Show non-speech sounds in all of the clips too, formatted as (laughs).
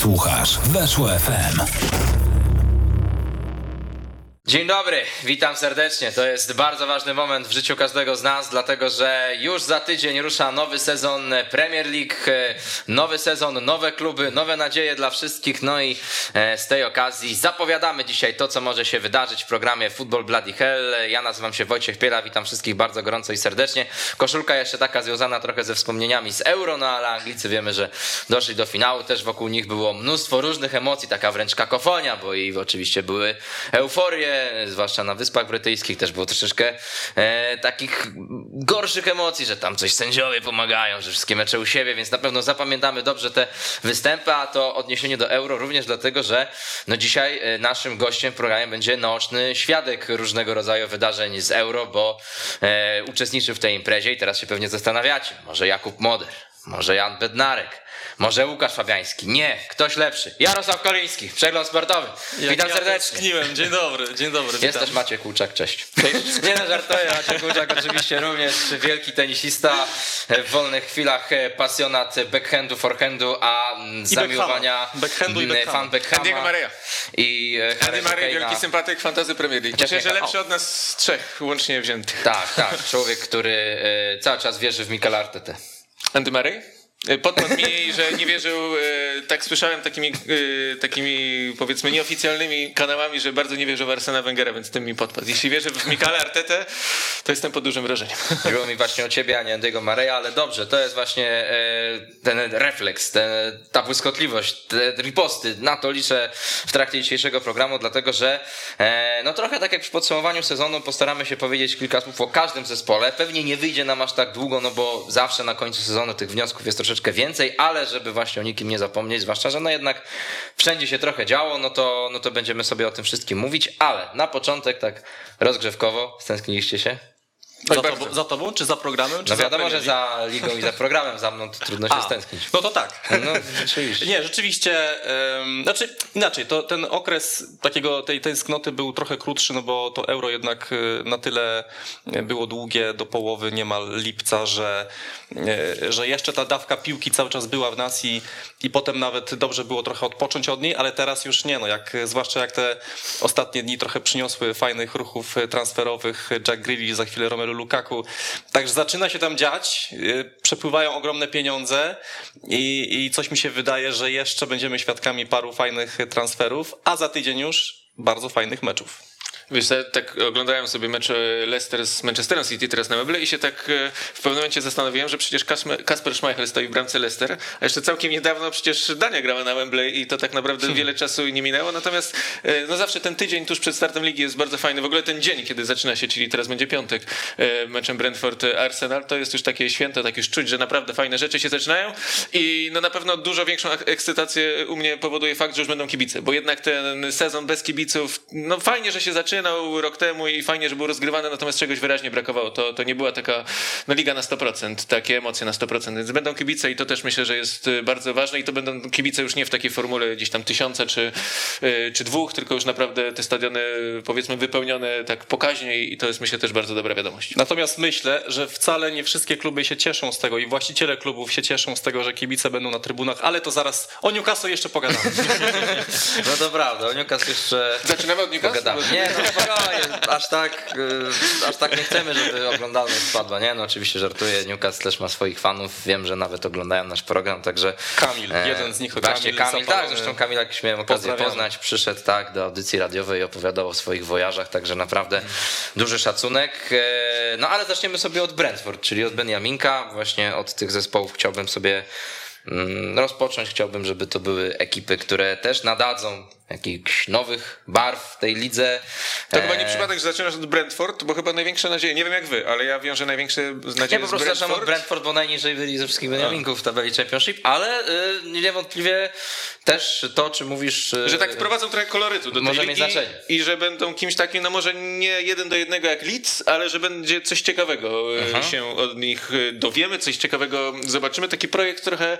Słuchasz Weszło FM. Dzień dobry, witam serdecznie. To jest bardzo ważny moment w życiu każdego z nas, dlatego że już za tydzień rusza nowy sezon Premier League, nowy sezon, nowe kluby, nowe nadzieje dla wszystkich. No i e, z tej okazji zapowiadamy dzisiaj to, co może się wydarzyć w programie Football Bloody Hell. Ja nazywam się Wojciech Piela, witam wszystkich bardzo gorąco i serdecznie. Koszulka jeszcze taka związana trochę ze wspomnieniami z Euro, no ale Anglicy wiemy, że doszli do finału. Też wokół nich było mnóstwo różnych emocji, taka wręcz kakofonia, bo i oczywiście były euforie, zwłaszcza na Wyspach Brytyjskich też było troszeczkę e, takich gorszych emocji, że tam coś sędziowie pomagają, że wszystkie mecze u siebie, więc na pewno zapamiętamy dobrze te występy, a to odniesienie do euro również dlatego, że no dzisiaj e, naszym gościem w programie będzie naoczny świadek różnego rodzaju wydarzeń z euro, bo e, uczestniczył w tej imprezie i teraz się pewnie zastanawiacie, może Jakub Moder, może Jan Bednarek, może Łukasz Fabiański. Nie, ktoś lepszy. Jarosław Koliński, przegląd sportowy. Witam ja serdecznie. Tęskniłem. Dzień dobry, dzień dobry. Jest witam. też Maciek Łuczak, cześć. (laughs) Nie no, żartuję, Maciek Łuczak oczywiście również wielki tenisista, w wolnych chwilach pasjonat backhandu, forehandu, a zamiłowania Backhandu i mm, backhama. fan backhama. Andiego Maria. I e, Andy Kane'a. wielki sympatyk fantazy Premier League. Myślę, że lepszy o. od nas z trzech łącznie wziętych. Tak, tak, człowiek, który e, cały czas wierzy w Mikel Artetę. Andy Murray? E, Podpadł mi, że nie wierzył, e, tak słyszałem takimi, e, takimi powiedzmy nieoficjalnymi kanałami, że bardzo nie wierzył w Arsena Wengera, więc tym mi podpadł. Jeśli wierzy w Mikala Artetę, to jestem pod dużym wrażeniem. (laughs) Chodziło mi właśnie o ciebie, a nie Andy'ego Mareya, ale dobrze, to jest właśnie ten refleks, ten, ta błyskotliwość, te riposty. Na to liczę w trakcie dzisiejszego programu, dlatego że no trochę tak jak przy podsumowaniu sezonu postaramy się powiedzieć kilka słów o każdym zespole. Pewnie nie wyjdzie nam aż tak długo, no bo zawsze na końcu sezonu tych wniosków jest troszeczkę więcej, ale żeby właśnie o nikim nie zapomnieć, zwłaszcza, że no jednak wszędzie się trochę działo, no to, no to będziemy sobie o tym wszystkim mówić, ale na początek tak rozgrzewkowo, stęskniliście się? Za, tobą, za tobą, czy za programem, czy No za wiadomo, Premier że za ligą i za programem za mną to trudno się A, stęsknić. No to tak. No rzeczywiście. Nie, rzeczywiście, em, znaczy inaczej, to ten okres takiego, tej tęsknoty był trochę krótszy, no bo to euro jednak e, na tyle było długie do połowy niemal lipca, że, e, że jeszcze ta dawka piłki cały czas była w nas i, i potem nawet dobrze było trochę odpocząć od niej, ale teraz już nie, no jak, zwłaszcza jak te ostatnie dni trochę przyniosły fajnych ruchów transferowych, Jack Grealish, za chwilę Romelu Lukaku, także zaczyna się tam dziać, e, przepływają ogromne pieniądze i, i coś mi się wydaje, że jeszcze będziemy świadkami paru fajnych transferów, a za tydzień już bardzo fajnych meczów. Wiesz, tak oglądałem sobie mecze Leicester z Manchesterem City teraz na meble i się tak e, w pewnym momencie zastanowiłem, że przecież Kasper- Schmeichel stoi w bramce Leicester, a jeszcze całkiem niedawno przecież Dania grała na Wembley i to tak naprawdę wiele czasu nie minęło, natomiast e, no zawsze ten tydzień tuż przed startem ligi jest bardzo fajny. W ogóle ten dzień, kiedy zaczyna się, czyli teraz będzie piątek, e, meczem Brentford-Arsenal, to jest już takie święto, tak już czuć, że naprawdę fajne rzeczy się zaczynają i no na pewno dużo większą ek- ekscytację u mnie powoduje fakt, że już będą kibice, bo jednak ten sezon bez kibiców, no fajnie, że się zaczynał rok temu i fajnie, że był rozgrywany, natomiast czegoś wyraźnie brakowało. To, to nie była taka no, liga na 100%, takie emocje na 100%, więc będą kibice i to też myślę, że jest y, bardzo ważne i to będą kibice już nie w takiej formule gdzieś tam tysiąca czy, y, czy dwóch, tylko już naprawdę te stadiony powiedzmy wypełnione tak pokaźnie i to jest myślę też bardzo dobra wiadomość. Natomiast myślę, że wcale nie wszystkie kluby się cieszą z tego i właściciele klubów się cieszą z tego, że kibice będą na trybunach, ale to zaraz o Newcastle jeszcze pogadamy. (laughs) No to prawda, o Newcastle jeszcze Zaczynamy od Newcastle? pogadamy. Nie, no spokojnie, aż tak, y, aż tak nie chcemy, żeby oglądalność spadła. Nie, no oczywiście żartuję, Newcastle też ma swoich fanów, wiem, że nawet oglądają nasz program, także... Kamil, e, jeden z nich, Właśnie Kamil Kamil, tak, zresztą Kamil, jak miałem okazję poznać, przyszedł tak do audycji radiowej i opowiadał o swoich wojażach, także naprawdę duży szacunek. E, No ale zaczniemy sobie od Brentford, czyli od Benjaminka, właśnie od tych zespołów chciałbym sobie mm, rozpocząć. Chciałbym, żeby to były ekipy, które też nadadzą jakichś nowych barw tej lidze. To chyba E, nie przypadek, że zaczynasz od Brentford, bo chyba największe nadzieje, nie wiem jak wy, ale ja wiążę największe nadzieje Nie, po prostu zaczynam od Brentford. Brentford, bo najniżej byli ze wszystkich Benjaminków w tabeli Championship, ale y, niewątpliwie też to, o czym mówisz... y, Że tak wprowadzą trochę kolorytu do tej Może ligi mieć znaczenie. i że będą kimś takim, no może nie jeden do jednego jak Leeds, ale że będzie coś ciekawego e, Mhm. się od nich e, dowiemy, coś ciekawego zobaczymy. Taki projekt trochę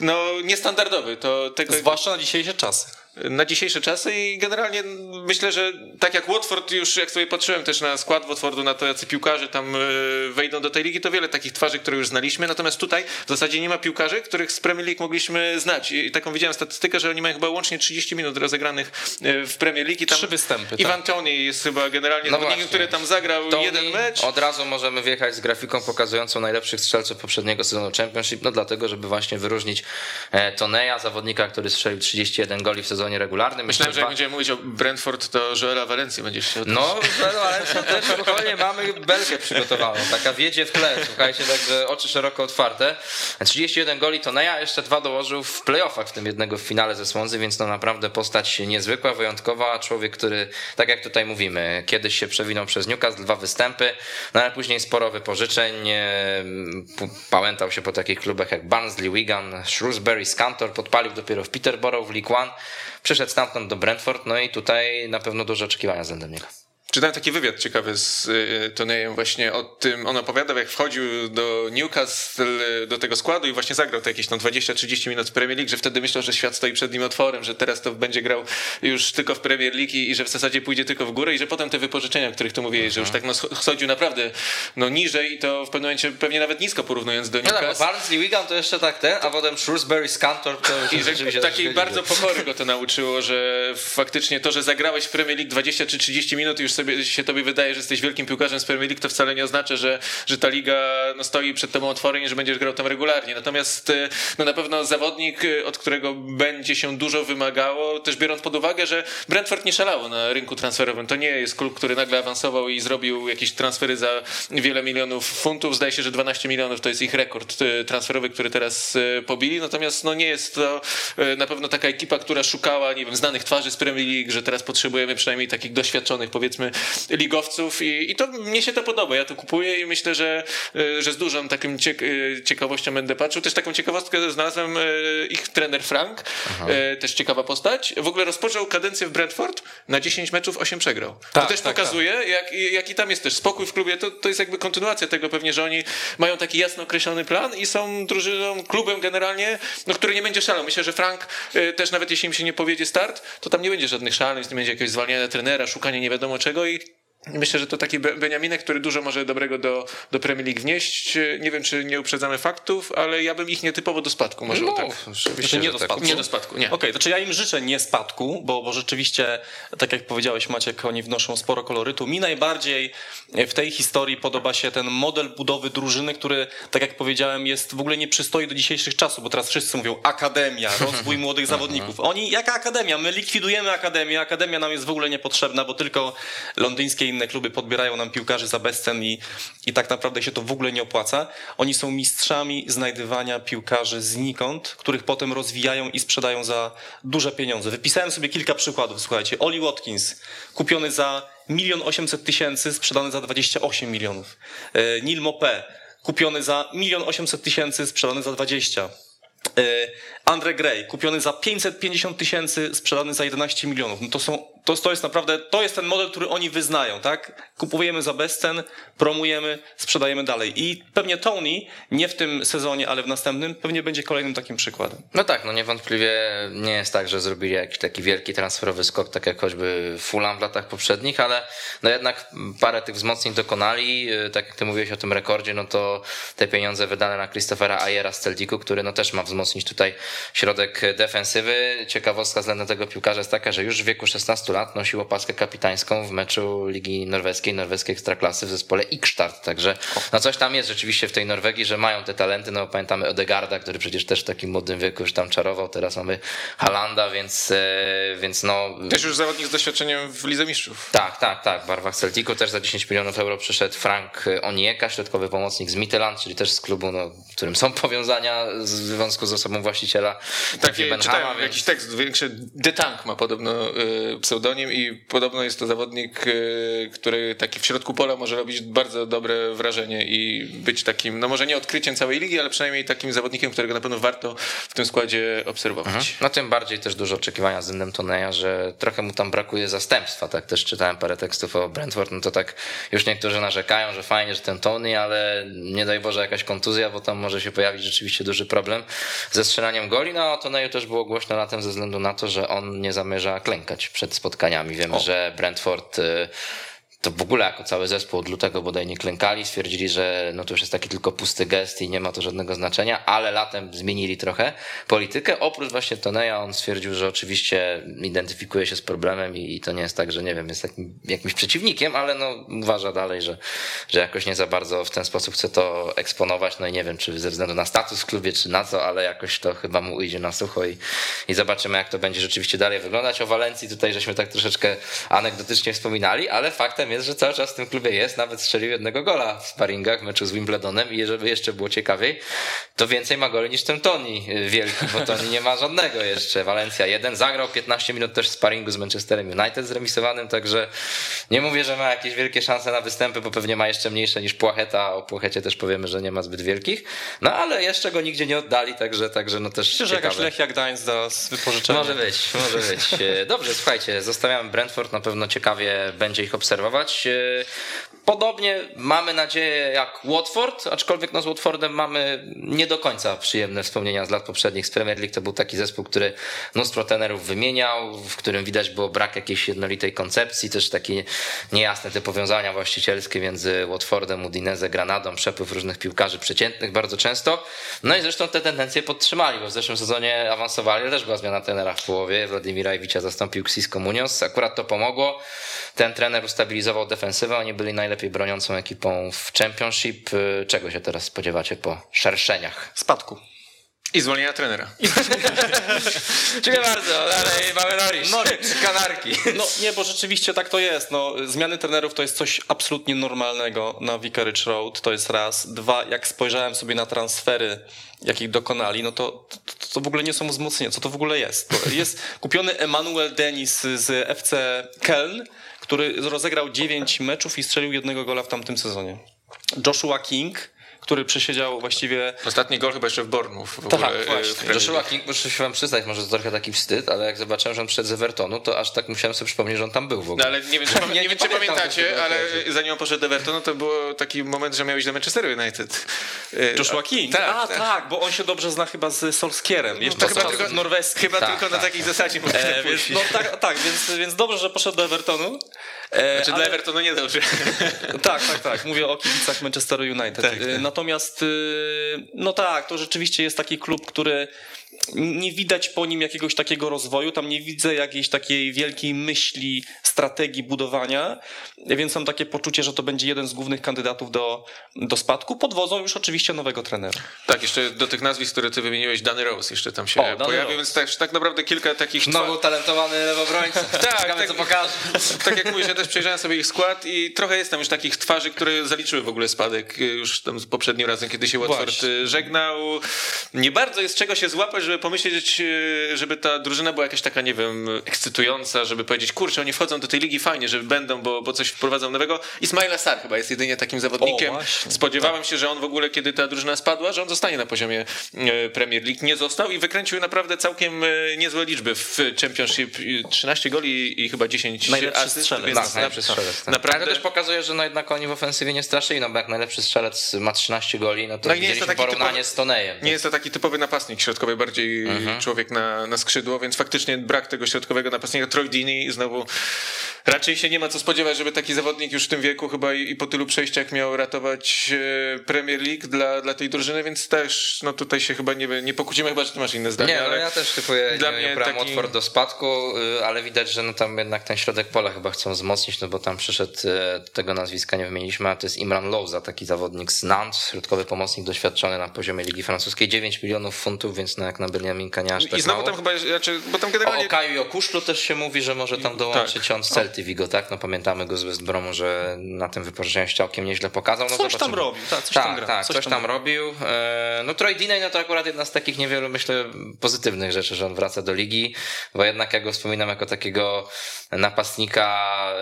no niestandardowy. To tego, Zwłaszcza na dzisiejsze czasy. Na dzisiejsze czasy i generalnie myślę, że tak jak Watford już, jak sobie patrzyłem też na skład Watfordu, na to jacy piłkarze tam e, wejdą do tej ligi, to wiele takich twarzy, które już znaliśmy, natomiast tutaj w zasadzie nie ma piłkarzy, których z Premier League mogliśmy znać i taką widziałem statystykę, że oni mają chyba łącznie 30 minut rozegranych e, w Premier League i tam Trzy występy, Iwan tak. Tony jest chyba generalnie No zawodnikiem, który tam zagrał Tony, jeden mecz. Od razu możemy wjechać z grafiką pokazującą najlepszych strzelców poprzedniego sezonu Championship, no dlatego, żeby właśnie wyróżnić e, Toneja, zawodnika, który strzelił 31 goli w sezonie regularnym. Myślałem, że Dwa- jak będziemy mówić o Brentford, to Joela Valencia będziesz się No, no ale też spokojnie mamy belkę przygotowaną. Taka wiedzie w tle, słuchajcie, także oczy szeroko otwarte. 31 goli to Neja, jeszcze dwa dołożył w playoffach, w tym jednego w finale ze Swansea, więc to naprawdę postać niezwykła, wyjątkowa. Człowiek, który, tak jak tutaj mówimy, kiedyś się przewinął przez Newcastle, dwa występy, no ale później sporo wypożyczeń. Pałętał się po takich klubach jak Barnsley, Wigan, Shrewsbury, Scantor, podpalił dopiero w Peterborough w League One. Przyszedł stamtąd do Brentford, no i tutaj na pewno duże oczekiwania względem niego. Czytałem taki wywiad ciekawy z y, Tonejem właśnie o tym, on opowiadał jak wchodził do Newcastle, y, do tego składu i właśnie zagrał te jakieś tam 20-30 minut w Premier League, że wtedy myślał, że świat stoi przed nim otworem, że teraz to będzie grał już tylko w Premier League i, i że w zasadzie pójdzie tylko w górę i że potem te wypożyczenia, o których tu mówiłeś, że już tak no, sch- schodził naprawdę no niżej i to w pewnym momencie pewnie nawet nisko porównując do No tak, Newcastle. Barnsley, Wigan to jeszcze tak ten, a potem Shrewsbury, Scantor to I że takiej bardzo pokory go to nauczyło, że faktycznie to, że zagrałeś w Premier League 20 czy 30 minut i już sobie się tobie wydaje, że jesteś wielkim piłkarzem z Premier League, to wcale nie oznacza, że, że ta liga no, stoi przed tobą otworem i że będziesz grał tam regularnie. Natomiast e, no, na pewno zawodnik, e, od którego będzie się dużo wymagało, też biorąc pod uwagę, że Brentford nie szalało na rynku transferowym. To nie jest klub, który nagle awansował i zrobił jakieś transfery za wiele milionów funtów. Zdaje się, że 12 milionów to jest ich rekord e, transferowy, który teraz pobili. Natomiast no, nie jest to na pewno taka ekipa, która szukała, nie wiem, znanych twarzy z Premier League, że teraz potrzebujemy przynajmniej takich doświadczonych, powiedzmy, ligowców i, i to mnie się to podoba. Ja to kupuję i myślę, że, e, że z dużą taką ciek e, ciekawością będę patrzył. Też taką ciekawostkę znalazłem e, ich trener Frank, e, też ciekawa postać. W ogóle rozpoczął kadencję w Brentford, na 10 meczów 8 przegrał. Tak, to też tak, pokazuje, jak, jaki tam jest też spokój w klubie. To, to jest jakby kontynuacja tego pewnie, że oni mają taki jasno określony plan i są drużyną, klubem generalnie, no, który nie będzie szalał. Myślę, że Frank też nawet jeśli im się nie powiedzie start, to tam nie będzie żadnych szaleństw, nie będzie jakiegoś zwalniania trenera, szukania nie wiadomo czego i Myślę, że to taki Be- Beniaminek, który dużo może dobrego do, do Premier League wnieść. Nie wiem, czy nie uprzedzamy faktów, ale ja bym ich nietypowo do spadku może No, tak. oczywiście, Znaczy nie do tak. spadku. Nie do spadku, nie. Okej, to czy ja im życzę nie spadku, bo, bo rzeczywiście, tak jak powiedziałeś Maciek, oni wnoszą sporo kolorytu. Mi najbardziej w tej historii podoba się ten model budowy drużyny, który, tak jak powiedziałem, jest w ogóle nie przystoi do dzisiejszych czasów, bo teraz wszyscy mówią akademia, rozwój (laughs) młodych zawodników. Oni, jaka akademia? My likwidujemy akademię, akademia nam jest w ogóle niepotrzebna, bo tylko londyńskie i inne kluby podbierają nam piłkarzy za bezcen i, i tak naprawdę się to w ogóle nie opłaca. Oni są mistrzami znajdywania piłkarzy znikąd, których potem rozwijają i sprzedają za duże pieniądze. Wypisałem sobie kilka przykładów, słuchajcie. Oli Watkins, kupiony za milion osiemset tysięcy, sprzedany za 28 milionów. E, Neil Mopé, kupiony za milion osiemset tysięcy, sprzedany za 20. E, Andre Gray, kupiony za 550 tysięcy, sprzedany za 11 milionów. No to, są, to, to jest naprawdę, to jest ten model, który oni wyznają, tak? Kupujemy za bezcen, promujemy, sprzedajemy dalej. I pewnie Tony, nie w tym sezonie, ale w następnym, pewnie będzie kolejnym takim przykładem. No tak, no niewątpliwie nie jest tak, że zrobili jakiś taki wielki transferowy skok, tak jak choćby Fulham w latach poprzednich, ale no jednak parę tych wzmocnień dokonali. Tak jak ty mówiłeś o tym rekordzie, no to te pieniądze wydane na Christophera Ayera z Celticu, który no też ma wzmocnić tutaj środek defensywy. Ciekawostka względem tego piłkarza jest taka, że już w wieku 16 lat nosił opaskę kapitańską w meczu Ligi Norweskiej, norweskiej ekstraklasy w zespole Ikstart, także no coś tam jest rzeczywiście w tej Norwegii, że mają te talenty, no pamiętamy Odegarda, który przecież też w takim młodym wieku już tam czarował, teraz mamy Halanda, więc, e, więc no... Też już zawodnik z doświadczeniem w Lidze Mistrzów. Tak, tak, tak. W barwach Celticu też za 10 milionów euro przyszedł Frank Onieka, środkowy pomocnik z Midland, czyli też z klubu, no, w którym są powiązania w związku z osobą właściciela Takie Benhama, czytałem więc... jakiś tekst większy. The Tank ma podobno y, pseudonim. Pseudonim i podobno jest to zawodnik, y, który taki w środku pola może robić bardzo dobre wrażenie i być takim, no może nie odkryciem całej ligi, ale przynajmniej takim zawodnikiem, którego na pewno warto w tym składzie obserwować. Mhm. No tym bardziej też dużo oczekiwania względem Toneja, że trochę mu tam brakuje zastępstwa, tak też czytałem parę tekstów o Brentford, no to tak już niektórzy narzekają, że fajnie, że ten Tony, ale nie daj Boże jakaś kontuzja, bo tam może się pojawić rzeczywiście duży problem ze strzelaniem goli, no a Toneju też było głośno latem ze względu na to, że on nie zamierza klękać przed spotkaniami. Wiemy, że Brentford y, to w ogóle jako cały zespół od lutego bodaj nie klękali, stwierdzili, że no to już jest taki tylko pusty gest i nie ma to żadnego znaczenia, ale latem zmienili trochę politykę. Oprócz właśnie Toneja on stwierdził, że oczywiście identyfikuje się z problemem i, i to nie jest tak, że nie wiem, jest takim jakimś przeciwnikiem, ale no uważa dalej, że, że jakoś nie za bardzo w ten sposób chce to eksponować. No i nie wiem, czy ze względu na status w klubie, czy na co, ale jakoś to chyba mu ujdzie na sucho i, i zobaczymy, jak to będzie rzeczywiście dalej wyglądać. O Walencji tutaj żeśmy tak troszeczkę anegdotycznie wspominali, ale faktem jest, że cały czas w tym klubie jest, nawet strzelił jednego gola w sparingach meczu z Wimbledonem i żeby jeszcze było ciekawiej, to więcej ma goli niż ten Toni wielki, bo Toni nie ma żadnego jeszcze. Walencja jeden, zagrał 15 minut też w sparingu z Manchesterem United zremisowanym, także nie mówię, że ma jakieś wielkie szanse na występy, bo pewnie ma jeszcze mniejsze niż Płacheta, o Płachecie też powiemy, że nie ma zbyt wielkich, no ale jeszcze go nigdzie nie oddali, także, także no też Myślę, że jakaś. Lechia Gdańsk da z wypożyczenia. Może być, może być. E, Dobrze, słuchajcie, zostawiamy Brentford, na pewno ciekawie będzie ich obserwować. E, Podobnie mamy nadzieję jak Watford, aczkolwiek no z Watfordem mamy nie do końca przyjemne wspomnienia z lat poprzednich z Premier League. To był taki zespół, który mnóstwo trenerów wymieniał, w którym widać było brak jakiejś jednolitej koncepcji, też takie niejasne te powiązania właścicielskie między Watfordem, Udinese, Granadą, przepływ różnych piłkarzy przeciętnych bardzo często. No i zresztą te tendencje podtrzymali, bo w zeszłym sezonie awansowali, też była zmiana trenera w połowie. Władimira Iwicia zastąpił Xisco Munoz. Akurat to pomogło. Ten trener ustabilizował defensywę, oni byli najlepiej broniącą ekipą w Championship. Y, Czego się teraz spodziewacie po szerszeniach? Spadku. I zwolnienia trenera. (laughs) Dziękuję bardzo, dalej mamy Norwich. Kanarki. No nie, bo rzeczywiście tak to jest. No, zmiany trenerów to jest coś absolutnie normalnego na Vicarage Road, to jest raz. Dwa, jak spojrzałem sobie na transfery, jakich dokonali, no to, to, to w ogóle nie są wzmocnienia. Co to w ogóle jest? To jest kupiony Emmanuel Denis z FC Köln, który rozegrał 9 meczów i strzelił jednego gola w tamtym sezonie. Joshua King, który przesiedział właściwie Ostatni gol chyba jeszcze w Bournemouth. W Tak, ogóle, e, właśnie. Joshua. King, muszę się wam przyznać, może to trochę taki wstyd, ale jak zobaczyłem, że on przed z Evertonu, to aż tak musiałem sobie przypomnieć, że on tam był w No ogóle. ale nie wiem, czy, (laughs) Nie- nie, nie wiem, czy pamiętacie, ale zanim on poszedł do Evertonu, to był taki moment, że miał iść do Manchesteru United. E, Joshua King. Tak, A, tak. tak, bo on się dobrze zna chyba z Solskierem. Jeszcze z chyba tylko, chyba Tak, tylko tak, na takiej zasadzie E, więc, pójść. no, tak, tak więc, więc dobrze, że poszedł do Evertonu. E, Znaczy ale- dla Evertonu nie dobrze. (laughs) Tak, tak, tak. Mówię o kibicach Manchesteru United. Tak, tak. Y, Natomiast, y, no tak, to rzeczywiście jest taki klub, który nie widać po nim jakiegoś takiego rozwoju, tam nie widzę jakiejś takiej wielkiej myśli, strategii budowania, więc mam takie poczucie, że to będzie jeden z głównych kandydatów do, do spadku, pod wodzą już oczywiście nowego trenera. Tak, jeszcze do tych nazwisk, które ty wymieniłeś, Danny Rose jeszcze tam się O, pojawił, Rose. więc tak, tak naprawdę kilka takich... Znowu talentowany lewobrońca. (laughs) Tak, Ciekawe, tak. co pokaże. tak jak mówisz, ja też przejrzałem sobie ich skład i trochę jest tam już takich twarzy, które zaliczyły w ogóle spadek y, już tam z poprzednim razem, kiedy się Watford Właśnie. y, żegnał. Nie bardzo jest czego się złapać, żeby pomyśleć, y, żeby ta drużyna była jakaś taka, nie wiem, ekscytująca, żeby powiedzieć, kurczę, oni wchodzą do tej ligi fajnie, żeby będą, bo, bo coś wprowadzą nowego. Ismaila Sar chyba jest jedynie takim zawodnikiem. O. Spodziewałem się, że on w ogóle, kiedy ta drużyna spadła, że on zostanie na poziomie e, Premier League. Nie został i wykręcił naprawdę całkiem e, niezłe liczby w Championship. I 13 goli i chyba 10 Najlepszy asyst, strzelec. więc Tak, najlepszy strzelec. Tak. Naprawdę... Ale to też pokazuje, że no jednak oni w ofensywie nie straszyli, no bo jak najlepszy strzelec ma 13 goli, no to No nie jest to taki porównanie typowy- z Tonejem. Nie jest to taki typowy napastnik środkowy, bardziej Mhm. człowiek na, na skrzydło, więc faktycznie brak tego środkowego napastnika. Troy Dini znowu raczej się nie ma co spodziewać, żeby taki zawodnik już w tym wieku chyba i, i po tylu przejściach miał ratować e, Premier League dla, dla tej drużyny, więc też no tutaj się chyba nie, nie pokłócimy, chyba że ty masz inne zdanie. Nie, no ale ja też typuję dla nie, mnie nie taki... Watford do spadku, y, ale widać, że no tam jednak ten środek pola chyba chcą wzmocnić, no bo tam przyszedł, y, tego nazwiska nie wymieniliśmy, a to jest Imran Louza, taki zawodnik z Nantes, środkowy pomocnik doświadczony na poziomie Ligi Francuskiej, 9 milionów funtów, więc no jak na Nie aż tak I znowu mało. tam chyba, znaczy, bo tam O generalnie... Okaju i o Kuszlu też się mówi, że może tam dołączyć on z. Celty Vigo, tak? No pamiętamy go z West Bromu, że na tym wypożyczeniu się całkiem nieźle pokazał. No Coś tam zobaczymy. robił, tak, coś tak, tam gra, tak, coś coś, tam tam, robił. E, No Troy Deeney, no to akurat jedna z takich niewielu, myślę, pozytywnych rzeczy, że on wraca do ligi, bo jednak ja go wspominam jako takiego napastnika e,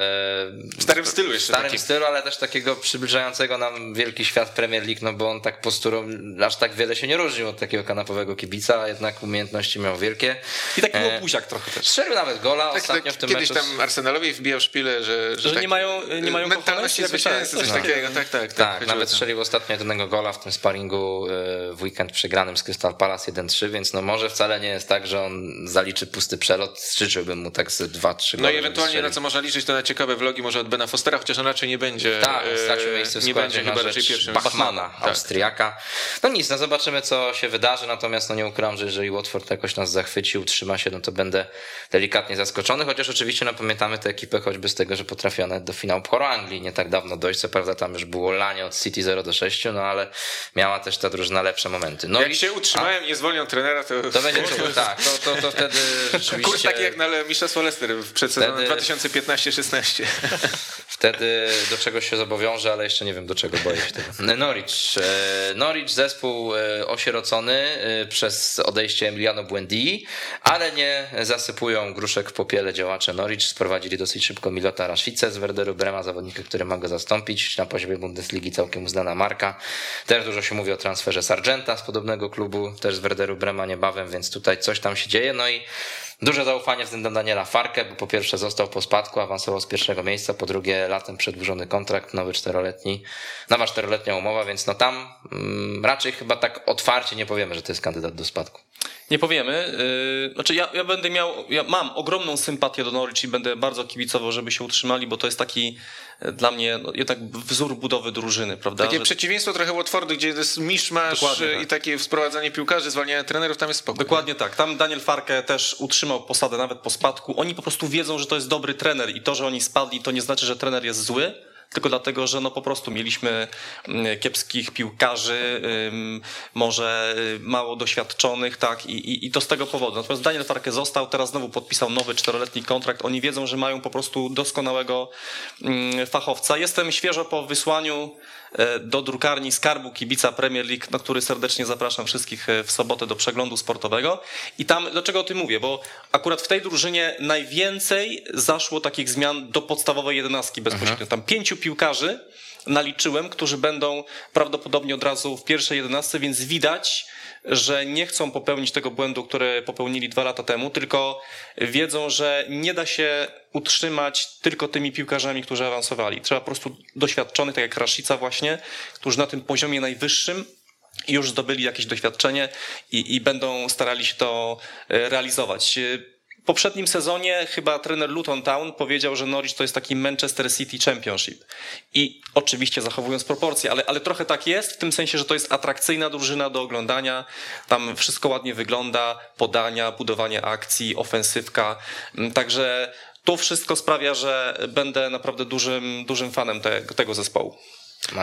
W starym stylu jeszcze w starym takim. stylu, ale też takiego przybliżającego nam wielki świat Premier League, no bo on tak posturą aż tak wiele się nie różnił od takiego kanapowego kibica, a jednak umiejętności miał wielkie. I taki E, łobuziak trochę też. Strzelił nawet gola Tak, ostatnio tak, w tym kiedyś meczu. tam Arsenalowi wbijał szpilę, że, Że nie mają- nie mają mentalności zwycięzcy, coś tak. takiego, tak, tak. Tak, Tak, nawet strzelił ostatnio jedynego gola w tym sparingu e, w weekend przegranym z Crystal Palace 1-3, więc no może wcale nie jest tak, że on zaliczy pusty przelot. Życzyłbym mu tak z 2-3 No ewentualnie na co można liczyć, to na ciekawe vlogi może od Bena Fostera, chociaż on raczej nie będzie. Tak, e, stracił miejsce w Nie będzie na chyba raczej pierwszym. Bachmana, Tak. Austriaka. No nic, no zobaczymy co się wydarzy, natomiast no nie ukrywam, że jeżeli Watford jakoś nas zachwyci, utrzyma się, no to będę delikatnie zaskoczony, chociaż oczywiście no pamiętamy tę ekipę choćby z tego, że potrafiła nawet do finału Pucharu Anglii nie tak dawno dojść, co prawda tam już było lanie od City 0 do 6, no ale miała też ta drużyna lepsze momenty. No Jak i- się utrzymałem i nie zwolnią trenera, to... To będzie cud, tak, (laughs) to, to, to wtedy rzeczywiście... Kurs taki jak na Mistrzostwo Leicester przed sezonem Wtedy- 2015-16. (laughs) Wtedy do czegoś się zobowiążę, ale jeszcze nie wiem do czego boję się tego. (laughs) Norwich. E, Norwich zespół e, osierocony e, przez odejście Emiliano Buendii, ale nie zasypują gruszek w popiele działacze Norwich. Sprowadzili dosyć szybko Milota Rashice z Werderu Brema, zawodnika, który ma go zastąpić. Na poziomie Bundesligi całkiem uznana marka. Też dużo się mówi o transferze Sargenta z podobnego klubu, też z Werderu Brema niebawem, więc tutaj coś tam się dzieje. No i Duże zaufanie względem Daniela Farkę, bo po pierwsze został po spadku, awansował z pierwszego miejsca, po drugie latem przedłużony kontrakt, nowy czteroletni, nowa czteroletnia umowa, więc no tam mm, raczej chyba tak otwarcie nie powiemy, że to jest kandydat do spadku. Nie powiemy. Yy, znaczy ja, ja będę miał, ja mam ogromną sympatię do Norwich i będę bardzo kibicował, żeby się utrzymali, bo to jest taki dla mnie no, jednak wzór budowy drużyny, prawda? Takie Że- przeciwieństwo trochę Watfordu, gdzie jest miszmasz tak. i takie sprowadzanie piłkarzy, zwalnianie trenerów, tam jest spokój. Dokładnie tak. Tam Daniel Farke też utrzymał posadę nawet po spadku. Oni po prostu wiedzą, że to jest dobry trener i to, że oni spadli, to nie znaczy, że trener jest zły. Tylko dlatego, że no po prostu mieliśmy mm, kiepskich piłkarzy, może y, mało doświadczonych, tak, i, i, i to z tego powodu. Natomiast Daniel Farke został, teraz znowu podpisał nowy czteroletni kontrakt. Oni wiedzą, że mają po prostu doskonałego mm, fachowca. Jestem świeżo po wysłaniu do drukarni Skarbu Kibica Premier League, na który serdecznie zapraszam wszystkich e, w sobotę do przeglądu sportowego. I tam, dlaczego o tym mówię? Bo akurat w tej drużynie najwięcej zaszło takich zmian do podstawowej jedenastki bezpośrednio. Tam pięciu piłkarzy naliczyłem, którzy będą prawdopodobnie od razu w pierwszej jedenastce, więc widać, że nie chcą popełnić tego błędu, który popełnili dwa lata temu, tylko wiedzą, że nie da się utrzymać tylko tymi piłkarzami, którzy awansowali. Trzeba po prostu doświadczonych, tak jak Rashica właśnie, którzy na tym poziomie najwyższym już zdobyli jakieś doświadczenie i, i będą starali się to e, realizować. W poprzednim sezonie chyba trener Luton Town powiedział, że Norwich to jest taki Manchester City Championship. I oczywiście zachowując proporcje, ale, ale trochę tak jest, w tym sensie, że to jest atrakcyjna drużyna do oglądania. Tam wszystko ładnie wygląda, podania, budowanie akcji, ofensywka. Mm, Także to wszystko sprawia, że będę naprawdę dużym, dużym fanem te, tego zespołu.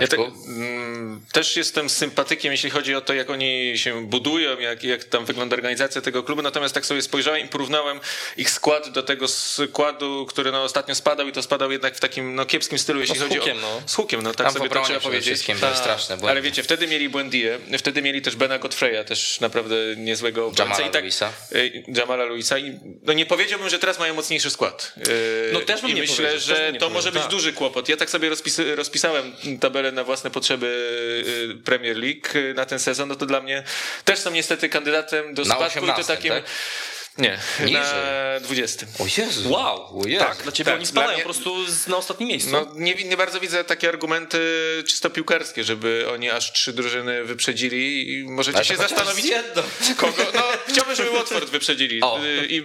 Ja te, mm, też jestem sympatykiem, jeśli chodzi o to, jak oni się budują, jak, jak tam wygląda organizacja tego klubu. Natomiast tak sobie spojrzałem i porównałem ich skład do tego składu, który no, ostatnio spadał i to spadał jednak w takim no, kiepskim stylu, jeśli z chodzi hukiem, o. no. Z hukiem, no tak Tam sobie to trzeba powiedzieć. Tak. straszne błędy. Ale wiecie, wtedy mieli Buendię, wtedy mieli też Bena Godfreya, też naprawdę niezłego obrońcę. Jamala I tak, Luisa. y, Jamala Luisa. I no nie powiedziałbym, że teraz mają mocniejszy skład. Y, No też bym I nie myślę, że nie to może być tak. duży kłopot. Ja tak sobie rozpis- rozpisałem tabelę na własne potrzeby y, Premier League y, na ten sezon, no to dla mnie też są niestety kandydatem do spadku i to 18, takim... tak? Nie, Niżej. na 20. O Jezu. Wow, o Jezu. tak, dla ciebie Tak, oni spadają mnie- po prostu z, na ostatnim miejscu. No nie, nie bardzo widzę takie argumenty czysto piłkarskie, żeby oni aż trzy drużyny wyprzedzili i możecie Ale się zastanowić, jedno. kogo... No chciałbym, żeby Watford wyprzedzili. O. Y, I,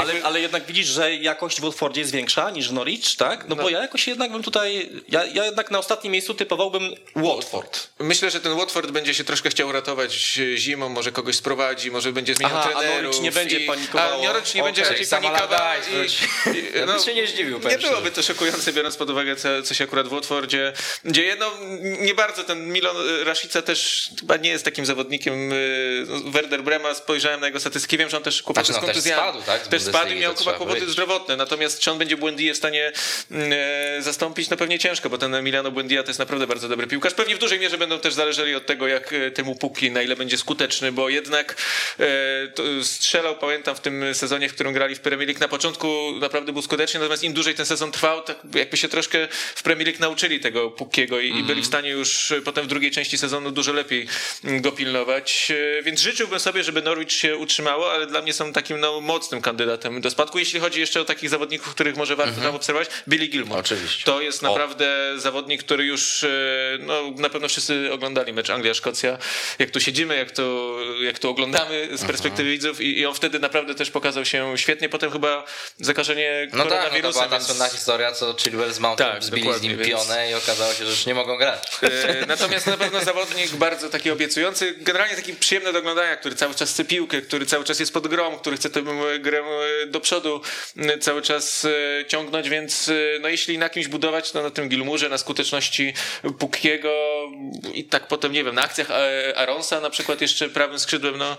ale, ale jednak widzisz, że jakość w Watfordzie jest większa niż w Norwich, tak? No, bo ja jakoś jednak bym tutaj, ja, ja jednak na ostatnim miejscu typowałbym Watford. Myślę, że ten Watford będzie się troszkę chciał ratować zimą, może kogoś sprowadzi, może będzie zmieniał Aha, a trenerów. Norwich nie będzie i, pani- zapanikowało. A Norwich nie będzie raczej panikował. I- i- Ja bym się nie zdziwił, Nie powiem byłoby to szokujące, biorąc pod uwagę, co, co się akurat w Watfordzie dzieje. No, nie bardzo ten Milon Rashica też chyba nie jest takim zawodnikiem y, no, Werder Brema. Spojrzałem na jego statystyki, wiem, że on też kłopotę Znaczy, no, z też spadł, tak, Też spadł i miał chyba kłopoty powiedzieć. zdrowotne. Natomiast czy on będzie Buendia w stanie e, zastąpić? No pewnie ciężko, bo ten Emiliano Buendia to jest naprawdę bardzo dobry piłkarz. Pewnie w dużej mierze będą też zależeli od tego, jak temu Pukki, na ile będzie skuteczny, bo jednak e, strzelał, pamiętam, w tym sezonie, w którym grali w Premier League. Na początku naprawdę był skuteczny, natomiast im dłużej ten sezon trwał, tak jakby się troszkę w Premier League nauczyli tego Pukkiego i, i byli w stanie już potem w drugiej części sezonu dużo lepiej mm, go pilnować. E, Więc życzyłbym sobie, żeby Norwich się utrzymało, ale dla mnie są takim no, mocnym kandydatem do spadku. Jeśli chodzi jeszcze o takich zawodników, których może warto tam obserwować, Billy Gilmore. Oczywiście. To jest naprawdę zawodnik, który już, e, no na pewno wszyscy oglądali mecz Anglia-Szkocja. Jak tu siedzimy, jak to, jak to oglądamy z perspektywy widzów i, i on wtedy naprawdę też pokazał się świetnie. Potem chyba zakażenie No tak, no to koronawirusem. była ta więc- historia, co Chilwell z Mountem Tak, zbili z nim więc- pionę i okazało się, że już nie mogą grać. E, Natomiast na pewno zawodnik bardzo taki obiecujący, generalnie taki przyjemny do oglądania, który cały czas chce piłkę, który cały czas jest pod grą, który chce tę grę e, do przodu e, cały czas e, ciągnąć, więc no jeśli na kimś budować, to na tym Gilmurze, na skuteczności Pukiego i tak potem, nie wiem, na akcjach Aronsa na przykład jeszcze prawym skrzydłem, no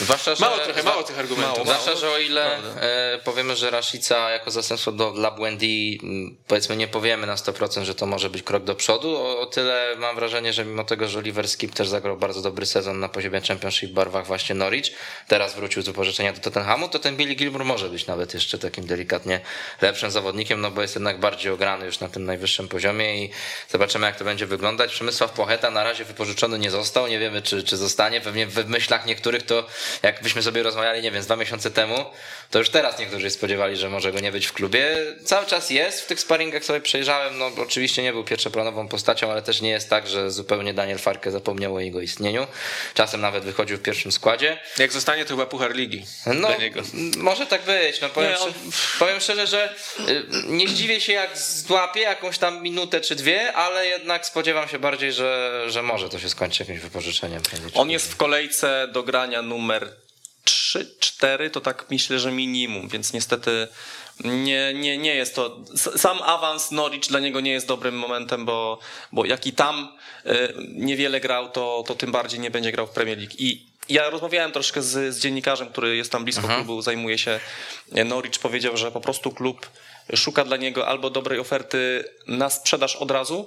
Zwłaszcza, że, mało trochę, mało tych argumentów. Zwłaszcza, że o ile e, powiemy, że Rashica jako zastępstwo do, dla Błędi, powiedzmy nie powiemy na 100%, że to może być krok do przodu, o, o tyle mam wrażenie, że mimo tego, że Oliver Skip też zagrał bardzo dobry sezon na poziomie Championship w barwach właśnie Norwich, teraz wrócił z upożyczenia do Tottenhamu, to ten Billy Gilmour może być nawet jeszcze takim delikatnie lepszym zawodnikiem, no bo jest jednak bardziej ograny już na tym najwyższym poziomie i zobaczymy jak to będzie wyglądać. Przemysław Pocheta na razie wypożyczony nie został, nie wiemy czy, czy zostanie, pewnie w myślach niektórych to jakbyśmy sobie rozmawiali, nie wiem, z dwa miesiące temu, to już teraz niektórzy się spodziewali, że może go nie być w klubie. Cały czas jest, w tych sparingach sobie przejrzałem, no oczywiście nie był pierwszoplanową postacią, ale też nie jest tak, że zupełnie Daniel Farke zapomniał o jego istnieniu. Czasem nawet wychodził w pierwszym składzie. Jak zostanie, to chyba Puchar Ligi No, dla niego. może tak być. No, powiem, Nie, on- szczerze, powiem szczerze, że y, nie zdziwię się, jak złapie jakąś tam minutę czy dwie, ale jednak spodziewam się bardziej, że, że może to się skończy jakimś wypożyczeniem. On jest w kolejce do grania numer 3, 4, to tak myślę, że minimum, więc niestety nie, nie, nie jest to. Sam awans Norwich dla niego nie jest dobrym momentem, bo, bo jak i tam y, niewiele grał, to, to tym bardziej nie będzie grał w Premier League. I ja rozmawiałem troszkę z, z dziennikarzem, który jest tam blisko klubu, zajmuje się Norwich, powiedział, że po prostu klub szuka dla niego albo dobrej oferty na sprzedaż od razu,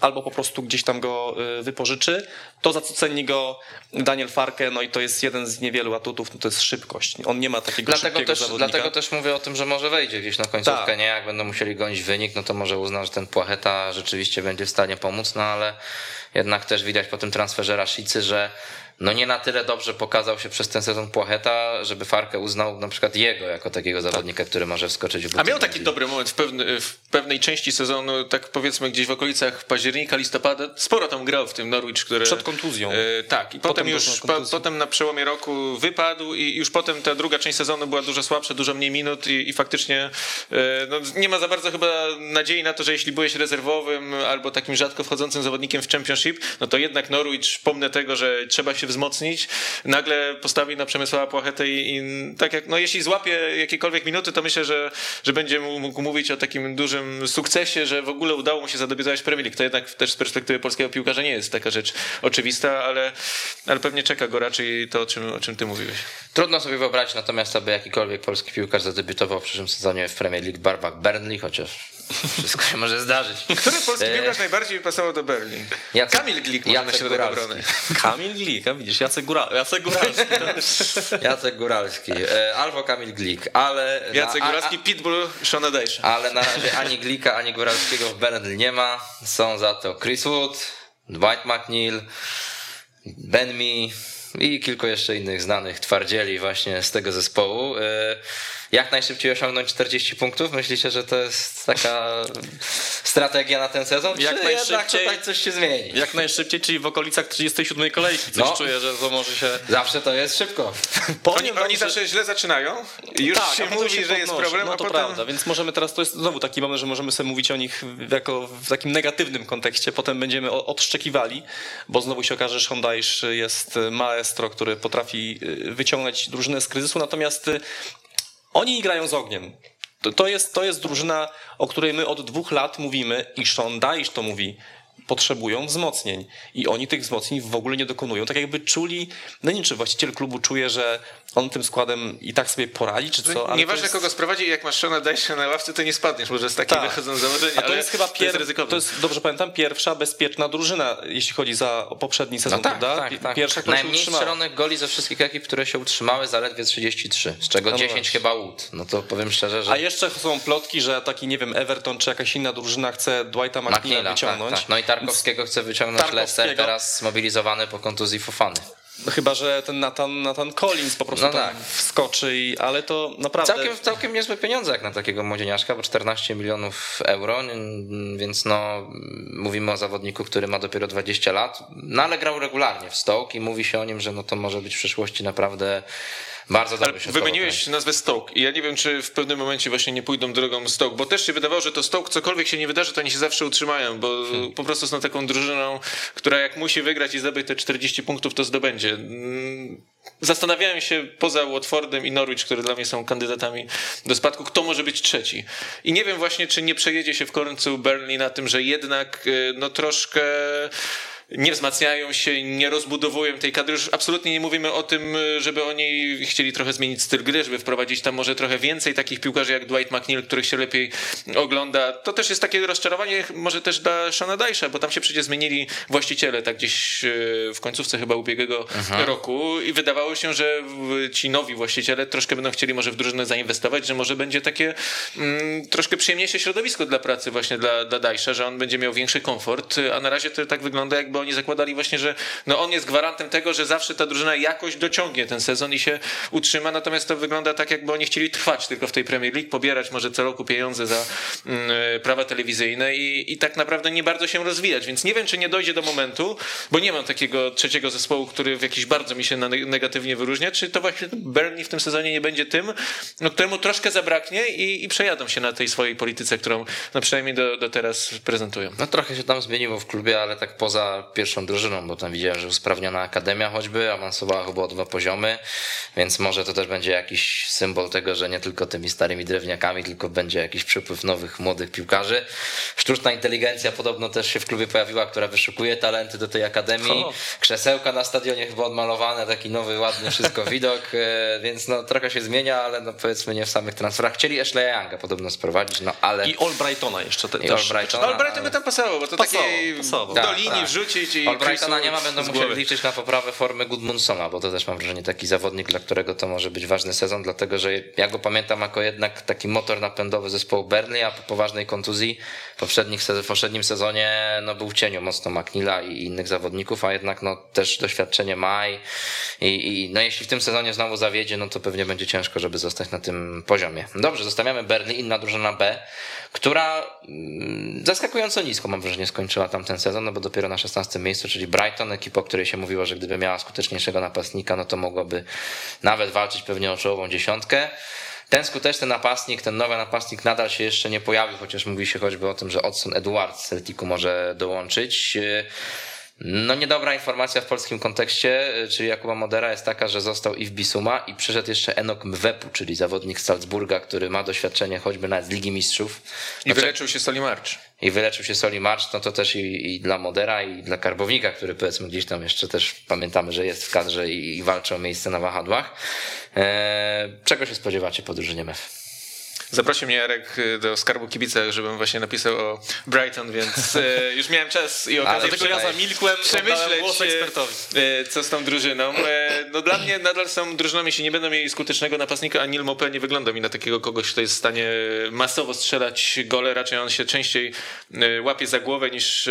albo po prostu gdzieś tam go y, wypożyczy. To za co ceni go Daniel Farke, no i to jest jeden z niewielu atutów, no to jest szybkość. On nie ma takiego Dlatego szybkiego też, zawodnika. dlatego też mówię o tym, że może wejdzie gdzieś na końcówkę, Tak. nie? Jak będą musieli gonić wynik, no to może uzna, że ten Płacheta rzeczywiście będzie w stanie pomóc, no ale jednak też widać po tym transferze Rashicy, że no nie na tyle dobrze pokazał się przez ten sezon Płacheta, żeby Farkę uznał na przykład jego jako takiego zawodnika, który może wskoczyć w buty A miał taki dobry moment w, pewny, w pewnej części sezonu, tak powiedzmy gdzieś w okolicach października, listopada. Sporo tam grał w tym Norwich, który... Przed kontuzją. E, tak, i potem, Potem już po, potem na przełomie roku wypadł i już potem ta druga część sezonu była dużo słabsza, dużo mniej minut i, i faktycznie e, no, nie ma za bardzo chyba nadziei na to, że jeśli byłeś rezerwowym albo takim rzadko wchodzącym zawodnikiem w Championship, no to jednak Norwich, pomnę tego, że trzeba się wzmocnić, nagle postawi na Przemysława Płachetę i, i tak jak, no jeśli złapie jakiekolwiek minuty, to myślę, że, że będzie mógł mówić o takim dużym sukcesie, że w ogóle udało mu się zadebiutować w Premier League. To jednak też z perspektywy polskiego piłkarza nie jest taka rzecz oczywista, ale, ale pewnie czeka go raczej to, o czym, o czym ty mówiłeś. Trudno sobie wyobrazić natomiast, aby jakikolwiek polski piłkarz zadebiutował w przyszłym sezonie w Premier League w barwach Burnley, chociaż wszystko się może zdarzyć. Który polski E, piłkarz najbardziej pasował do Berlin? Jacek- Kamil Glik może na środek Góralski. obrony. (laughs) Kamil Glik, a widzisz, Jacek, Góra, Jacek Góralski. (laughs) Jacek Góralski e, albo Kamil Glik, ale... Jacek na- a- Góralski, Pitbull, Shona Dejsza. Ale na razie ani Glika, ani Góralskiego w Burnley nie ma. Są za to Chris Wood, Dwight McNeil, Ben Mee i kilku jeszcze innych znanych twardzieli właśnie z tego zespołu. Jak najszybciej osiągnąć 40 punktów? Myślicie, że to jest taka strategia na ten sezon? Jak czy jednak najszybciej- tutaj coś się zmieni? Jak najszybciej, czyli w okolicach 37 kolejki. Coś No. czuję, że to może się... Zawsze to jest szybko. Po Oni, nim oni zawsze źle zaczynają i już tak, się mówi, że jest problem, no a to potem... prawda, więc możemy teraz, to jest znowu taki moment, że możemy sobie mówić o nich jako w takim negatywnym kontekście, potem będziemy odszczekiwali, bo znowu się okaże, że Dyche jest, ma maestro, który potrafi y, wyciągnąć drużynę z kryzysu, natomiast y, oni grają z ogniem. To, to, jest, to jest drużyna, o której my od dwóch lat mówimy i Sean Dyche to mówi, potrzebują wzmocnień i oni tych wzmocnień w ogóle nie dokonują. Tak jakby czuli, no nie wiem, czy właściciel klubu czuje, że on tym składem i tak sobie poradzi, czy co. ale Nieważne jest... kogo sprowadzi, jak masz Shona Dyche na ławce, to nie spadniesz, może z takiej Tak. wychodzą założenia. A to ale jest chyba to jest pier... to jest, dobrze pamiętam, pierwsza bezpieczna drużyna, jeśli chodzi za poprzedni sezon, No tak, prawda? tak, tak. Pierwsza, która Najmniej strzelonych goli ze wszystkich ekip, które się utrzymały, zaledwie 33, z czego No 10 właśnie. chyba Wood. No to powiem szczerze, że A jeszcze są plotki, że taki, nie wiem, Everton czy jakaś inna drużyna chce Dwighta McNeila tak, wyciągnąć. tak. No i Tarkowskiego chce wyciągnąć Tarkowskiego. Leicester, teraz zmobilizowany po kontuzji Fofany. No Chyba, że ten Nathan, Nathan Collins po prostu No tak. wskoczy, i, ale to naprawdę... Całkiem, całkiem niezłe pieniądze jak na takiego młodzieniaszka, bo 14 milionów euro, więc no mówimy o zawodniku, który ma dopiero 20 lat, no ale grał regularnie w Stoke i mówi się o nim, że no to może być w przyszłości naprawdę bardzo dobry środkowy wymieniłeś nazwę Stoke i ja nie wiem, czy w pewnym momencie właśnie nie pójdą drogą Stoke, bo też się wydawało, że to Stoke, cokolwiek się nie wydarzy, to oni się zawsze utrzymają, bo Hmm. po prostu są taką drużyną, która jak musi wygrać i zdobyć te 40 punktów, to zdobędzie. Mm, Zastanawiałem się poza Watfordem i Norwich, które dla mnie są kandydatami do spadku, kto może być trzeci. I nie wiem właśnie, czy nie przejedzie się w końcu Burnley na tym, że jednak y, no troszkę nie wzmacniają się, nie rozbudowują tej kadry. Już absolutnie nie mówimy o tym, żeby oni chcieli trochę zmienić styl gry, żeby wprowadzić tam może trochę więcej takich piłkarzy jak Dwight McNeil, których się lepiej ogląda. To też jest takie rozczarowanie może też dla Shona Dyche'a, bo tam się przecież zmienili właściciele tak gdzieś e, w końcówce chyba ubiegłego roku i wydawało się, że ci nowi właściciele troszkę będą chcieli może w drużynę zainwestować, że może będzie takie mm, troszkę przyjemniejsze środowisko dla pracy właśnie dla, dla Dyche'a, że on będzie miał większy komfort, a na razie to tak wygląda jakby oni zakładali właśnie, że no on jest gwarantem tego, że zawsze ta drużyna jakoś dociągnie ten sezon i się utrzyma, natomiast to wygląda tak, jakby oni chcieli trwać tylko w tej Premier League, pobierać może co roku pieniądze za mm, prawa telewizyjne i, i tak naprawdę nie bardzo się rozwijać, więc nie wiem, czy nie dojdzie do momentu, bo nie mam takiego trzeciego zespołu, który w jakiś bardzo mi się negatywnie wyróżnia, czy to właśnie Burnley w tym sezonie nie będzie tym, no, któremu troszkę zabraknie i, i przejadą się na tej swojej polityce, którą no, przynajmniej do, do teraz prezentują. No trochę się tam zmieniło w klubie, ale tak poza pierwszą drużyną, bo tam widziałem, że usprawniona akademia choćby, awansowała chyba o dwa poziomy, więc może to też będzie jakiś symbol tego, że nie tylko tymi starymi drewniakami, tylko będzie jakiś przypływ nowych, młodych piłkarzy. Sztuczna inteligencja podobno też się w klubie pojawiła, która wyszukuje talenty do tej akademii. O. Krzesełka na stadionie chyba odmalowane, taki nowy, ładny wszystko (laughs) widok, e, więc no trochę się zmienia, ale no powiedzmy nie w samych transferach. Chcieli Ashley Younga podobno sprowadzić, no ale... I Albrightona jeszcze te, I też. Albrightona, Ale Brighton by tam pasował, bo to Pasował, takiej pasował. do Tak, linii tak. wrzucić i Albrightona Chrisu nie ma, będą musieli liczyć na poprawę formy Gudmundsona, bo to też mam wrażenie taki zawodnik, dla którego to może być ważny sezon, dlatego że ja go pamiętam jako jednak taki motor napędowy zespołu Burnley, a po poważnej kontuzji poprzednich, w poprzednim sezonie no, był cieniu mocno McNeila i innych zawodników, a jednak no, też doświadczenie ma i, i, no, jeśli w tym sezonie znowu zawiedzie, no to pewnie będzie ciężko, żeby zostać na tym poziomie. Dobrze, zostawiamy Burnley, inna drużyna B, która mm, zaskakująco nisko mam wrażenie skończyła tam ten sezon, no bo dopiero na 16 miejscu, czyli Brighton, ekipa, o której się mówiło, że gdyby miała skuteczniejszego napastnika, no to mogłaby nawet walczyć pewnie o czołową dziesiątkę. Ten skuteczny napastnik, ten nowy napastnik nadal się jeszcze nie pojawił, chociaż mówi się choćby o tym, że Odson Edwards z Celticu może dołączyć. No niedobra informacja w polskim kontekście, czyli Jakuba Modera jest taka, że został i w Bisuma i przyszedł jeszcze Enok Mwepu, czyli zawodnik z Salzburga, który ma doświadczenie choćby nawet z Ligi Mistrzów. I Znaczy- wyleczył się Soli March. i wyleczył się Soli March, no to też i, i dla Modera, i dla Karbownika, który powiedzmy gdzieś tam jeszcze też pamiętamy, że jest w kadrze i, i walczy o miejsce na wahadłach. Eee, czego się spodziewacie po drużynie MEF? Zaprosił mnie Jarek y, do skarbu kibica, żebym właśnie napisał o Brighton, więc e, (laughs) już miałem czas i okazję dlatego ja zamilkłem, przemyśleć, e, co z tą drużyną. No dla mnie nadal są drużyną, jeśli nie będą mieli skutecznego napastnika, a Neil Mopé nie wygląda mi na takiego kogoś, kto jest w stanie masowo strzelać gole, raczej on się częściej łapie za głowę niż,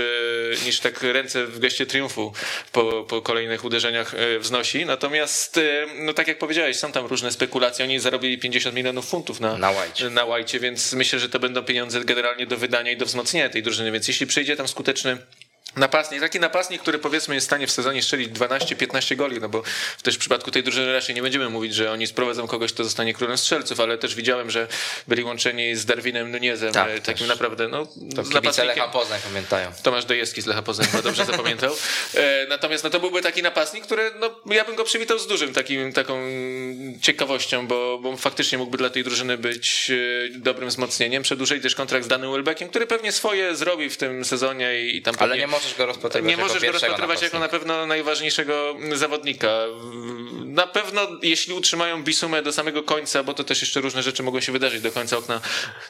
niż tak ręce w geście triumfu po, po kolejnych uderzeniach wznosi. Natomiast, no tak jak powiedziałeś, są tam różne spekulacje, oni zarobili 50 milionów funtów na, Na White. Na łajcie, więc myślę, że to będą pieniądze generalnie do wydania i do wzmocnienia tej drużyny, więc jeśli przyjdzie tam skuteczny Napastnik, taki napastnik, który powiedzmy jest w stanie w sezonie strzelić 12-15 goli, no bo też w przypadku tej drużyny raczej nie będziemy mówić, że oni sprowadzą kogoś, kto zostanie królem strzelców, ale też widziałem, że byli łączeni z Darwinem Nunezem, Tak, e, takim też. naprawdę, no, To napastnikiem. Lecha Poznań pamiętają. Tomasz Dojewski z Lecha Poznań chyba dobrze zapamiętał. E, Natomiast no, to byłby taki napastnik, który no, ja bym go przywitał z dużym takim, taką ciekawością, bo, bo faktycznie mógłby dla tej drużyny być e, dobrym wzmocnieniem. Przedłużyli też kontrakt z Danym Welbeckiem, który pewnie swoje zrobi w tym sezonie i tam Ale pewnie... nie możesz go rozpatrywać Nie jako możesz go rozpatrywać jako na pewno najważniejszego zawodnika. Na pewno, jeśli utrzymają Bisumę do samego końca, bo to też jeszcze różne rzeczy mogą się wydarzyć do końca okna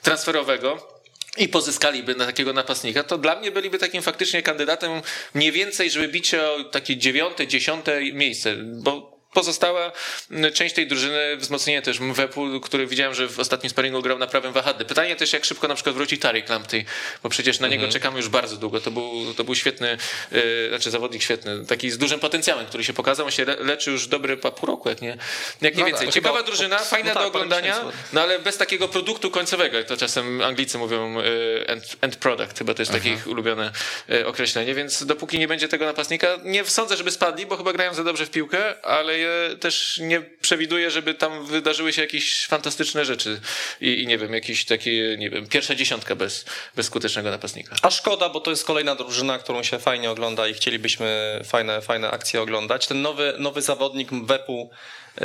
transferowego. I pozyskaliby na takiego napastnika, to dla mnie byliby takim faktycznie kandydatem mniej więcej, żeby bić o takie dziewiąte, dziesiąte miejsce, bo pozostała mm, część tej drużyny, wzmocnienie też Mwepu, który widziałem, że w ostatnim sparingu grał na prawym wahadle. Pytanie też, jak szybko na przykład wróci Tarik Lamptey, bo przecież na niego czekamy już bardzo długo. To był, to był świetny, yy, znaczy zawodnik świetny, taki z dużym potencjałem, który się pokazał. On się le- leczy już dobry pół roku, jak nie, jak nie No więcej. tak. Ciekawa Chyba- drużyna, fajna no tak, do oglądania, no ale bez takiego produktu końcowego, jak to czasem Anglicy mówią, y, end, end product, chyba to jest takie ich ulubione y, określenie, więc dopóki nie będzie tego napastnika, nie sądzę, żeby spadli, bo chyba grają za dobrze w piłkę, ale też nie przewiduję, żeby tam wydarzyły się jakieś fantastyczne rzeczy i, i nie wiem, jakieś takie, nie wiem, pierwsza dziesiątka bez, bez skutecznego napastnika. A szkoda, bo to jest kolejna drużyna, którą się fajnie ogląda i chcielibyśmy fajne, fajne akcje oglądać. Ten nowy, nowy zawodnik Mwepu, e,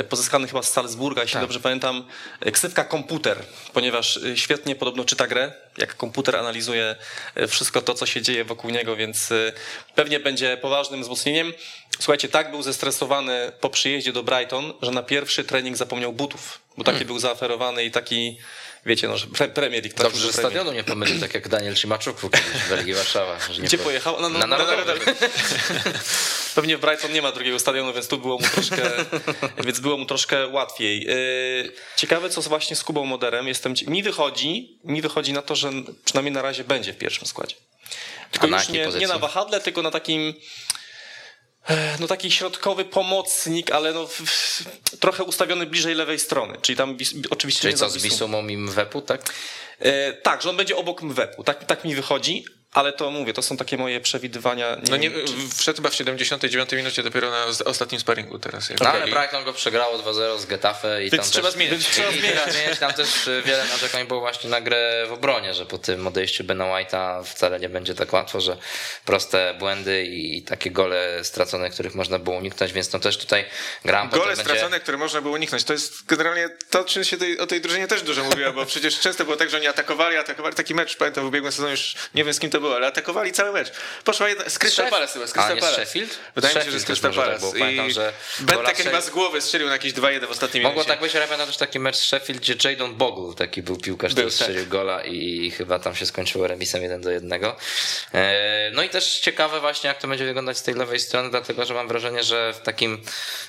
pozyskany chyba z Salzburga, jeśli dobrze pamiętam, e, ksywka komputer, ponieważ e, świetnie podobno czyta grę, jak komputer analizuje e, wszystko to, co się dzieje wokół niego, więc e, pewnie będzie poważnym wzmocnieniem. Słuchajcie, tak był zestresowany po przyjeździe do Brighton, że na pierwszy trening zapomniał butów, bo taki był zaoferowany i taki, wiecie, no, że pre- Premier League. Dobrze, do że Premier. stadionu nie pomylił, tak jak Daniel kiedyś w Belgii Warszawa. że nie Gdzie po- pojechał? No, no, Na Narodowy. (laughs) Pewnie w Brighton nie ma drugiego stadionu, więc tu było mu troszkę, więc było mu troszkę łatwiej. Yy, Ciekawe, co właśnie z Kubą Moderem. Jestem, mi wychodzi, mi wychodzi na to, że przynajmniej na razie będzie w pierwszym składzie. Tylko A już nie, nie na wahadle, tylko na takim no taki środkowy pomocnik, ale no trochę ustawiony bliżej lewej strony. Czyli tam oczywiście Czyli co, z Bisumą. Bisumą i Mwepu, tak? E, tak, że on będzie obok Mwepu. Tak, tak mi wychodzi, ale to mówię, to są takie moje przewidywania. No nie, wiem, czy- wszedł chyba w 79 minucie dopiero na ostatnim sparingu teraz. jak No ale Brighton go przegrało 2-0 z Getafe i Więc tam trzeba też, zmieniać. Więc trzeba (laughs) zmieniać. Tam też y, wiele narzekań było właśnie na grę w obronie, że po tym odejściu Bena White'a wcale nie będzie tak łatwo, że proste błędy i takie gole stracone, których można było uniknąć, więc no też tutaj Graham Gole będzie... stracone, które można było uniknąć. To jest generalnie to, czym się tej, o tej drużynie też dużo mówiło, bo przecież często było tak, że oni atakowali, atakowali taki mecz, pamiętam w ubiegłym sezonie już nie wiem z kim to było, ale atakowali cały mecz. Poszła jedna, z Crystal Palace chyba, z Crystal Palace. Sheffield? Wydaje mi się, że z Crystal może Palace. tak. Pamiętam, że Benteke gola chyba z głowy strzelił na jakieś 2-1 w ostatnim Mogło tak być, ale pamiętam też taki mecz z Sheffield, gdzie Jadon Bogle, taki był piłkarz, który strzelił gola i, chyba tam się skończyło remisem 1 do 1. E, No i też ciekawe właśnie, jak to będzie wyglądać z tej lewej strony, dlatego że mam wrażenie, że w takim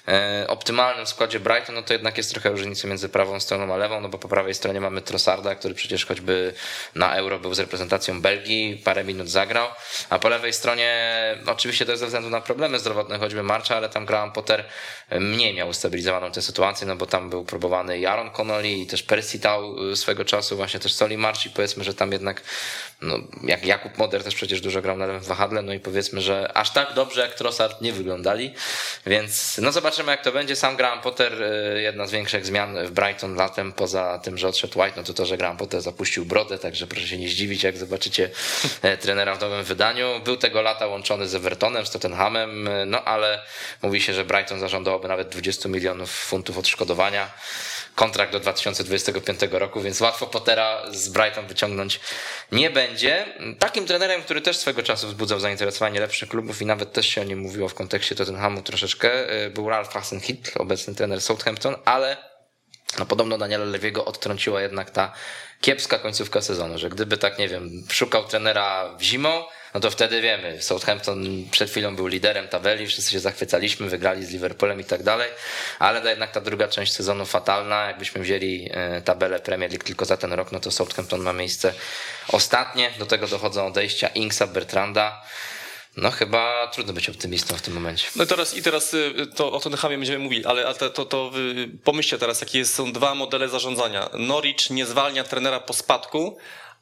e, optymalnym składzie Brighton, no to jednak jest trochę różnicy między prawą stroną a lewą, no bo po prawej stronie mamy Trossarda, który przecież choćby na Euro był z reprezentacją Belgii, parę minut zagrał, a po lewej stronie oczywiście to jest ze względu na problemy zdrowotne, choćby Marcha, ale tam Graham Potter mniej miał ustabilizowaną tę sytuację, no bo tam był próbowany Jaron Connolly i też Percy Tau swego czasu, właśnie też Soli Marci, powiedzmy, że tam jednak no, jak Jakub Moder też przecież dużo grał na lewym wahadle, no i powiedzmy, że aż tak dobrze jak Trossard nie wyglądali, więc no zobaczymy jak to będzie. Sam Graham Potter, y, jedna z większych zmian w Brighton latem, poza tym, że odszedł White, no to to, że Graham Potter zapuścił brodę, także proszę się nie zdziwić, jak zobaczycie e, trenera w nowym wydaniu. Był tego lata łączony z Evertonem, z Tottenhamem, y, no ale mówi się, że Brighton zażądałoby nawet 20 milionów funtów odszkodowania kontrakt do 2025 roku, więc łatwo Pottera z Brighton wyciągnąć nie będzie. Takim trenerem, który też swego czasu wzbudzał zainteresowanie lepszych klubów i nawet też się o nim mówiło w kontekście Tottenhamu troszeczkę, y, był Ralph Hasenhüttl, obecny trener Southampton, ale no podobno Daniela Lewiego odtrąciła jednak ta kiepska końcówka sezonu, że gdyby tak, nie wiem, szukał trenera w zimą, no to wtedy wiemy, Southampton przed chwilą był liderem tabeli, wszyscy się zachwycaliśmy, wygrali z Liverpoolem i tak dalej, ale to jednak ta druga część sezonu fatalna, jakbyśmy wzięli e, tabelę Premier League tylko za ten rok, no to Southampton ma miejsce ostatnie, do tego dochodzą odejścia Inksa, Bertranda, no chyba trudno być optymistą w tym momencie. No i teraz, i teraz y, to o Tottenhamie będziemy mówili, ale, ale to, to, to y, pomyślcie teraz, jakie są dwa modele zarządzania. Norwich nie zwalnia trenera po spadku,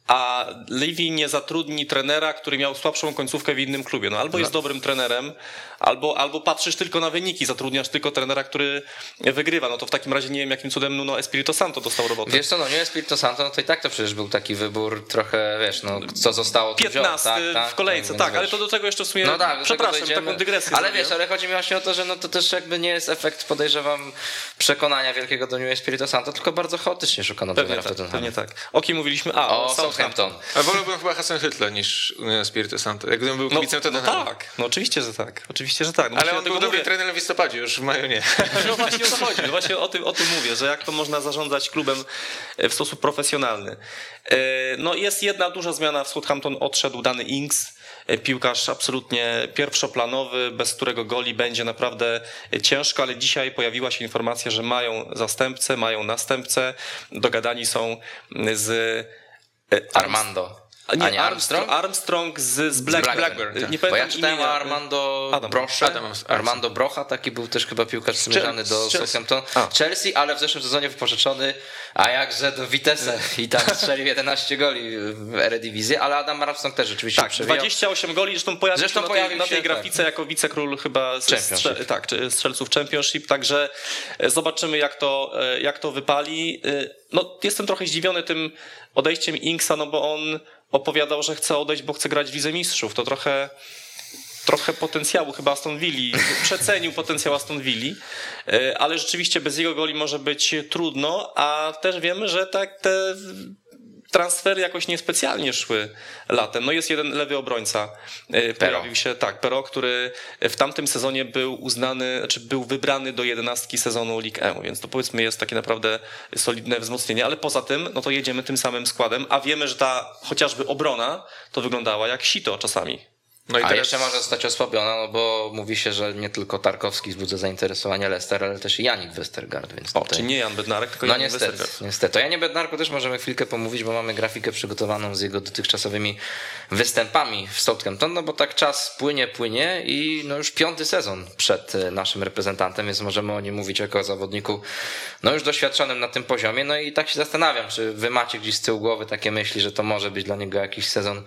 a Levy nie zatrudni trenera, który miał słabszą końcówkę w innym klubie. No albo jest dobrym trenerem, albo, albo patrzysz tylko na wyniki, zatrudniasz tylko trenera, który wygrywa. No to w takim razie nie wiem, jakim cudem Nuno Espirito Santo dostał robotę. Wiesz co, no nie Espirito Santo, no to i tak to przecież był taki wybór trochę, wiesz, no co zostało, to 15 wziął, tak, tak, w kolejce, więc tak, ale to do tego jeszcze w sumie, No tak, przepraszam, taką dygresję Ale wiesz, ale chodzi mi właśnie o to, że no to też jakby nie jest efekt, podejrzewam, przekonania wielkiego do New Espirito Santo, tylko bardzo chaotycznie szukano Pewnie trenera w tak, Tottenhamie. pewnie tak. O kim mówiliśmy? A, O Southampton. A wolałbym chyba Hassan Hytla niż Union Spirito Santo. Jak gdybym był No, kibicem, to no tak, no oczywiście, że tak. Oczywiście, że tak. No Ale on był dobrym trenerem w listopadzie, już w maju nie. (laughs) No właśnie o to chodzi. No właśnie o tym, o tym mówię, że jak to można zarządzać klubem e, w sposób profesjonalny. E, No jest jedna duża zmiana. W Southampton odszedł dany Ings, e, piłkarz absolutnie pierwszoplanowy, bez którego goli będzie naprawdę ciężko, ale dzisiaj pojawiła się informacja, że mają zastępcę, mają następcę. Dogadani są z e, Armando. A nie, A nie Armstrong, Armstrong? Z, z Black, Blackburn, Blackburn. tak. Nie Bo ja pamiętam czytałem imienia. Armando Adam. Brosze. Adam. Armando Brocha, taki był też chyba piłkarz zmierzany do Chelsea. Southampton. Chelsea, ale w zeszłym sezonie wypożyczony, a jakże do Vitesse i tam (laughs) strzelił 11 goli w Eredivisie, ale Adam Armstrong też rzeczywiście Tak, przewijał. 28 goli, zresztą pojawił Zresztą się na pojawił tej, na tej się, grafice jako wicekról chyba z, strze, tak, strzelców Championship, także e, zobaczymy jak to, e, jak to wypali. E, No, jestem trochę zdziwiony tym odejściem Inksa, no bo on opowiadał, że chce odejść, bo chce grać w Lidze Mistrzów. To trochę trochę potencjału chyba Aston Villa, przecenił potencjał Aston Villa, e, ale rzeczywiście bez jego goli może być trudno, a też wiemy, że tak te transfery jakoś niespecjalnie szły latem. No jest jeden lewy obrońca, e, pojawił się, tak, Pero, który w tamtym sezonie był uznany, znaczy był wybrany do jedenastki sezonu League E, więc to powiedzmy jest takie naprawdę solidne wzmocnienie, ale poza tym, no to jedziemy tym samym składem, a wiemy, że ta chociażby obrona to wyglądała jak sito czasami. No i A teraz jeszcze może zostać osłabiona, no bo mówi się, że nie tylko Tarkowski wzbudza zainteresowanie Leicester, ale też i Janik Westergaard, więc O, tutaj... czy nie Jan Bednarek, tylko No Jan niestety, Westergaard. niestety. O Janie Bednarku też możemy chwilkę pomówić, bo mamy grafikę przygotowaną z jego dotychczasowymi występami w Southampton, no bo tak czas płynie, płynie i no już piąty sezon przed e, naszym reprezentantem, więc możemy o nim mówić jako o zawodniku no już doświadczonym na tym poziomie, no i tak się zastanawiam, czy wy macie gdzieś z tyłu głowy takie myśli, że to może być dla niego jakiś sezon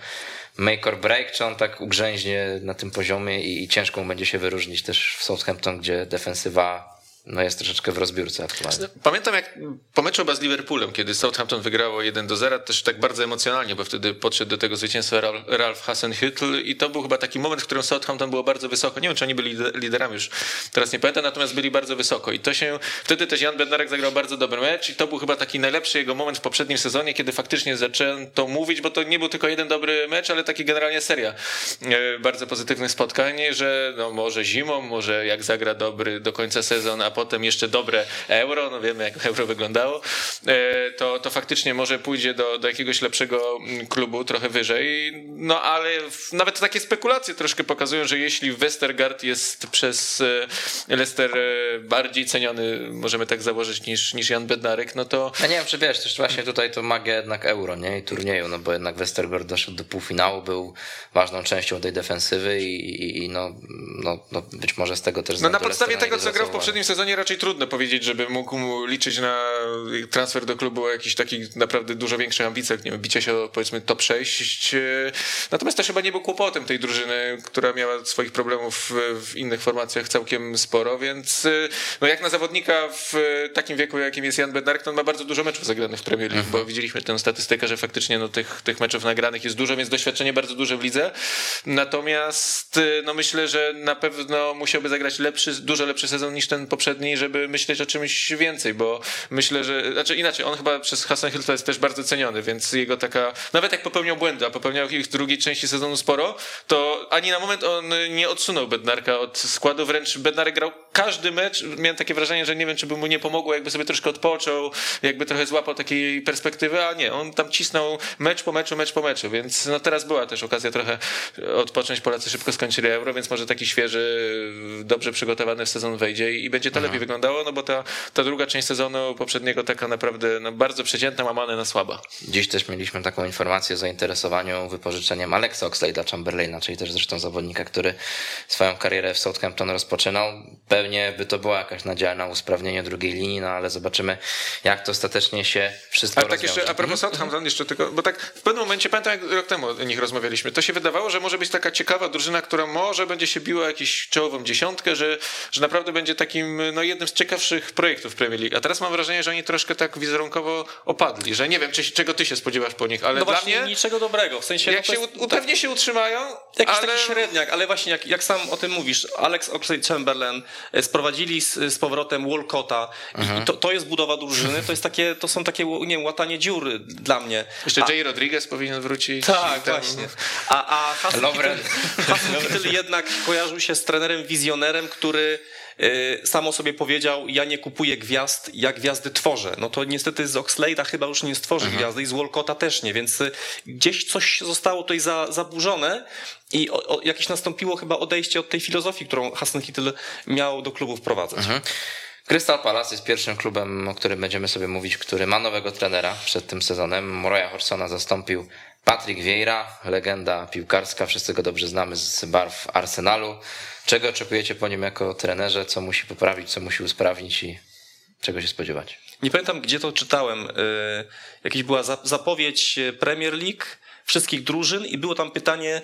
make or break, czy on tak ugrzęźnie na tym poziomie i, i ciężko mu będzie się wyróżnić też w Southampton, gdzie defensywa no jest troszeczkę w rozbiórce aktualnie. Pamiętam jak po meczu z Liverpoolem, kiedy Southampton wygrało 1 do 0, też tak bardzo emocjonalnie, bo wtedy podszedł do tego zwycięstwa Ralph Hasenhüttl i to był chyba taki moment, w którym Southampton było bardzo wysoko. Nie wiem, czy oni byli lider- liderami już, teraz nie pamiętam, natomiast byli bardzo wysoko i to się, wtedy też Jan Bednarek zagrał bardzo dobry mecz i to był chyba taki najlepszy jego moment w poprzednim sezonie, kiedy faktycznie zacząłem to mówić, bo to nie był tylko jeden dobry mecz, ale taki generalnie seria e, bardzo pozytywnych spotkań, że no może zimą, może jak zagra dobry do końca sezon, a potem jeszcze dobre euro, no wiemy jak euro wyglądało, e, to, to faktycznie może pójdzie do, do jakiegoś lepszego mm, klubu, trochę wyżej. No ale nawet takie spekulacje troszkę pokazują, że jeśli Westergaard jest przez e, Leicester e, bardziej ceniony, możemy tak założyć, niż, niż Jan Bednarek, no to Ja nie wiem, czy wiesz, też właśnie tutaj to magia jednak euro, nie? I turnieju, no bo jednak Westergaard doszedł do półfinału, był ważną częścią tej defensywy i, i, i no, no, no być może z tego też No na podstawie tego, co grał w poprzednim sezonie, raczej trudno powiedzieć, żeby mógł liczyć na transfer do klubu o jakichś takich naprawdę dużo większych ambicjach, nie wiem, bicia się o powiedzmy top 6. Natomiast to chyba nie był kłopotem tej drużyny, która miała swoich problemów w, innych formacjach całkiem sporo, więc no jak na zawodnika w takim wieku, jakim jest Jan Bednarek, to on ma bardzo dużo meczów zagranych w Premier League, bo widzieliśmy tę statystykę, że faktycznie no, tych, tych meczów nagranych jest dużo, więc doświadczenie bardzo duże w lidze. Natomiast no myślę, że na pewno musiałby zagrać lepszy, dużo lepszy sezon niż ten poprzedni, żeby myśleć o czymś więcej, bo myślę, że, znaczy inaczej, on chyba przez Hassan Hilta jest też bardzo ceniony, więc jego taka, nawet jak popełniał błędy, a popełniał ich w drugiej części sezonu sporo, to ani na moment on nie odsunął Bednarka od składu, wręcz Bednarek grał każdy mecz, miałem takie wrażenie, że nie wiem, czy by mu nie pomogło, jakby sobie troszkę odpoczął, jakby trochę złapał takiej perspektywy, a nie, on tam cisnął mecz po meczu, mecz po meczu, więc no teraz była też okazja trochę odpocząć, Polacy szybko skończyli Euro, więc może taki świeży, dobrze przygotowany sezon wejdzie i będzie to lepiej wyglądało, no bo ta, ta druga część sezonu poprzedniego taka naprawdę no, bardzo przeciętna, łamane na słaba. Dziś też mieliśmy taką informację o zainteresowaniu wypożyczeniem Alexa Oxlade'a Chamberlaina, czyli też zresztą zawodnika, który swoją karierę w Southampton rozpoczynał. Pewnie by to była jakaś nadzieja na usprawnienie drugiej linii, no ale zobaczymy, jak to ostatecznie się wszystko Ale tak jeszcze a propos Southampton, jeszcze tylko, bo tak w pewnym momencie, pamiętam jak rok temu o nich rozmawialiśmy, to się wydawało, że może być taka ciekawa drużyna, która może będzie się biła o jakąś czołową dziesiątkę, że, że naprawdę będzie takim no, jednym z ciekawszych projektów Premier League. A teraz mam wrażenie, że oni troszkę tak wizerunkowo opadli, że nie wiem, czy, czego ty się spodziewasz po nich, ale No dla właśnie mnie, niczego dobrego, w sensie... jak no się jest- pewnie się utrzymają, Jakiś ale... taki średniak, ale właśnie jak, jak sam o tym mówisz, Alex Oxlade-Chamberlain sprowadzili z, z powrotem Walcotta i to, to jest budowa drużyny, to jest takie, to są takie, nie wiem, łatanie dziury dla mnie. Jeszcze A- Jay Rodriguez powinien wrócić. tak, Tam- właśnie. A, a Hasan Kittel jednak kojarzył się z trenerem wizjonerem, który y, sam o sobie powiedział, ja nie kupuję gwiazd, ja gwiazdy tworzę. No to niestety z Oxlade'a chyba już nie stworzy gwiazdy i z Walcotta też nie, więc y, gdzieś coś zostało tutaj za, zaburzone i o, o, jakieś nastąpiło chyba odejście od tej filozofii, którą Hasan Kittel miał do klubu wprowadzać. Crystal Palace jest pierwszym klubem, o którym będziemy sobie mówić, który ma nowego trenera przed tym sezonem. Moroja Horsona zastąpił Patrick Vieira, legenda piłkarska, wszyscy go dobrze znamy z barw Arsenalu. Czego oczekujecie po nim jako trenerze? Co musi poprawić, co musi usprawnić i czego się spodziewać? Nie pamiętam, gdzie to czytałem. y, Jakaś była za- zapowiedź y, Premier League wszystkich drużyn i było tam pytanie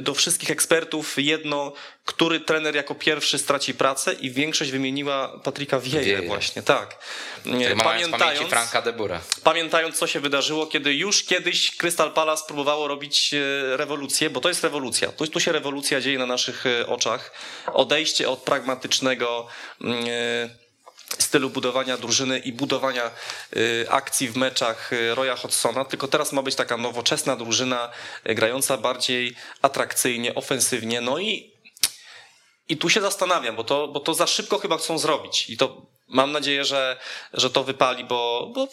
do wszystkich ekspertów jedno, który trener jako pierwszy straci pracę i większość wymieniła Patryka Vieira. właśnie, tak. W pamięci Franka de Boera. pamiętając, co się wydarzyło, kiedy już kiedyś Crystal Palace próbowało robić e, rewolucję, bo to jest rewolucja. Tu, tu się rewolucja dzieje na naszych e, oczach. Odejście od pragmatycznego mm, e, stylu budowania drużyny i budowania e, akcji w meczach e, Roya Hodgsona, tylko teraz ma być taka nowoczesna drużyna, e, grająca bardziej atrakcyjnie, ofensywnie, no i i tu się zastanawiam, bo to, bo to za szybko chyba chcą zrobić. I to mam nadzieję, że, że to wypali, bo, bo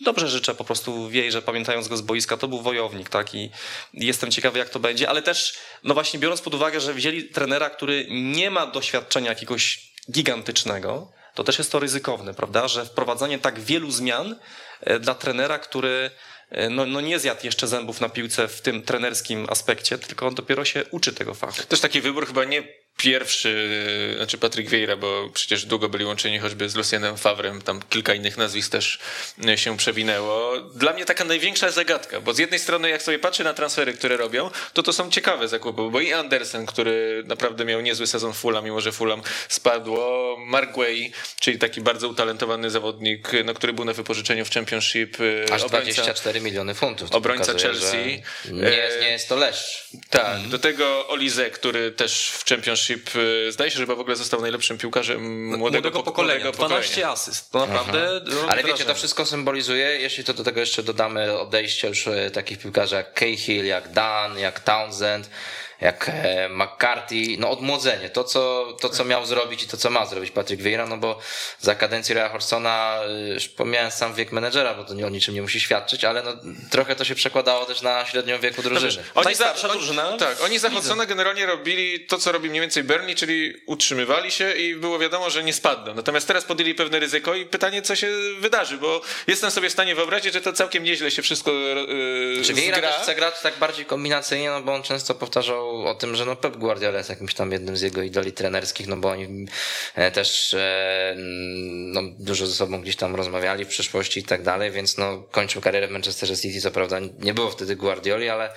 dobrze życzę po prostu wiej, że pamiętając go z boiska, to był wojownik, tak? I jestem ciekawy, jak to będzie, ale też, no właśnie, biorąc pod uwagę, że wzięli trenera, który nie ma doświadczenia jakiegoś gigantycznego, to też jest to ryzykowne, prawda? Że wprowadzanie tak wielu zmian e, dla trenera, który e, no, no nie zjadł jeszcze zębów na piłce w tym trenerskim aspekcie, tylko on dopiero się uczy tego fachu. Też taki wybór chyba nie pierwszy, znaczy Patryk Vieira, bo przecież długo byli łączeni choćby z Lucienem Favrem, tam kilka innych nazwisk też się przewinęło. Dla mnie taka największa zagadka, bo z jednej strony jak sobie patrzę na transfery, które robią, to to są ciekawe zakupy, bo i Andersen, który naprawdę miał niezły sezon Fulham, mimo że Fulham spadło, Mark Way, czyli taki bardzo utalentowany zawodnik, no, który był na wypożyczeniu w Championship, Aż obrońca- 24 miliony funtów. Obrońca pokazuje, Chelsea. Nie jest, nie jest to leszcz. Tak, do tego Olize, który też w Championship y, zdaje się, że chyba w ogóle został najlepszym piłkarzem młodego, po- pokolenia. 12 asyst. To naprawdę. Ale wiecie, to wszystko symbolizuje, jeśli to do tego jeszcze dodamy odejście już e, takich piłkarzy jak Cahill, jak Dan, jak Townsend, jak e, McCarthy, no odmłodzenie, to co, to co miał zrobić i to co ma zrobić Patrick Vieira, no bo za kadencji Roya Horsona, y, już pomijałem sam wiek menedżera, bo to nie o niczym nie musi świadczyć, ale no, trochę to się przekładało też na średnią wieku drużyny. Oni Najstarsza za, drużyna oni, tak, oni za Hodsona generalnie robili to, co robi mniej więcej Burnley, czyli utrzymywali się i było wiadomo, że nie spadną. Natomiast teraz podjęli pewne ryzyko i pytanie, co się wydarzy, bo jestem sobie w stanie wyobrazić, że to całkiem nieźle się wszystko yy, Czy Vieira zgra. też chce grać tak bardziej kombinacyjnie, no bo on często powtarzał o tym, że no Pep Guardiola jest jakimś tam jednym z jego idoli trenerskich, no bo oni e, też e, no, dużo ze sobą gdzieś tam rozmawiali w przyszłości i tak dalej, więc no kończył karierę w Manchesterze City, co prawda nie było wtedy Guardioli, ale,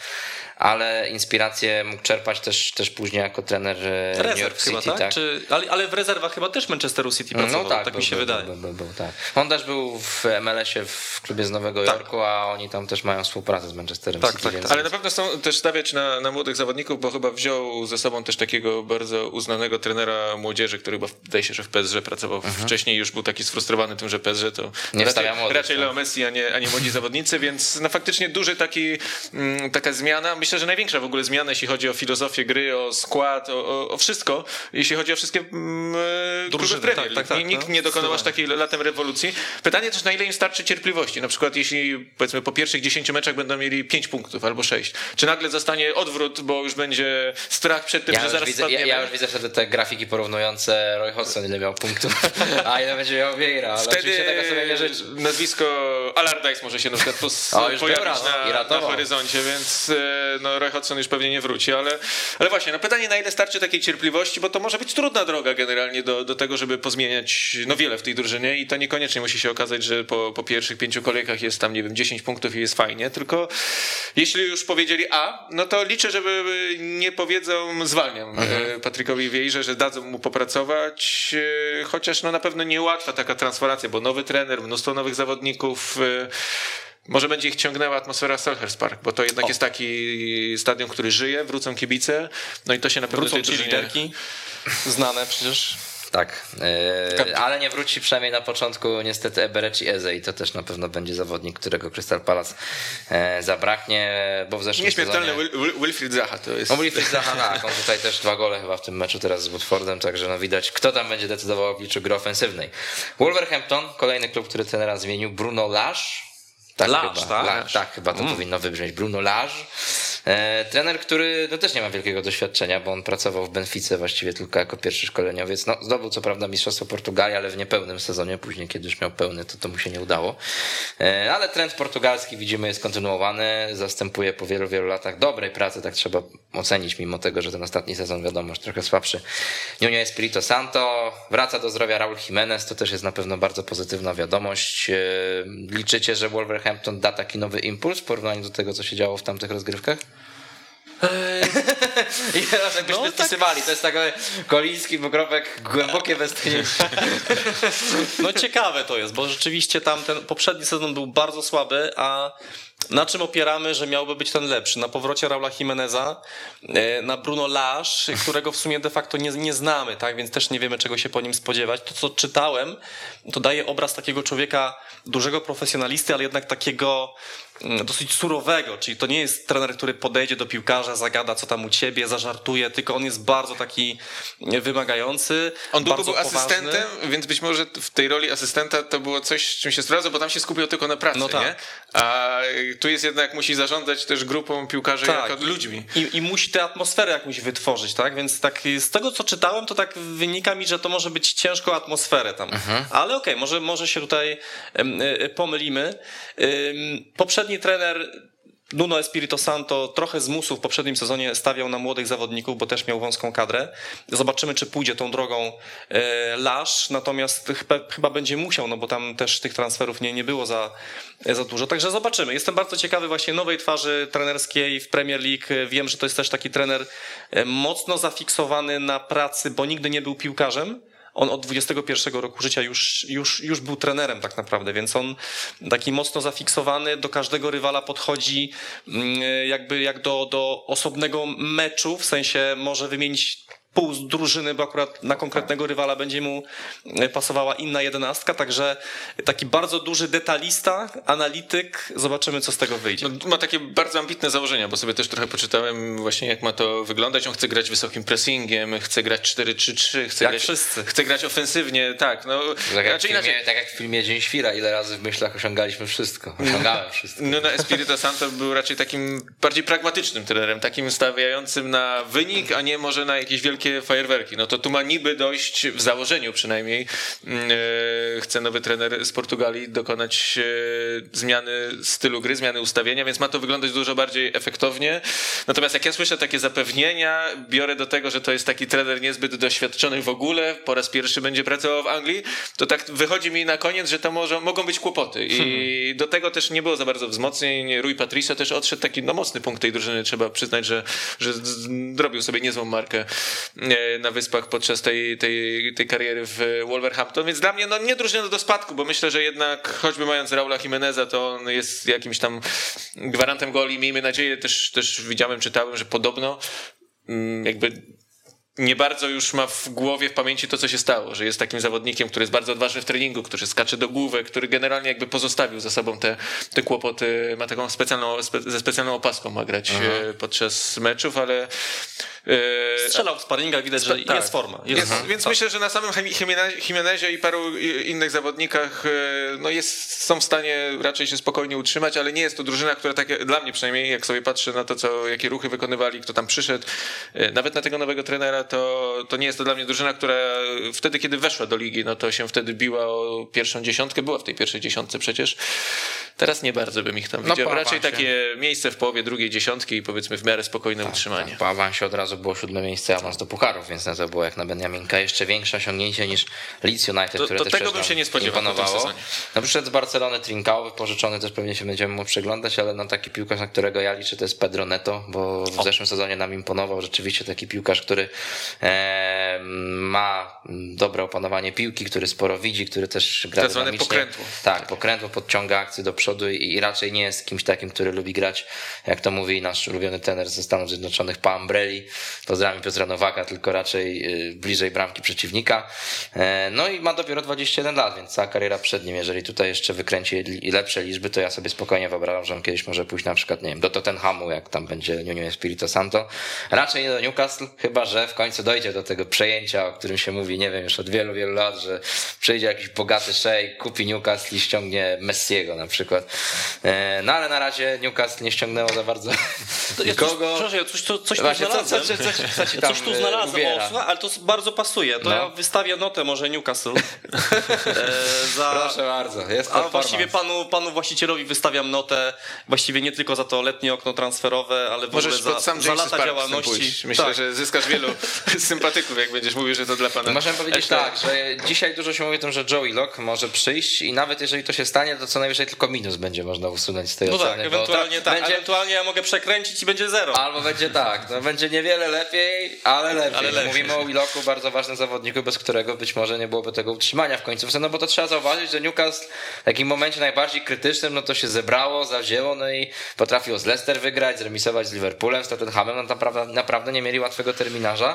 ale inspirację mógł czerpać też, też później jako trener e, New Rezerw York chyba, City, tak? Czy, ale, ale w rezerwach chyba też Manchesteru City pracował, no tak, tak był, mi się był, wydaje. Był, był, był, tak. On też był w MLS-ie w klubie z Nowego Tak. Jorku, a oni tam też mają współpracę z Manchesterem Tak, City, tak, więc tak. Ale na pewno chcą też stawiać na, na młodych zawodników, bo chyba wziął ze sobą też takiego bardzo uznanego trenera młodzieży, który chyba wydaje się, że w PSG pracował wcześniej i już był taki sfrustrowany tym, że PSG to Mhm. Nie raczej, młodych, raczej tak. Leo Messi, a nie, a nie młodzi zawodnicy, więc no faktycznie duży taki, mm, taka zmiana, myślę, że największa w ogóle zmiana, jeśli chodzi o filozofię gry, o skład, o, o, wszystko, jeśli chodzi o wszystkie mm, e, kluby Drużyny, Premier tak, tak, tak, Nikt no, nie dokonał aż takiej latem rewolucji. Pytanie też, na ile im starczy cierpliwości. Na przykład, jeśli powiedzmy po pierwszych 10 meczach będą mieli 5 punktów albo 6. Czy nagle zostanie odwrót, bo już będzie strach przed tym, Ja że zaraz widzę, ja, spadniemy? ja już widzę wtedy te grafiki porównujące Roy Hodgson, ile miał punktów, (laughs) a ile będzie miał Vieira, ale Wtedy oczywiście tego sobie nie nazwisko Allardyce może się na przykład pos- O, już pojawić dobra, no, na, na horyzoncie, więc e, no Roy Hodgson już pewnie nie wróci, ale, ale właśnie, no pytanie na ile starczy takiej cierpliwości, bo to może być trudna droga generalnie do, do tego, żeby pozmieniać no wiele w tej drużynie i to niekoniecznie musi się okazać, że po, po pierwszych pięciu kolejkach jest tam, nie wiem, 10 punktów i jest fajnie, tylko jeśli już powiedzieli A, no to liczę, żeby nie powiedzą zwalniam mhm. Patrykowi Wiejrze, że dadzą mu popracować, e, chociaż no na pewno niełatwa taka transformacja, bo nowy trener, mnóstwo nowych zawodników, e, może będzie ich ciągnęła atmosfera Selhurst Park, bo to jednak o. jest taki stadion, który żyje, wrócą kibice, no i to się na pewno wrócą ci liderki, znane przecież. Tak, yy, ale nie wróci przynajmniej na początku niestety Ebereci Eze i to też na pewno będzie zawodnik, którego Crystal Palace e, zabraknie, bo w zeszłym Nieśmiertelny sezonie... Wil, Wilfried Zaha to jest. No, Wilfried Zaha, tak, on tutaj też dwa gole chyba w tym meczu teraz z Watfordem, także no widać, kto tam będzie decydował o obliczu gry ofensywnej. Wolverhampton, kolejny klub, który trenera zmienił, Bruno Lage, tak, Lasz, chyba, tak? Lasz, tak, chyba to mm. powinno wybrzmieć. Bruno Lage. E, trener, który no, też nie ma wielkiego doświadczenia, bo on pracował w Benfice właściwie tylko jako pierwszy szkoleniowiec. No, zdobył co prawda Mistrzostwo Portugalii, ale w niepełnym sezonie. Później, kiedy już miał pełny, to to mu się nie udało. E, ale trend portugalski widzimy jest kontynuowany. Zastępuje po wielu, wielu latach dobrej pracy, tak trzeba ocenić, mimo tego, że ten ostatni sezon wiadomo, już trochę słabszy. Nuno Espirito Santo. Wraca do zdrowia Raul Jimenez. To też jest na pewno bardzo pozytywna wiadomość. E, liczycie, że Wolverhampton da taki nowy impuls w porównaniu do tego, co się działo w tamtych rozgrywkach? (laughs) I teraz jakbyśmy no, spisywali, tak. to jest taki koliński pokropek, głębokie westchnięcie. (laughs) No ciekawe to jest, bo rzeczywiście tam ten poprzedni sezon był bardzo słaby, a na czym opieramy, że miałby być ten lepszy? Na powrocie Raula Jimeneza, e, na Bruno Lage, którego w sumie de facto nie, nie znamy, tak? więc też nie wiemy, czego się po nim spodziewać. To, co czytałem, to daje obraz takiego człowieka, dużego profesjonalisty, ale jednak takiego dosyć surowego, czyli to nie jest trener, który podejdzie do piłkarza, zagada co tam u ciebie, zażartuje, tylko on jest bardzo taki wymagający. On długo był poważny. asystentem, więc być może w tej roli asystenta to było coś, czym się sprawdza, bo tam się skupiał tylko na pracy, no tak. nie? A tu jest jednak, musi zarządzać też grupą piłkarzy tak. jako ludźmi. I, I musi tę atmosferę jakąś wytworzyć, tak? Więc tak z tego, co czytałem, to tak wynika mi, że to może być ciężko atmosferę tam. Mhm. Ale okej, okay, może, może się tutaj e, pomylimy. Poprzedni trener Nuno Espirito Santo trochę z w poprzednim sezonie stawiał na młodych zawodników, bo też miał wąską kadrę. Zobaczymy, czy pójdzie tą drogą e, Lasz, natomiast chyba, chyba, będzie musiał, no bo tam też tych transferów nie, nie było za, za dużo. Także zobaczymy. Jestem bardzo ciekawy właśnie nowej twarzy trenerskiej w Premier League. Wiem, że to jest też taki trener e, mocno zafiksowany na pracy, bo nigdy nie był piłkarzem on od 21 roku życia już, już, już był trenerem tak naprawdę, więc on taki mocno zafiksowany do każdego rywala podchodzi mm, jakby jak do, do osobnego meczu, w sensie może wymienić pół z drużyny, bo akurat na konkretnego rywala będzie mu e, pasowała inna jedenastka, także taki bardzo duży detalista, analityk, zobaczymy co z tego wyjdzie. No, ma takie bardzo ambitne założenia, bo sobie też trochę poczytałem właśnie jak ma to wyglądać. On chce grać wysokim pressingiem, chce grać 4-3-3, chce, jak grać, wszyscy. chce grać ofensywnie, tak. No, tak, jak filmie, tak jak w filmie Dzień Świra, ile razy w myślach osiągaliśmy wszystko. Osiągałem wszystko. No, no Espirito Santo był raczej takim bardziej pragmatycznym trenerem, takim stawiającym na wynik, a nie może na jakieś wielkie wielkie fajerwerki. No to tu ma niby dojść, w założeniu przynajmniej, mm, e, chce nowy trener z Portugalii dokonać e, zmiany stylu gry, zmiany ustawienia, więc ma to wyglądać dużo bardziej efektownie. Natomiast jak ja słyszę takie zapewnienia, biorę do tego, że to jest taki trener niezbyt doświadczony w ogóle, po raz pierwszy będzie pracował w Anglii, to tak wychodzi mi na koniec, że to może, mogą być kłopoty. I hmm. do tego też nie było za bardzo wzmocnień. Rui Patricio też odszedł taki no, mocny punkt tej drużyny, trzeba przyznać, że, że zrobił sobie niezłą markę na wyspach podczas tej, tej, tej kariery w Wolverhampton, więc dla mnie no, nie drużyna do spadku, bo myślę, że jednak choćby mając Raula Jimeneza, to on jest jakimś tam gwarantem goli. Miejmy nadzieję, też, też widziałem, czytałem, że podobno mm, jakby nie bardzo już ma w głowie, w pamięci to, co się stało, że jest takim zawodnikiem, który jest bardzo odważny w treningu, który skacze do głowy, który generalnie jakby pozostawił za sobą te, te kłopoty, ma taką specjalną, spe, ze specjalną opaską ma grać Aha. E, podczas meczów, ale E, Strzelał w sparingach, widać, że tak. jest forma. Jest, Jest, więc Tak. myślę, że na samym Jimene- Jimenezie i paru innych zawodnikach e, no jest, są w stanie raczej się spokojnie utrzymać, ale nie jest to drużyna, która tak dla mnie przynajmniej, jak sobie patrzę na to, co, jakie ruchy wykonywali, kto tam przyszedł, nawet na tego nowego trenera, to, to nie jest to dla mnie drużyna, która wtedy, kiedy weszła do ligi, no to się wtedy biła o pierwszą dziesiątkę, była w tej pierwszej dziesiątce przecież. Teraz nie bardzo bym ich tam No, widział. Raczej awansie. takie miejsce w połowie drugiej dziesiątki i powiedzmy w miarę spokojne utrzymanie. Tak, po awansie od razu było siódme miejsce awans do pucharów, więc no to było jak na Benjaminka jeszcze większe osiągnięcie niż Leeds United, To- które to też tego bym się nie spodziewał imponowało. sezonie. No przyszedł z Barcelony Trincao, wypożyczony też pewnie się będziemy mu przyglądać, ale no taki piłkarz, na którego ja liczę, to jest Pedro Neto, bo w zeszłym sezonie nam imponował rzeczywiście taki piłkarz, który ma dobre opanowanie piłki, który sporo widzi, który też gra Tak zwane pokrętło. Tak, pokrętło, podciąga akcje do przodu i, raczej nie jest kimś takim, który lubi grać, jak to mówi nasz ulubiony trener ze Stanów Zjednoczonych, pa Umbrelli. Pozdrawiam Piotra Nowaka, tylko raczej y, bliżej bramki przeciwnika. E, No i ma dopiero 21 lat, więc cała kariera przed nim. Jeżeli tutaj jeszcze wykręci lepsze liczby, to ja sobie spokojnie wyobrażam, że on kiedyś może pójść na przykład, nie wiem, do Tottenhamu, jak tam będzie Nuno Espirito Santo. Raczej nie do Newcastle, chyba że w końcu dojdzie do tego przejęcia, o którym się mówi, nie wiem, już od wielu, wielu lat, że przyjdzie jakiś bogaty szejk, kupi Newcastle i ściągnie Messiego na przykład. E, No ale na razie Newcastle nie ściągnęło za bardzo Ja nikogo. Coś, przepraszam, ja coś, tu- coś tu Właśnie, znalazłem. co- co- co- co (laughs) ci Ja tam, coś tu e, znalazłem, ubiera? o, słuchaj, ale to bardzo pasuje. To No. ja wystawię notę może Newcastle. (laughs) e, za, Proszę bardzo, jest A właściwie panu, panu właścicielowi wystawiam notę, właściwie nie tylko za to letnie okno transferowe, ale w Możesz ogóle za, sam za lata Park działalności. pójść. Myślę, Tak. że zyskasz wielu (laughs) (laughs) sympatyków, jak będziesz mówił, że to dla pana. Możemy powiedzieć tak, że dzisiaj dużo się mówi o tym, że Joey Lock może przyjść i nawet jeżeli to się stanie, to co najwyżej tylko minus będzie można usunąć z tej No tak, oceny. bo ewentualnie tak, Będzie, ewentualnie ja mogę przekręcić i będzie zero. albo będzie tak, no będzie niewiele lepiej, ale lepiej. Ale lepiej. Mówimy o Willoku, bardzo ważnym zawodniku, bez którego być może nie byłoby tego utrzymania w końcu. No bo to trzeba zauważyć, że Newcastle w takim momencie najbardziej krytycznym, no to się zebrało, zawzięło, no i potrafiło z Leicester wygrać, zremisować z Liverpoolem, z Tottenhamem, no naprawdę, naprawdę nie mieli łatwego terminarza.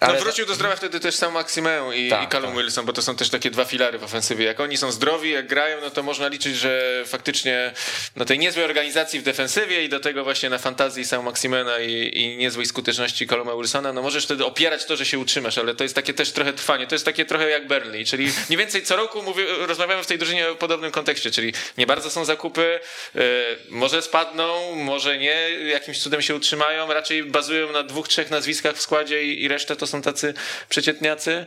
No, Ale wrócił do zdrowia wtedy też sam Maximę i, Tak, i Callum tak. Wilson, bo to są też takie dwa filary w ofensywie. Jak oni są zdrowi, jak grają, no to można liczyć, że faktycznie na tej niezłej organizacji w defensywie i do tego właśnie na fantazji sam Maximena i, i niezłej skuteczności Calluma Wilsona, no możesz wtedy opierać to, że się utrzymasz, ale to jest takie też trochę trwanie. To jest takie trochę jak Burnley, czyli mniej więcej co roku mówię, rozmawiamy w tej drużynie o podobnym kontekście, czyli nie bardzo są zakupy, e, może spadną, może nie, jakimś cudem się utrzymają, raczej bazują na dwóch, trzech nazwiskach w składzie i, i resztę to są tacy przeciętniacy.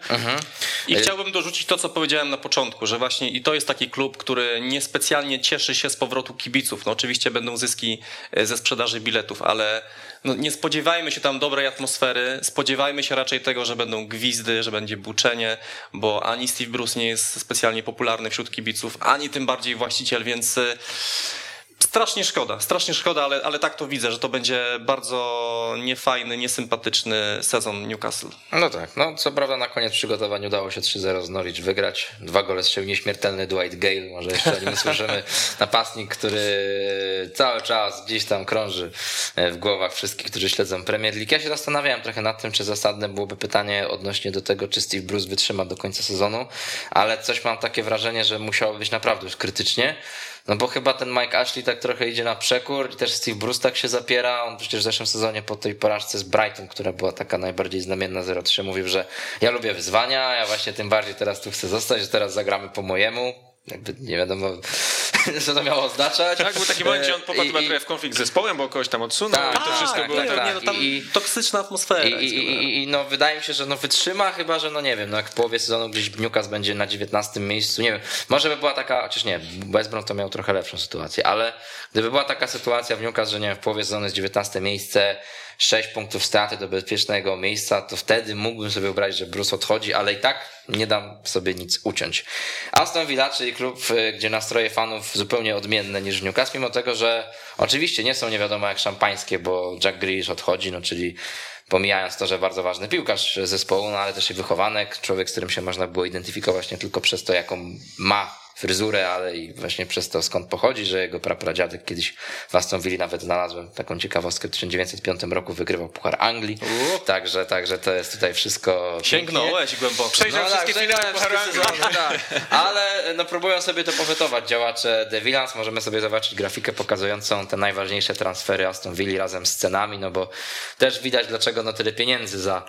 I chciałbym dorzucić to, co powiedziałem na początku, że właśnie i to jest taki klub, który niespecjalnie cieszy się z powrotu kibiców. No oczywiście będą zyski e, ze sprzedaży biletów, ale no nie spodziewajmy się tam dobrej atmosfery, spodziewajmy się raczej tego, że będą gwizdy, że będzie buczenie, bo ani Steve Bruce nie jest specjalnie popularny wśród kibiców, ani tym bardziej właściciel, więc e, Strasznie szkoda, strasznie szkoda, ale, ale tak to widzę, że to będzie bardzo niefajny, niesympatyczny sezon Newcastle. No tak, no co prawda na koniec przygotowań udało się 3-0 z Norwich wygrać. Dwa gole strzelił nieśmiertelny Dwight Gale, może jeszcze o nim usłyszymy. (laughs) Napastnik, który cały czas gdzieś tam krąży w głowach wszystkich, którzy śledzą Premier League. Ja się zastanawiałem trochę nad tym, czy zasadne byłoby pytanie odnośnie do tego, czy Steve Bruce wytrzyma do końca sezonu, ale coś mam takie wrażenie, że musiało być naprawdę już krytycznie. No bo chyba ten Mike Ashley tak trochę idzie na przekór i też Steve Bruce tak się zapiera. On przecież w zeszłym sezonie po tej porażce z Brighton, która była taka najbardziej znamienna 0-3, mówił, że ja lubię wyzwania, ja właśnie tym bardziej teraz tu chcę zostać, że teraz zagramy po mojemu. Jakby nie wiadomo, (laughs) co to miało oznaczać. Tak, był taki moment, gdzie on E, popadł i- w konflikt z zespołem, bo kogoś tam odsunął Tak, i to wszystko tak, było tak, tak. tak. nie, no tam I- toksyczna atmosfera. I, i, generalnie. i, I no wydaje mi się, że no wytrzyma, chyba że no nie wiem, no jak w połowie sezonu gdzieś Newcastle będzie na 19 miejscu, nie wiem, może by była taka, chociaż nie, West Brom to miał trochę lepszą sytuację, ale gdyby była taka sytuacja w Newcastle, że nie wiem, w połowie sezonu jest 19 miejsce, 6 punktów straty do bezpiecznego miejsca, to wtedy mógłbym sobie wyobrazić, że Bruce odchodzi, ale i tak nie dam sobie nic uciąć. Aston Villa, czyli klub, y, gdzie nastroje fanów zupełnie odmienne niż w Newcastle, mimo tego, że oczywiście nie są nie wiadomo jak szampańskie, bo Jack Grealish odchodzi, no czyli pomijając to, że bardzo ważny piłkarz zespołu, no ale też i wychowanek, człowiek, z którym się można było identyfikować nie tylko przez to, jaką ma fryzurę, ale i właśnie przez to skąd pochodzi, że jego prapradziadek kiedyś w Aston Villa nawet znalazłem taką ciekawostkę w 1905 roku wygrywał Puchar Anglii. Także, także to jest tutaj wszystko. Sięgnąłeś głęboko. Przejrzał wszystkie żegnałem finały Pucharu wszystkie Anglii. sezony, tak. Ale no, próbują sobie to powetować działacze The Villans. Możemy sobie zobaczyć grafikę pokazującą te najważniejsze transfery Aston Villa razem z cenami, no bo też widać dlaczego no tyle pieniędzy za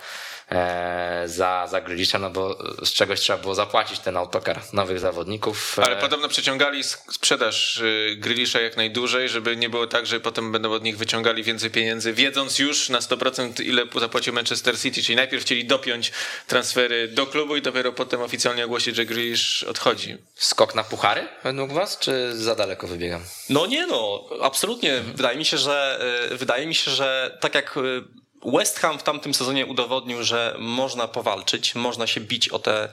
e, za, za Grealisha, no bo z czegoś trzeba było zapłacić ten autokar nowych zawodników. Ale podobno przeciągali sprzedaż y, Grealisha jak najdłużej, żeby nie było tak, że potem będą od nich wyciągali więcej pieniędzy, wiedząc już na 100% ile zapłacił Manchester City, czyli najpierw chcieli dopiąć transfery do klubu i dopiero potem oficjalnie ogłosić, że Grealish odchodzi. Skok na puchary według was, czy za daleko wybiegam? No nie no, absolutnie. Wydaje mi się, że y, wydaje mi się, że tak jak y, West Ham w tamtym sezonie udowodnił, że można powalczyć, można się bić o te,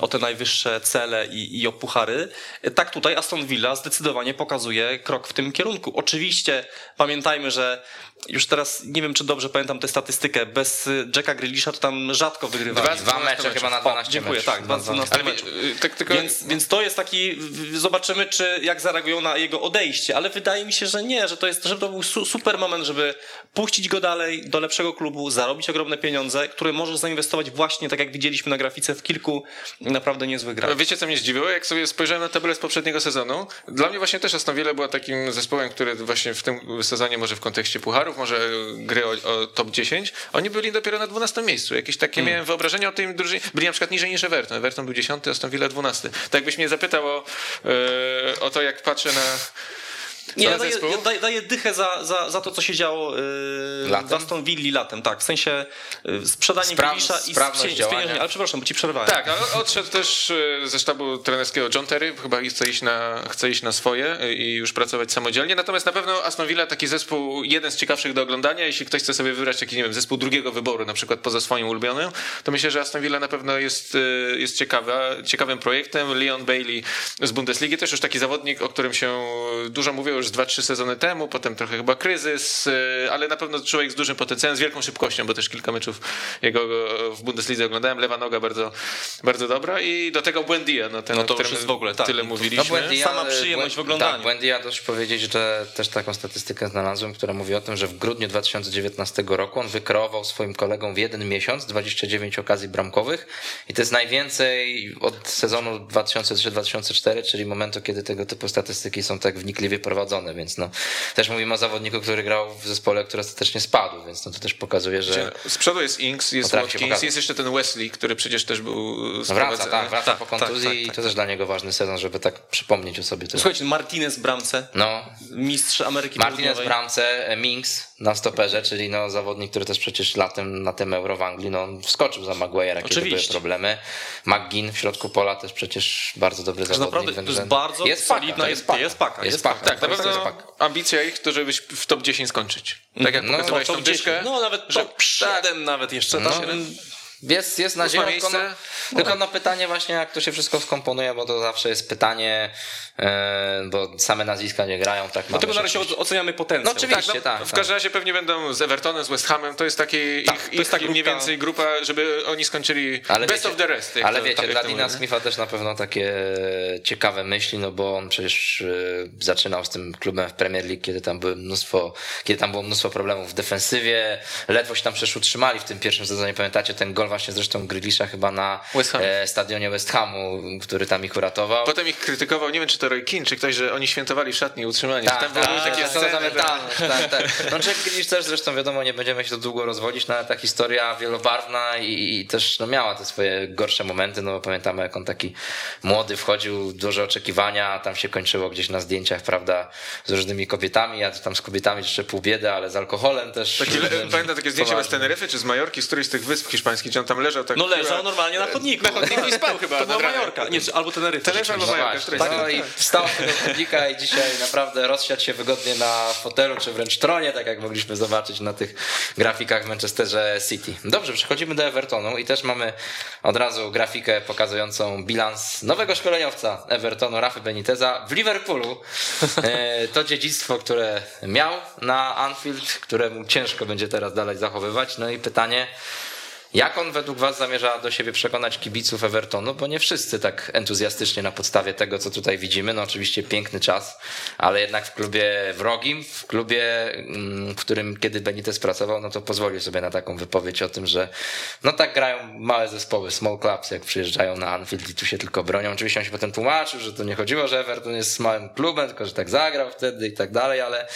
o te najwyższe cele i, i o puchary. Tak tutaj Aston Villa zdecydowanie pokazuje krok w tym kierunku. Oczywiście pamiętajmy, że już teraz nie wiem, czy dobrze pamiętam tę statystykę. Bez Jacka Grealisha to tam rzadko wygrywali. Dwa- Dwa mecze chyba na O, 12 dziękuję, meczów. tak, dwa- Na 12 Ale meczów. tak tylko... Więc, więc to jest taki, zobaczymy, czy jak zareagują na jego odejście, ale wydaje mi się, że nie, że to jest, że to był su, super moment, żeby puścić go dalej do lepszego klubu, zarobić ogromne pieniądze, które możesz zainwestować właśnie, tak jak widzieliśmy na grafice, w kilku naprawdę niezłych grach. Wiecie, co mnie zdziwiło? Jak sobie spojrzałem na tabelę z poprzedniego sezonu, dla mnie właśnie też Aston Villa była takim zespołem, który właśnie w tym sezonie, może w kontekście pucharów, może gry o, o top 10, oni byli dopiero na 12 miejscu. Jakieś takie miałem wyobrażenie o tym drużynie. Byli na przykład niżej niż Everton. Everton był 10, Aston Villa 12. Tak jakbyś mnie zapytał o, e, o to, jak patrzę na, Nie, na ja daję, zespół. ja daję, daję dychę za, za, za to, co się działo yy, w Aston Villa latem, tak, w sensie yy, sprzedanie Spraw- Grealisha i sprawność z, działania. pieniężmi, ale przepraszam, bo ci przerwałem. Tak, ale odszedł też e, ze sztabu trenerskiego John Terry, chyba chce iść na, chce iść na swoje e, i już pracować samodzielnie. Natomiast na pewno Aston Villa taki zespół, jeden z ciekawszych do oglądania. Jeśli ktoś chce sobie wybrać jakiś, nie wiem, zespół drugiego wyboru, na przykład poza swoim ulubionym, to myślę, że Aston Villa na pewno jest, e, jest ciekawa, ciekawym projektem. Leon Bailey z Bundesligi, też już taki zawodnik, o którym się dużo mówiło już z 2-3 sezony temu, potem trochę chyba kryzys, e, ale na pewno człowiek z dużym potencjałem, z wielką szybkością, bo też kilka meczów jego w Bundeslidze oglądałem. Lewa noga bardzo, bardzo dobra i do tego Buendia, no, ten, No to już jest w ogóle, tak. tyle No mówiliśmy. Buendia- Sama przyjemność w oglądaniu. Tak, Buendia też powiedzieć, że też taką statystykę znalazłem, która mówi o tym, że w grudniu 2019 roku on wykreował swoim kolegom w jeden miesiąc 29 okazji bramkowych i to jest najwięcej od sezonu 2003-2004, czyli momentu, kiedy tego typu statystyki są tak wnikliwie prowadzone, więc no też mówimy o zawodniku, który grał w zespole, który ostatecznie spadł, więc no to też pokazuje, że Z przodu jest Inks, jest Watkins, jest jeszcze ten Wesley, który przecież też był no wraca, tak, wraca Tak, po tak, kontuzji tak, i tak, to też dla niego ważny sezon, żeby tak przypomnieć o sobie. Słuchajcie, Martinez bramce, No, mistrz Ameryki Martinez Południowej. bramce, Minks na stoperze, czyli no zawodnik, który też przecież latem na tym Euro w Anglii, no on wskoczył za Maguire'a, kiedy były problemy. McGinn w środku pola też przecież bardzo dobry Że zawodnik. naprawdę to więc- jest bardzo jest solidna, paka, jest, paka. jest paka. Jest paka. Tak, na To jest pewno paka. ambicja ich, to żebyś w top 10 skończyć. Tak jak No, pokazywałeś to tą dyszkę. no nawet że- top 7 nawet jeszcze. No, Jest, jest Ósme nadzieja, tylko, no, miejsce. tylko no pytanie właśnie, jak to się wszystko skomponuje, bo to zawsze jest pytanie, e, bo same nazwiska nie grają, tak Dlatego mamy na razie oceniamy potencjał. No oczywiście. Tak, tak, no, w tak. każdym razie pewnie będą z Evertonem, z West Hamem. To jest taki Tak, ich, to jest ta ich mniej więcej grupa, żeby oni skończyli Ale best wiecie- of the rest. Ale to- wiecie, tak dla Dina. Smitha też na pewno takie ciekawe myśli, no bo on przecież y, zaczynał z tym klubem w Premier League, kiedy tam były mnóstwo, kiedy tam było mnóstwo problemów w defensywie, ledwo się tam przecież utrzymali w tym pierwszym sezonie, pamiętacie ten gol właśnie zresztą Grealisha chyba na West e, stadionie West Hamu, który tam ich uratował. Potem ich krytykował, nie wiem czy to Roy Keane, czy ktoś, że oni świętowali w szatni utrzymanie. Tak, tam były tak, takie to sceny. mentalność, tak, tak. No Jack Grealish też zresztą wiadomo, nie będziemy się tu długo rozwodzić, no ale ta historia wielobarwna i, i też no, miała te swoje gorsze momenty, no bo pamiętamy jak on taki młody wchodził, duże oczekiwania, a tam się kończyło gdzieś na zdjęciach, prawda, z różnymi kobietami, ja tam z kobietami jeszcze pół biedy, ale z alkoholem też. Taki, (laughs) pamiętam takie zdjęcie z Teneryfy, czy z Majorki, z którejś z tych wysp hiszpańskich, gdzie on tam leżał. Tak, No leżał normalnie na chodniku. Na chodniku i spał chyba To była. Majorka. Nie, czy- albo Teneryfa. Teneryfa albo Majorka, z no i wstał z tego chodnika i dzisiaj naprawdę rozsiadł się wygodnie na fotelu, czy wręcz tronie, tak jak mogliśmy zobaczyć na tych grafikach w Manchesterze City. Dobrze, przechodzimy do Evertonu i też mamy od razu grafikę pokazującą bilans nowego szkoleniowca Evertonu, Rafy Beniteza w Liverpoolu. E, To dziedzictwo, które miał na Anfield, które mu ciężko będzie teraz dalej zachowywać. No i pytanie, Jak on według was zamierza do siebie przekonać kibiców Evertonu, bo nie wszyscy tak entuzjastycznie na podstawie tego, co tutaj widzimy. No oczywiście piękny czas, ale jednak w klubie wrogim, w klubie, mm, w którym kiedy Benitez pracował, no to pozwolił sobie na taką wypowiedź o tym, że no tak grają małe zespoły, small clubs, jak przyjeżdżają na Anfield i tu się tylko bronią. Oczywiście on się potem tłumaczył, że to nie chodziło, że Everton jest małym klubem, tylko że tak zagrał wtedy i tak dalej, ale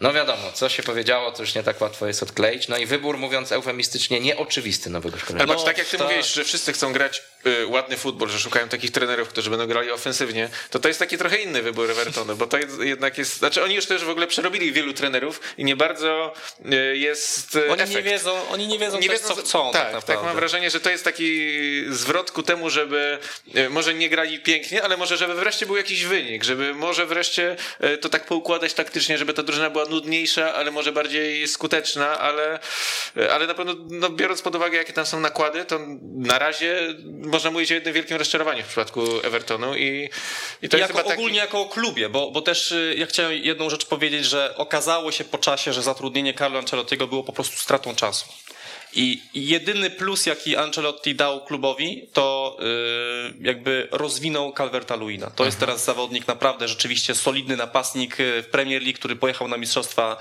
no wiadomo, co się powiedziało, to już nie tak łatwo jest odkleić. No i wybór, mówiąc eufemistycznie, nieoczywisty nowego szkolenia. Ale No, tak jak ty tak. mówisz, że wszyscy chcą grać y, ładny futbol, że szukają takich trenerów, którzy będą grali ofensywnie, to to jest taki trochę inny wybór Evertonu, bo to jest, jednak jest, znaczy oni już też w ogóle przerobili wielu trenerów i nie bardzo y, jest y, Oni efekt. nie wiedzą, oni nie wiedzą, nie też, wiedzą, co chcą tak, tak, naprawdę. tak mam wrażenie, że to jest taki zwrot ku temu, żeby e, może nie grali pięknie, ale może żeby wreszcie był jakiś wynik, żeby może wreszcie e, to tak poukładać taktycznie, żeby ta drużyna była nudniejsza, ale może bardziej skuteczna, ale, e, ale na pewno no, biorąc pod uwagę, jakie tam są nakłady, to na razie można mówić o jednym wielkim rozczarowaniu w przypadku Evertonu i, i to jest jako taki... ogólnie jako o klubie, bo, bo też y, ja chciałem jedną rzecz powiedzieć, że okazało się po czasie, że zatrudnienie Carlo Ancelottiego było po prostu stratą czasu. I jedyny plus, jaki Ancelotti dał klubowi, to y, jakby rozwinął Calverta Luina. To jest teraz zawodnik naprawdę rzeczywiście solidny napastnik y, w Premier League, który pojechał na Mistrzostwa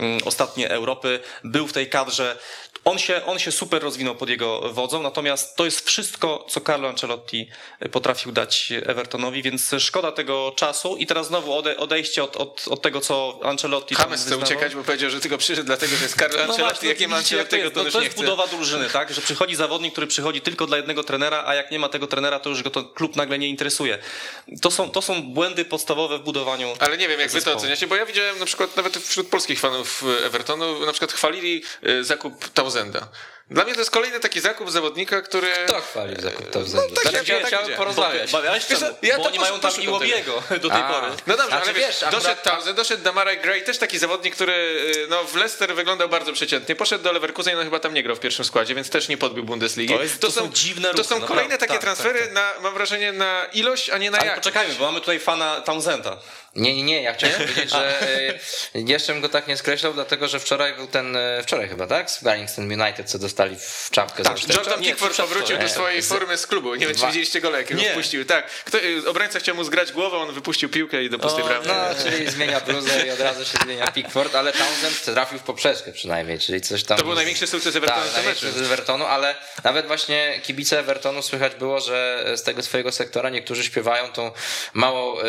y, ostatnie Europy. Był w tej kadrze. On się, on się super rozwinął pod jego wodzą, natomiast to jest wszystko, co Carlo Ancelotti potrafił dać Evertonowi, więc szkoda tego czasu. I teraz znowu ode, odejście od, od, od tego, co Ancelotti James chce uciekać, bo powiedział, że tylko przyszedł dlatego, że jest Carlo No Ancelotti, właśnie, jak nie ma widzicie, jak to jest. to No już to nie jest budowa drużyny, tak? Że przychodzi zawodnik, który przychodzi tylko dla jednego trenera, a jak nie ma tego trenera, to już go to klub nagle nie interesuje. To są, to są błędy podstawowe w budowaniu. Ale nie wiem, jak wy to zespołu. oceniacie, bo ja widziałem na przykład nawet wśród polskich fanów Evertonu, na przykład chwalili e, zakup Tausenda. Dla mnie to jest kolejny taki zakup zawodnika, który... Kto chwalił zakup to tak, znaczy, ja- ja tak chciałem porozmawiać. Bawiałeś Wiesz ja Bo to oni mają tam Iłobiego do tej A. pory. No dobrze, Znaczy, ale wiesz, wiesz, akurat doszedł tam- Townsend, doszedł Damarai Gray, też taki zawodnik, który y, no, w Leicester wyglądał bardzo przeciętnie. Poszedł do Leverkusen, no chyba tam nie grał w pierwszym składzie, więc też nie podbił Bundesligi. To jest- to są dziwne To ruchy, są naprawdę. kolejne takie Tak, transfery, tak, Na, mam wrażenie, na ilość, a nie na Ale jakość. poczekajmy, bo mamy tutaj fana Townsenda. Nie, nie, nie, ja chciałem (laughs) powiedzieć, że y, jeszcze bym go tak nie skreślał, dlatego że wczoraj był ten, y, wczoraj chyba, tak? Z Wellington United, co dostali w czapkę Tak. Jordan Pickford powrócił do swojej formy z klubu. Nie wiem, czy widzieliście go, jak go Nie. wpuścił. Tak. Kto, y, obrońca chciał mu zgrać głowę, on wypuścił piłkę i do pustej bramki. No, czyli zmienia bluzę i od razu się zmienia Pickford, ale Townsend trafił w poprzeczkę przynajmniej, czyli coś tam... To był największy sukces Evertonu Tak, w tym największy z Evertonu, ale nawet właśnie kibice Evertonu słychać było, że z tego swojego sektora niektórzy śpiewają tą mało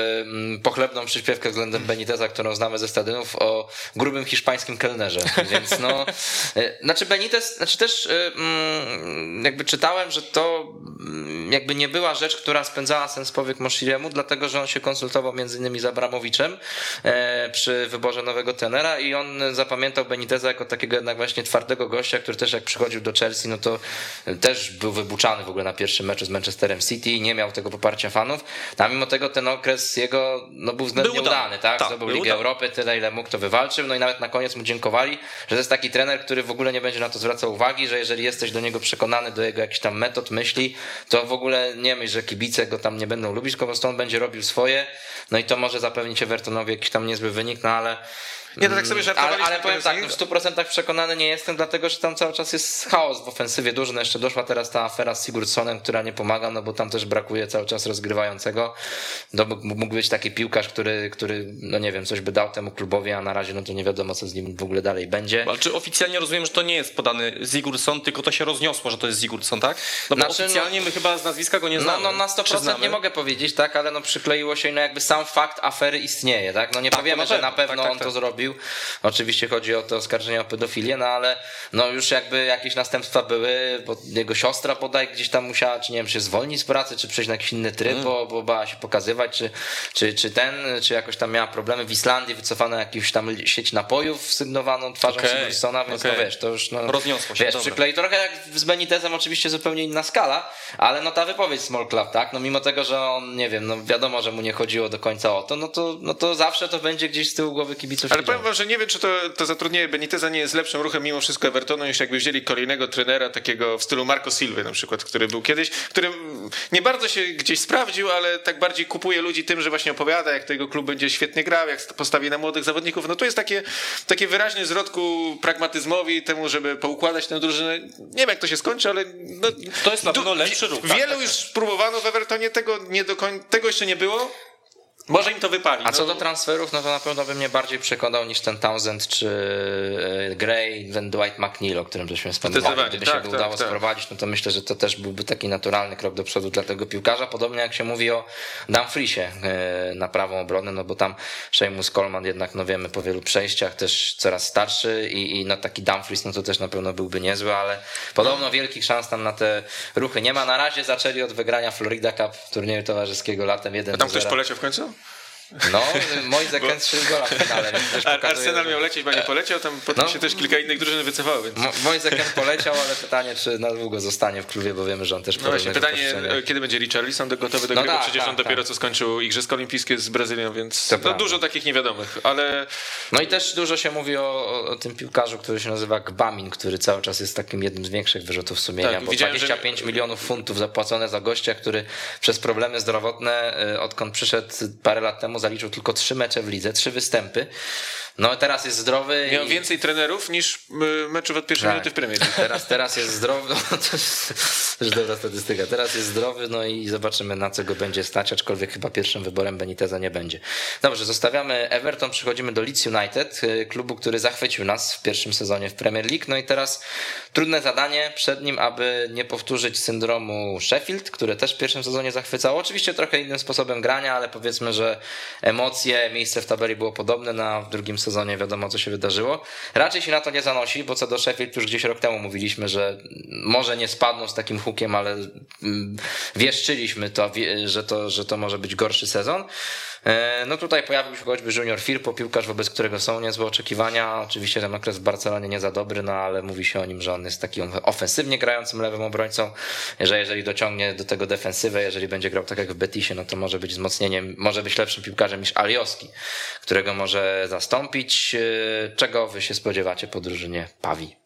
pochlebną przyśpiewkę względem Beniteza, którą znamy ze stadionów o grubym hiszpańskim kelnerze, więc no y, znaczy Benitez, znaczy też y, mm, jakby czytałem, że to mm, jakby nie była rzecz, która spędzała sens powiek Moshiriemu, dlatego, że on się konsultował między innymi z Abramowiczem e, przy wyborze nowego tenera i on zapamiętał Beniteza jako takiego jednak właśnie twardego gościa, który też jak przychodził do Chelsea, no to też był wybuczany w ogóle na pierwszym meczu z Manchesterem City, nie miał tego poparcia fanów, a mimo tego ten okres jego no, był względnie Był udany. tak? Tak, Zdobył był Ligę udany. Europy, tyle ile mógł to wywalczył, no i nawet na koniec mu dziękowali, że to jest taki trener, który w ogóle nie będzie na to zwracał uwagi, że jeżeli jesteś do niego przekonany, do jego jakichś tam metod, myśli, to w ogóle nie myśl, że kibice go tam nie będą lubić, tylko po prostu on będzie robił swoje, no i to może zapewnić Evertonowi jakiś tam niezły wynik, no ale Nie, to tak sobie ale, żartowaliśmy. ale powiem z tak, no w 100% przekonany nie jestem, dlatego że tam cały czas jest chaos w ofensywie duży. No jeszcze doszła teraz ta afera z Sigurdssonem, która nie pomaga, no bo tam też brakuje cały czas rozgrywającego. To mógł być taki piłkarz, który, który, no nie wiem, coś by dał temu klubowi, a na razie no to nie wiadomo, co z nim w ogóle dalej będzie. Ale czy oficjalnie rozumiem, że to nie jest podany Sigurdsson, tylko to się rozniosło, że to jest Sigurdsson, tak? No bo Znaczy, no- oficjalnie my chyba z nazwiska go nie No, znamy. no na Czy 100% znamy? nie mogę powiedzieć, tak, ale no przykleiło się, no jakby sam fakt afery istnieje, tak? No nie Tak, powiemy, na że pewno. na pewno Tak, tak, on to tak. Oczywiście chodzi o te oskarżenia o pedofilię, no ale no już jakby jakieś następstwa były, bo jego siostra bodaj gdzieś tam musiała, czy nie wiem, się zwolnić z pracy, czy przejść na jakiś inny tryb, Mm. bo, bo bała się pokazywać, czy, czy, czy ten, czy jakoś tam miała problemy w Islandii, wycofano jakąś tam sieć napojów sygnowaną twarzą Sigurdssona, więc okej. no wiesz, to już no, Rozniosło się, wiesz, dobra. przyklei trochę jak z Benitezem oczywiście zupełnie inna skala, ale no ta wypowiedź Small Club, tak, no mimo tego, że on, nie wiem, no wiadomo, że mu nie chodziło do końca o to, no to, no to zawsze to będzie gdzieś z tyłu głowy kibiców Ale powiem wam, że nie wiem, czy to, to zatrudnienie Beniteza nie jest lepszym ruchem mimo wszystko Evertonu, niż jakby wzięli kolejnego trenera takiego w stylu Marco Silva na przykład, który był kiedyś, który nie bardzo się gdzieś sprawdził, ale tak bardziej kupuje ludzi tym, że właśnie opowiada, jak tego klub będzie świetnie grał, jak postawi na młodych zawodników. No to jest takie, takie wyraźnie zwrotku pragmatyzmowi temu, żeby poukładać tę drużynę. Nie wiem, jak to się skończy, ale no, To jest na pewno lepszy ruch, tak, Wielu tak, już próbowano w Evertonie, tego, nie do koń... tego jeszcze nie było. Może im to wypali. A co no. do transferów, no to na pewno by mnie bardziej przekonał niż ten Townsend czy e, Gray, ten Dwight McNeil, o którym żeśmy wspominali. Gdyby tak, się tak, udało tak. sprowadzić, no to myślę, że to też byłby taki naturalny krok do przodu dla tego piłkarza. Podobnie jak się mówi o Dumfriesie e, na prawą obronę, no bo tam Seamus Coleman jednak, no wiemy, po wielu przejściach też coraz starszy i, i no taki Dumfries, no to też na pewno byłby niezły, ale podobno wielkich szans tam na te ruchy nie ma. Na razie zaczęli od wygrania Florida Cup turnieju towarzyskiego latem 1 Tam ktoś poleciał w końcu? No, Moise Kean strzelił gola w finale, pokazuje, Arsenal że- miał lecieć, bo nie poleciał, tam potem No. się też kilka innych drużyn wycofało, więc... Moise Kean poleciał, ale pytanie, czy na długo zostanie w klubie, bo wiemy, że on też No właśnie, pytanie, e, kiedy będzie Richarlison gotowy do No gry, tak, przecież tak, on dopiero tak. co skończył Igrzyska Olimpijskie z Brazylią, więc To no, prawda. dużo takich niewiadomych, ale No i też dużo się mówi o, o, tym piłkarzu, który się nazywa Gbamin, który cały czas jest takim jednym z większych wyrzutów sumienia, Tak, bo widziałem, że- 25 milionów funtów zapłacone za gościa, który przez problemy zdrowotne, y, odkąd przyszedł parę lat temu, zaliczył tylko trzy mecze w lidze, trzy występy. No teraz jest zdrowy. miał i... więcej trenerów niż y, meczów od pierwszej Tak. minuty w Premier League. Teraz, teraz jest zdrowy, no to jest też dobra statystyka. Teraz jest zdrowy, no i zobaczymy na co go będzie stać, aczkolwiek chyba pierwszym wyborem Beniteza nie będzie. Dobrze, zostawiamy Everton, przechodzimy do Leeds United, y, klubu, który zachwycił nas w pierwszym sezonie w Premier League. No i teraz trudne zadanie przed nim, aby nie powtórzyć syndromu Sheffield, które też w pierwszym sezonie zachwycało. Oczywiście trochę innym sposobem grania, ale powiedzmy, że emocje, miejsce w tabeli było podobne, na w drugim sezonie wiadomo co się wydarzyło. Raczej się na to nie zanosi, bo co do Sheffield już gdzieś rok temu mówiliśmy, że może nie spadną z takim hukiem, ale mm, wieszczyliśmy to, że to, że to może być gorszy sezon. E, No tutaj pojawił się choćby Junior Firpo, piłkarz, wobec którego są niezłe oczekiwania. Oczywiście ten okres w Barcelonie nie za dobry, no ale mówi się o nim, że on jest takim ofensywnie grającym lewym obrońcą, że jeżeli dociągnie do tego defensywę, jeżeli będzie grał tak jak w Betisie, no to może być wzmocnieniem, może być lepszym piłkarzem niż Alioski, którego może zastąpić. E, Czego wy się spodziewacie po drużynie Pawi?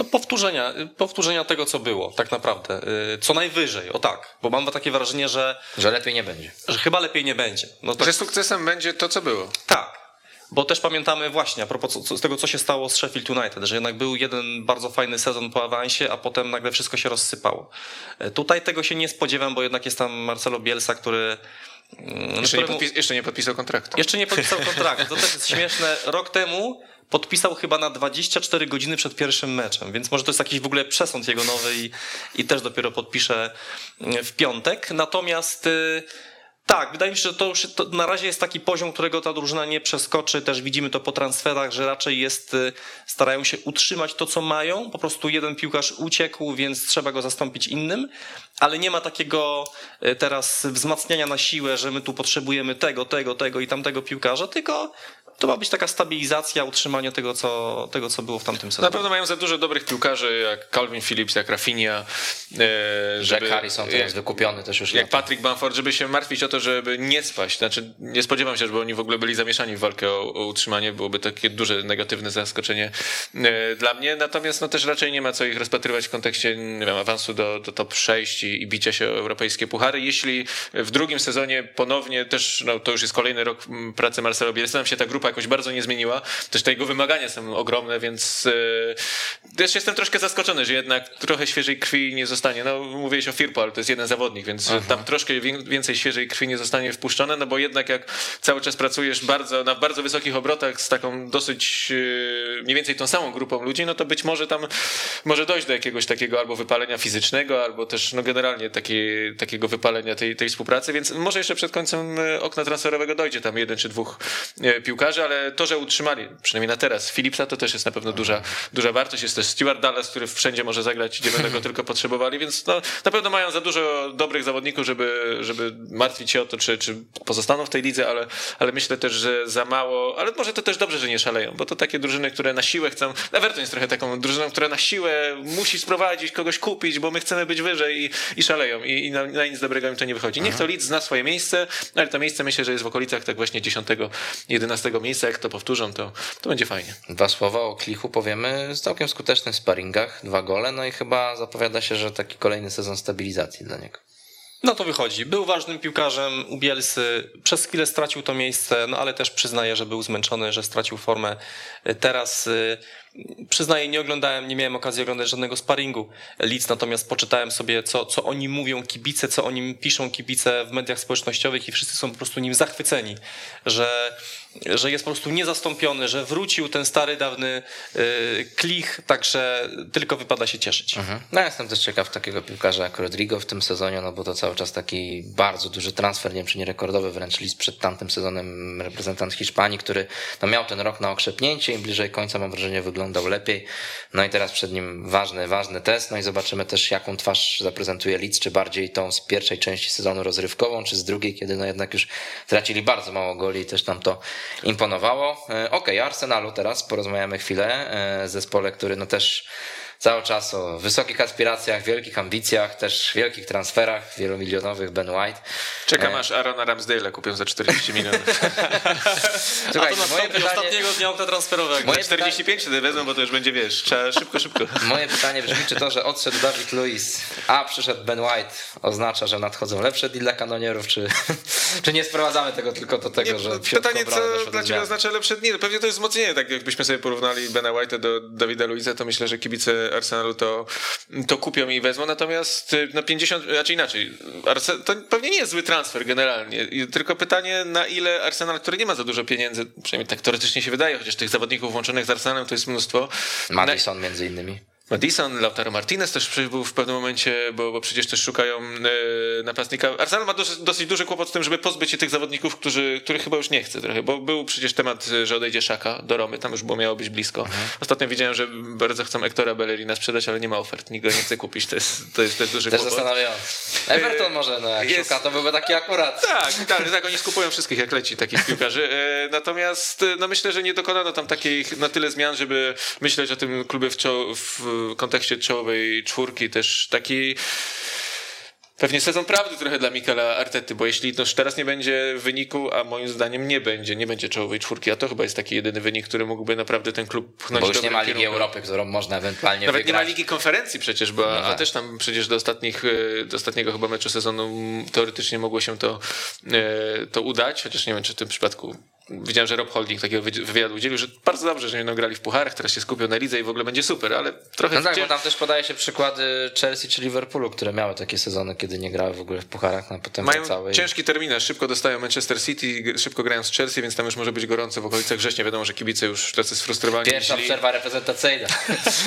No powtórzenia, powtórzenia tego, co było, tak naprawdę. Y, Co najwyżej, o tak. Bo mam takie wrażenie, że, Że lepiej nie będzie. że chyba lepiej nie będzie. No tak, Że sukcesem będzie to, co było. tak. Bo też pamiętamy właśnie, a propos co- z tego, co się stało z Sheffield United, że jednak był jeden bardzo fajny sezon po awansie, a potem nagle wszystko się rozsypało. Y, Tutaj tego się nie spodziewam, bo jednak jest tam Marcelo Bielsa, który... mm, Jeszcze nie, któremu- podpis- jeszcze nie podpisał kontraktu. Jeszcze nie podpisał kontraktu. To też jest śmieszne. Rok temu podpisał chyba na 24 godziny przed pierwszym meczem, więc może to jest jakiś w ogóle przesąd jego nowy i, i też dopiero podpisze w piątek. Natomiast y, tak, wydaje mi się, że to już to na razie jest taki poziom, którego ta drużyna nie przeskoczy. Też widzimy to po transferach, że raczej jest, y, starają się utrzymać to, co mają. Po prostu jeden piłkarz uciekł, więc trzeba go zastąpić innym, ale nie ma takiego y, teraz wzmacniania na siłę, że my tu potrzebujemy tego, tego, tego i tamtego piłkarza, tylko to ma być taka stabilizacja, utrzymanie tego, co, tego, co było w tamtym Na sezonie. pewno mają za dużo dobrych piłkarzy, jak Calvin Phillips, jak Rafinha. e, Jack żeby- Harrison teraz wykupiony też już Jak lata. Patrick Bamford, żeby się martwić o to, żeby nie spaść. Znaczy, nie spodziewam się, żeby oni w ogóle byli zamieszani w walkę o, o utrzymanie. Byłoby takie duże negatywne zaskoczenie e, dla mnie. Natomiast no, też raczej nie ma co ich rozpatrywać w kontekście nie wiem, awansu do, do top 6 i, i bicia się o europejskie puchary. Jeśli w drugim sezonie ponownie też, no, to już jest kolejny rok pracy Marcelo Bielsa, nam się ta grupa jakoś bardzo nie zmieniła. Też te jego wymagania są ogromne, więc e, też jestem troszkę zaskoczony, że jednak trochę świeżej krwi nie zostanie. No, mówiłeś o Firpo, ale to jest jeden zawodnik, więc tam troszkę wię- więcej świeżej krwi nie zostanie wpuszczone, no bo jednak jak cały czas pracujesz bardzo, na bardzo wysokich obrotach z taką dosyć e, mniej więcej tą samą grupą ludzi, no to być może tam może dojść do jakiegoś takiego albo wypalenia fizycznego, albo też no generalnie takiego wypalenia tej, tej współpracy, więc może jeszcze przed końcem e, okna transferowego dojdzie tam jeden czy dwóch e, piłkarzy, ale to, że utrzymali, przynajmniej na teraz, Philipsa, to też jest na pewno duża, duża wartość. Jest też Stuart Dallas, który wszędzie może zagrać, gdzie będą go (laughs) tylko potrzebowali, więc no, na pewno mają za dużo dobrych zawodników, żeby, żeby martwić się o to, czy, czy pozostaną w tej lidze, ale, ale myślę też, że za mało, ale może to też dobrze, że nie szaleją, bo to takie drużyny, które na siłę chcą, Everton jest trochę taką drużyną, która na siłę musi sprowadzić, kogoś kupić, bo my chcemy być wyżej i, i szaleją i, i na, na nic dobrego im to nie wychodzi. Niech to Leeds zna swoje miejsce, ale to miejsce myślę, że jest w okolicach tak właśnie 10-11 miejsca miejsca, jak to powtórzą, to, to będzie fajnie. Dwa słowa o Klichu powiemy z całkiem skutecznych sparingach, dwa gole, no i chyba zapowiada się, że taki kolejny sezon stabilizacji dla niego. No to wychodzi. Był ważnym piłkarzem u Bielsy. Przez chwilę stracił to miejsce, no ale też przyznaję, że był zmęczony, że stracił formę. Teraz y, przyznaję, nie oglądałem, nie miałem okazji oglądać żadnego sparingu Leeds, natomiast poczytałem sobie, co, co o nim mówią kibice, co o nim piszą kibice w mediach społecznościowych i wszyscy są po prostu nim zachwyceni, że, że jest po prostu niezastąpiony, że wrócił ten stary, dawny y, klich, także tylko wypada się cieszyć. Mhm. No jestem też ciekaw takiego piłkarza jak Rodrigo w tym sezonie, no bo to cały czas taki bardzo duży transfer, nie wiem czy nie rekordowy wręcz list przed tamtym sezonem reprezentant Hiszpanii, który no, miał ten rok na okrzepnięcie i bliżej końca mam wrażenie wyglądał lepiej. No i teraz przed nim ważny, ważny test, no i zobaczymy też jaką twarz zaprezentuje Leeds, czy bardziej tą z pierwszej części sezonu rozrywkową, czy z drugiej, kiedy no jednak już tracili bardzo mało goli i też nam to imponowało. E, Okej, okay, Arsenalu teraz porozmawiamy chwilę, e, zespole, który no też cały czas o wysokich aspiracjach, wielkich ambicjach, też wielkich transferach wielomilionowych Ben White. Czekam aż Arona Ramsdale'a kupią za 40 milionów. (laughs) Słuchaj, A to moje pytanie... ostatniego dnia okna transferowego. Moje 45 wtedy wezmą, bo to już będzie, wiesz, trzeba szybko, szybko. (laughs) Moje pytanie brzmi, czy to, że odszedł Dawid Luiz, a przyszedł Ben White, oznacza, że nadchodzą lepsze deal dla kanonierów, czy, (laughs) czy nie sprowadzamy tego tylko do tego, nie, że... Pytanie, co dla ciebie oznacza lepsze dni? No pewnie to jest wzmocnienie, tak jakbyśmy sobie porównali Bena White'a do Dawida Luiza, to myślę, że kibice Arsenalu to, to kupią i wezmą, natomiast na 50, raczej inaczej, to pewnie nie jest zły transfer generalnie, tylko pytanie na ile Arsenal, który nie ma za dużo pieniędzy, przynajmniej tak teoretycznie się wydaje, chociaż tych zawodników włączonych z Arsenalem to jest mnóstwo. Madison między innymi. Madison, Lautaro Martinez też był w pewnym momencie, bo, bo przecież też szukają e, napastnika. Arsenal ma dosyć, dosyć duży kłopot z tym, żeby pozbyć się tych zawodników, którzy, których chyba już nie chce trochę, bo był przecież temat, że odejdzie Szaka do Romy, tam już było miało być blisko. Mhm. Ostatnio widziałem, że bardzo chcą Ektora Bellerina sprzedać, ale nie ma ofert, nikt go nie chce kupić, to jest, to jest też duży też kłopot. zastanawiające. Everton może, no jak jest... szuka, to byłby taki akurat. Tak, tak, tak, oni skupują wszystkich jak leci takich piłkarzy. E, natomiast no myślę, że nie dokonano tam takich na tyle zmian, żeby myśleć o tym klubie w, w kontekście czołowej czwórki, też taki Pewnie sezon prawdy trochę dla Mikela Artety, bo jeśli no, teraz nie będzie wyniku, a moim zdaniem nie będzie, nie będzie czołowej czwórki, a to chyba jest taki jedyny wynik, który mógłby naprawdę ten klub pchnąć Bo już nie ma Ligi kierunku. Europy, którą można ewentualnie Nawet wygrać. nie ma Ligi Konferencji przecież, bo, no tak. a też tam przecież do, ostatnich, e, do ostatniego chyba meczu sezonu teoretycznie mogło się to, e, to udać, chociaż nie wiem, czy w tym przypadku widziałem, że Rob Holding takiego wywiadu udzielił, że bardzo dobrze, że nie będą grali w pucharach, teraz się skupią na lidze i w ogóle będzie super, ale trochę... No tak, bo tam też podaje się przykłady Chelsea czy Liverpoolu, które miały takie sezony, kiedy nie grały w ogóle w pucharach, a potem Mają całej... ciężki terminarz, szybko dostają Manchester City, szybko grają z Chelsea, więc tam już może być gorąco w okolicach września, wiadomo, że kibice już tacy sfrustrowani. Pierwsza jeśli... przerwa reprezentacyjna. (laughs)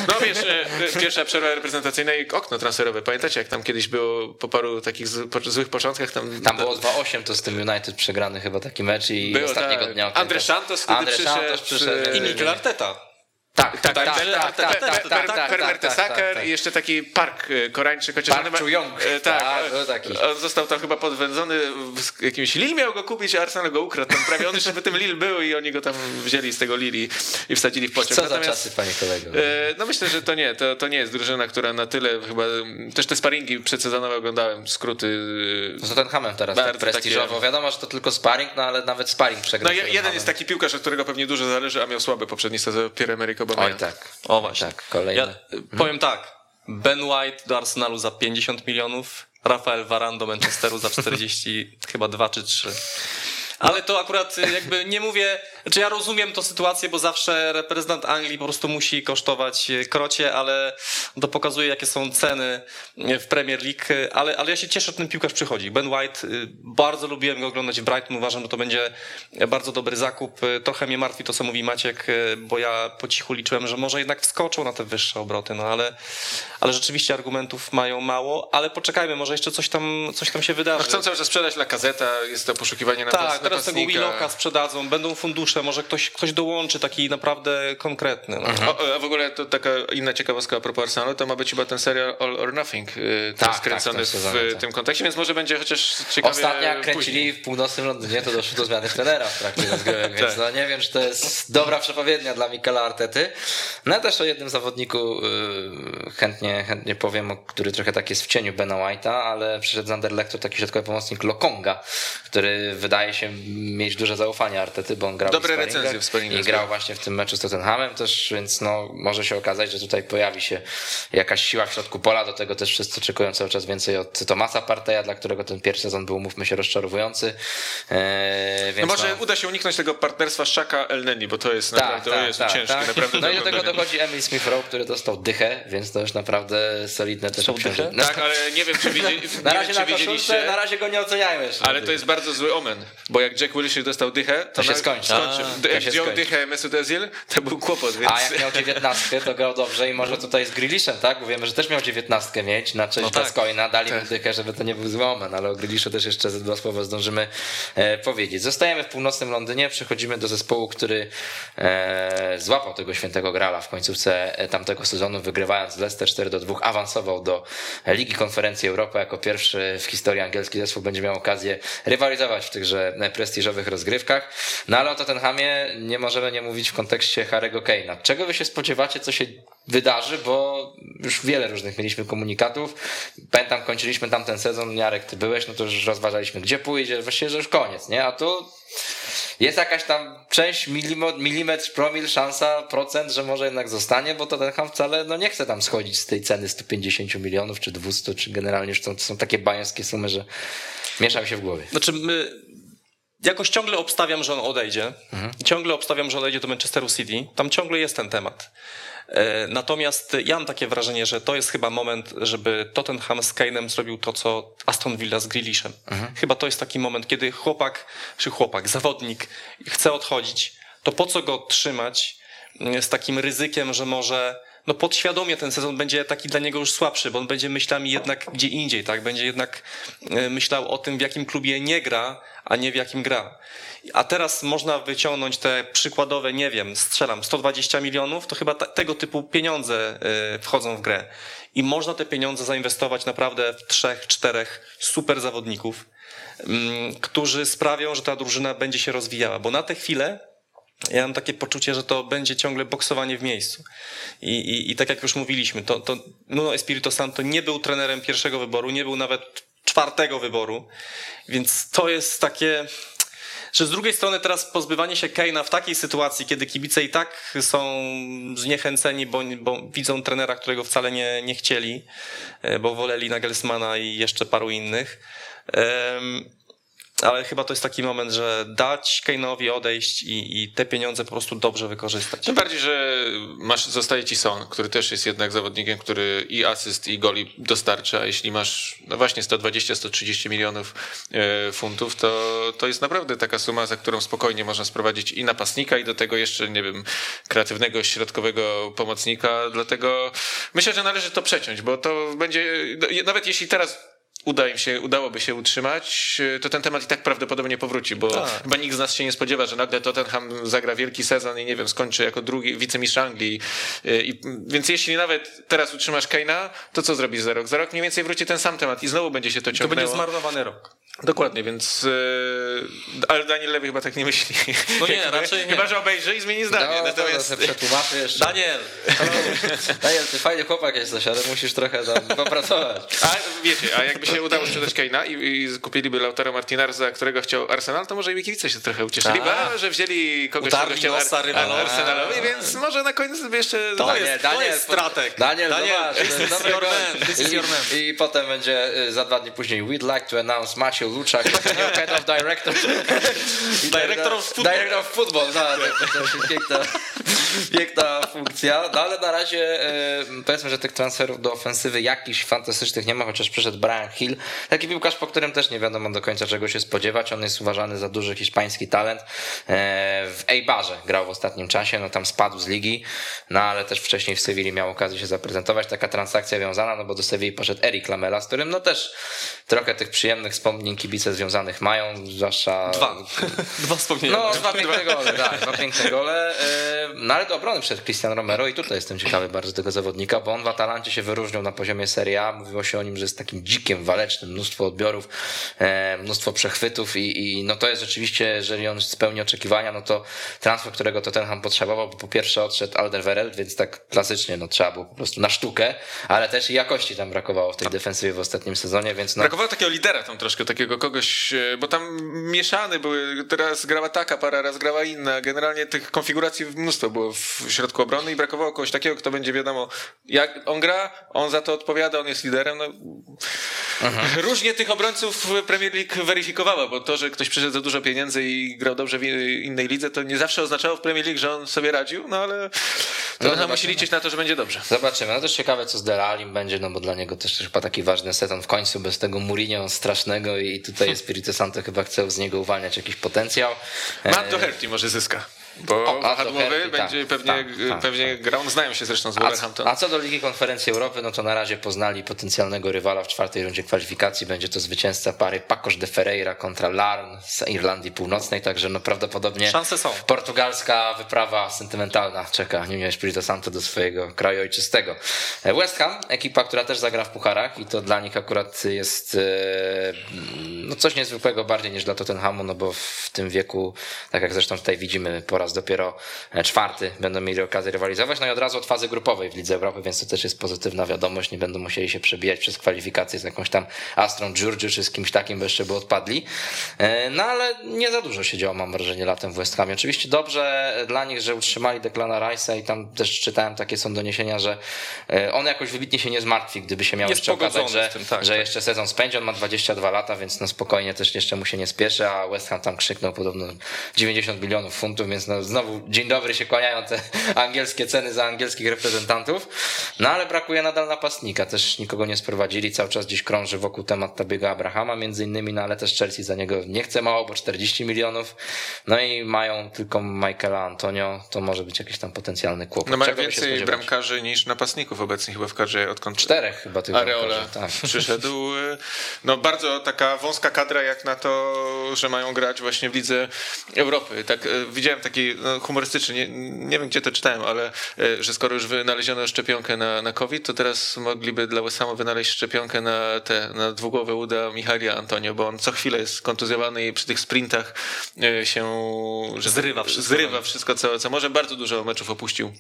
No wiesz, e, pierwsza przerwa reprezentacyjna i okno transferowe, pamiętacie jak tam kiedyś było po paru takich złych początkach? Tam, tam było 2-8 to z tym United przegrany chyba taki mecz i było, ostatniego tak. Dnia... Andrzej Santos wtedy Andrzej przyszedł, Santos przyszedł i Mikel Arteta. Tak, tak, tak, tak, tak, tak, tak, tak, Per Mertesacker tak, i jeszcze taki park koreańczyk, chociaż Park Chuyong. Tak, był taki. on został tam chyba podwędzony, jakimś Lil miał go kupić, a Arsenal go ukradł, tam prawie on jeszcze by tym Lil był i oni go tam wzięli z tego Lili i wsadzili w pociąg. Co za czasy, panie kolego. No myślę, że to nie, to, to nie jest drużyna, która na tyle chyba, też te sparingi przedsezonowe oglądałem, skróty. No z Tottenhamem teraz tak prestiżowo, wiadomo, że to tylko sparring, no ale nawet sparring przegrał. No jeden jest taki piłkarz, od którego pewnie dużo zależy, a miał słaby poprzedni sezon, Pierre-Emerick Aubameyang. Oj tak. O właśnie. Tak, kolejny. Ja powiem tak. Ben White do Arsenalu za 50 milionów, Rafael Varane do Manchesteru za 40, (laughs) chyba 2 czy 3. Ale to akurat jakby nie mówię, znaczy ja rozumiem tę sytuację, bo zawsze reprezentant Anglii po prostu musi kosztować krocie, ale to pokazuje jakie są ceny w Premier League, ale, ale ja się cieszę, że ten piłkarz przychodzi. Ben White, bardzo lubiłem go oglądać w Brighton, uważam, że to będzie bardzo dobry zakup. Trochę mnie martwi to, co mówi Maciek, bo ja po cichu liczyłem, że może jednak wskoczą na te wyższe obroty, no ale, ale rzeczywiście argumentów mają mało, ale poczekajmy, może jeszcze coś tam, coś tam się wydarzy. No chcą cały czas sprzedać La Gazeta, jest to poszukiwanie na Tak, teraz tego Willocka sprzedadzą, będą fundusze, może ktoś, ktoś dołączy taki naprawdę konkretny. No. O, a w ogóle to taka inna ciekawostka a propos Arsenalu, to ma być chyba ten serial All or Nothing yy, Tak, skręcony tak, w tym sezonie, w tak. tym kontekście, więc może będzie chociaż ciekawie Ostatnio jak później. kręcili w północnym Londynie, to doszło do zmiany trenera w trakcie rozgrywek, (laughs) więc Tak. no nie wiem, czy to jest dobra przepowiednia dla Mikela Artety. No ja też o jednym zawodniku yy, chętnie, chętnie powiem, który trochę tak jest w cieniu Bena White'a, ale przyszedł z Anderlechtu taki środkowy pomocnik Lokonga, który wydaje się mieć duże zaufanie Artety, bo on grał dobre recenzje w sparingach. I grał właśnie w tym meczu z Tottenhamem też, więc no, może się okazać, że tutaj pojawi się jakaś siła w środku pola. Do tego też wszyscy oczekują cały czas więcej od Tomasa Parteja, dla którego ten pierwszy sezon był, mówmy się, rozczarowujący. Eee, No może uda się uniknąć tego partnerstwa Szaka Elneni, bo to jest tak, naprawdę tak, Jezu, tak, ciężkie, tak. naprawdę No i do tego dochodzi Emil Smith Rowe, który dostał dychę, więc to już naprawdę solidne też obciążenie. No, Tak, ale nie wiem, czy, (laughs) widzieli, na nie razie wiem, czy na koszulce, widzieliście. na razie go nie oceniajmy jeszcze. Ale to jest bardzo zły omen, bo jak Jack Wilshere dostał dychę, to, To się na- skończy. To jak wziął dychę Mesut Özil, to był kłopot, więc... A jak miał dziewiętnastkę, to grał dobrze i może tutaj z Grealishem, tak? Bo wiemy, że też miał dziewiętnastkę mieć na cześć No tak. Dali mu Tak. dychę, żeby to nie był zły omen, ale o Grealishu też jeszcze ze dwa słowa zdążymy e, powiedzieć. Zostajemy w północnym Londynie, przechodzimy do zespołu, który e, złapał tego świętego grala w końcówce e, tamtego sezonu, wygrywając Leicester 4 do 2, awansował do Ligi Konferencji Europy jako pierwszy w historii angielski zespół będzie miał okazję rywalizować w tychże prestiżowych rozgrywkach. No ale o Tottenhamie nie możemy nie mówić w kontekście Harry'ego Kane'a. Czego wy się spodziewacie, co się wydarzy, bo już wiele różnych mieliśmy komunikatów. Pamiętam, kończyliśmy tamten sezon, Jarek, ty byłeś, no to już rozważaliśmy, gdzie pójdzie, właściwie, że już koniec, nie? A tu jest jakaś tam część, milimetr, promil, szansa, procent, że może jednak zostanie, bo Tottenham wcale no, nie chce tam schodzić z tej ceny 150 milionów, czy 200, czy generalnie już są, to są takie bajańskie sumy, że miesza mi się w głowie. Znaczy, my jakoś ciągle obstawiam, że on odejdzie. Ciągle obstawiam, że odejdzie do Manchesteru City. Tam ciągle jest ten temat. E, Natomiast ja mam takie wrażenie, że to jest chyba moment, żeby Tottenham z Kane'em zrobił to, co Aston Villa z Grealishem. Chyba to jest taki moment, kiedy chłopak, czy chłopak, zawodnik chce odchodzić, to po co go trzymać mm, z takim ryzykiem, że może no podświadomie ten sezon będzie taki dla niego już słabszy, bo on będzie myślami jednak gdzie indziej, tak? Będzie jednak e, myślał o tym, w jakim klubie nie gra, a nie w jakim gra. A teraz można wyciągnąć te przykładowe, nie wiem, strzelam 120 milionów, to chyba tego typu pieniądze e, wchodzą w grę. I można te pieniądze zainwestować naprawdę w trzech, czterech super zawodników, mm, którzy sprawią, że ta drużyna będzie się rozwijała. Bo na tę chwilę ja mam takie poczucie, że to będzie ciągle boksowanie w miejscu. I, i, i tak jak już mówiliśmy, to, to Nuno Espirito Santo nie był trenerem pierwszego wyboru, nie był nawet czwartego wyboru, więc to jest takie, że z drugiej strony teraz pozbywanie się Keina w takiej sytuacji, kiedy kibice i tak są zniechęceni, bo, bo widzą trenera, którego wcale nie, nie chcieli, e, bo woleli Nagelsmana i jeszcze paru innych. Em, ale chyba to jest taki moment, że dać Kane'owi odejść i, i te pieniądze po prostu dobrze wykorzystać. Tym bardziej, że masz, zostaje ci Son, który też jest jednak zawodnikiem, który i asyst, i goli dostarcza. Jeśli masz no właśnie 120-130 milionów e, funtów, to, to jest naprawdę taka suma, za którą spokojnie można sprowadzić i napastnika, i do tego jeszcze, nie wiem, kreatywnego, środkowego pomocnika. Dlatego myślę, że należy to przeciąć, bo to będzie, no, nawet jeśli teraz uda im się, udałoby się utrzymać, to ten temat i tak prawdopodobnie powróci, bo Tak. chyba nikt z nas się nie spodziewa, że nagle Tottenham zagra wielki sezon i nie wiem, skończy jako drugi wicemistrz Anglii. I, więc jeśli nawet teraz utrzymasz Kane'a, to co zrobisz za rok? Za rok mniej więcej wróci ten sam temat i znowu będzie się to To ciągnęło. będzie zmarnowany rok. Dokładnie, więc yy, ale Daniel Lewy chyba tak nie myśli. No nie, raczej nie. Chyba, że obejrzy i zmieni zdanie. No, Natomiast to przetłumaczę jeszcze. Daniel! Daniel, ty fajny chłopak jesteś, ale musisz trochę tam popracować. A wiecie, a jakby się udało sprzedać Kane'a i, i kupiliby Lautaro Martinarza, którego chciał Arsenal, to może i kibice się trochę ucieszyli, A. bo, że wzięli kogoś, Utarli kogo chciał Ar-. Arsenalowi, więc może na koniec by jeszcze... To tak, jest- to jest stratek. Daniel, Daniel, zobacz, this to jest is dobry your man, this is I, your man. I potem będzie y, za dwa dni później We'd like to announce Maciej Luczak, (laughs) head of director. (laughs) Director of football. Director of football, no, to, to piękna, piękna funkcja. No ale na razie powiedzmy, że tych transferów do ofensywy jakichś fantastycznych nie ma, chociaż przyszedł Brian Hill. Taki piłkarz, po którym też nie wiadomo do końca czego się spodziewać. On jest uważany za duży hiszpański talent. E, W Eibarze grał w ostatnim czasie, no tam spadł z ligi, no ale też wcześniej w Sewilli miał okazję się zaprezentować. Taka transakcja wiązana, no bo do Sewilli poszedł Eric Lamela, z którym no też trochę tych przyjemnych wspomnień kibice związanych mają, zwłaszcza... Dwa. Dwa wspomnienia. No, dwa piękne gole, (laughs) tak, dwa piękne gole. No ale do obrony przed Cristian Romero i tutaj jestem ciekawy bardzo tego zawodnika, bo on w Atalancie się wyróżniał na poziomie Serie A. Mówiło się o nim, że jest takim dzikiem, walecznym, mnóstwo odbiorów, e, mnóstwo przechwytów i, i no to jest rzeczywiście, jeżeli on spełni oczekiwania, no to transfer, którego Tottenham potrzebował, bo po pierwsze odszedł Alderweireld, więc tak klasycznie no trzeba było po prostu na sztukę, ale też i jakości tam brakowało w tej defensywie w ostatnim sezonie, więc no... Brakowało takiego lidera tam troszkę, takiego kogoś, e, bo tam mieszany były, teraz grała taka para, raz grała inna, generalnie tych konfiguracji mnóstwo było w środku obrony i brakowało kogoś takiego, kto będzie wiadomo, jak on gra, on za to odpowiada, on jest liderem, no... (laughs) Różnie tych obrońców Premier League weryfikowała, bo to, że ktoś przyszedł za dużo pieniędzy i grał dobrze w innej lidze, to nie zawsze oznaczało w Premier League, że on sobie radził, no ale to no, musi liczyć na to, że będzie dobrze. Zobaczymy. No też ciekawe, co z Delalim będzie, no bo dla niego też chyba taki ważny sezon w końcu. Bez tego Mourinho strasznego i tutaj Espirito Santo chyba chce z niego uwalniać jakiś potencjał. Matt Doherty może zyska. Bo o, wahadłowy będzie tak, pewnie, tak, tak, pewnie tak. grał, znają się zresztą z Wolverhampton. A, a co do Ligi Konferencji Europy, no to na razie poznali potencjalnego rywala w czwartej rundzie kwalifikacji. Będzie to zwycięzca pary Pacos de Ferreira kontra Larn z Irlandii Północnej, także no prawdopodobnie Szanse są. portugalska wyprawa sentymentalna czeka Nuno Espirito Santo do swojego kraju ojczystego. West Ham, ekipa, która też zagra w pucharach i to dla nich akurat jest e, no coś niezwykłego bardziej niż dla Tottenhamu, no bo w tym wieku, tak jak zresztą tutaj widzimy, po raz dopiero e, czwarty będą mieli okazję rywalizować. No i od razu od fazy grupowej w Lidze Europy, więc to też jest pozytywna wiadomość. Nie będą musieli się przebijać przez kwalifikacje z jakąś tam Astrą Giurgiu czy z kimś takim, bo jeszcze by odpadli. E, no ale nie za dużo się działo, mam wrażenie, latem w West Hamie. Oczywiście dobrze dla nich, że utrzymali Declana Rice'a i tam też czytałem takie są doniesienia, że e, on jakoś wybitnie się nie zmartwi, gdyby się miał jest jeszcze okazać, że, tym, tak, że tak. jeszcze sezon spędzi. On ma 22 lata, więc no spokojnie też jeszcze mu się nie spieszy, a West Ham tam krzyknął podobno 90 milionów funtów, więc no znowu dzień dobry się kłaniają te (laughs) angielskie ceny za angielskich reprezentantów. No ale brakuje nadal napastnika, też nikogo nie sprowadzili, cały czas gdzieś krąży wokół temat Tabiego Abrahama między innymi, no ale też Chelsea za niego nie chce mało, bo 40 milionów. No i mają tylko Michaela Antonio, to może być jakiś tam potencjalny kłopot. No mają więcej bramkarzy niż napastników obecnie chyba w kadrze, odkąd czterech chyba tych Areola tak. (laughs) przyszedł. No bardzo taka wąska kadra jak na to, że mają grać właśnie w Lidze Europy. Tak, e, widziałem taki no, humorystyczny, nie, nie wiem gdzie to czytałem, ale e, że skoro już wynaleziono szczepionkę na, na COVID, to teraz mogliby dla West wynaleźć szczepionkę na te, na dwugłowe uda Michalia Antonio, bo on co chwilę jest kontuzjowany i przy tych sprintach e, się że zrywa wszystko, zrywa wszystko co, co może. Bardzo dużo meczów opuścił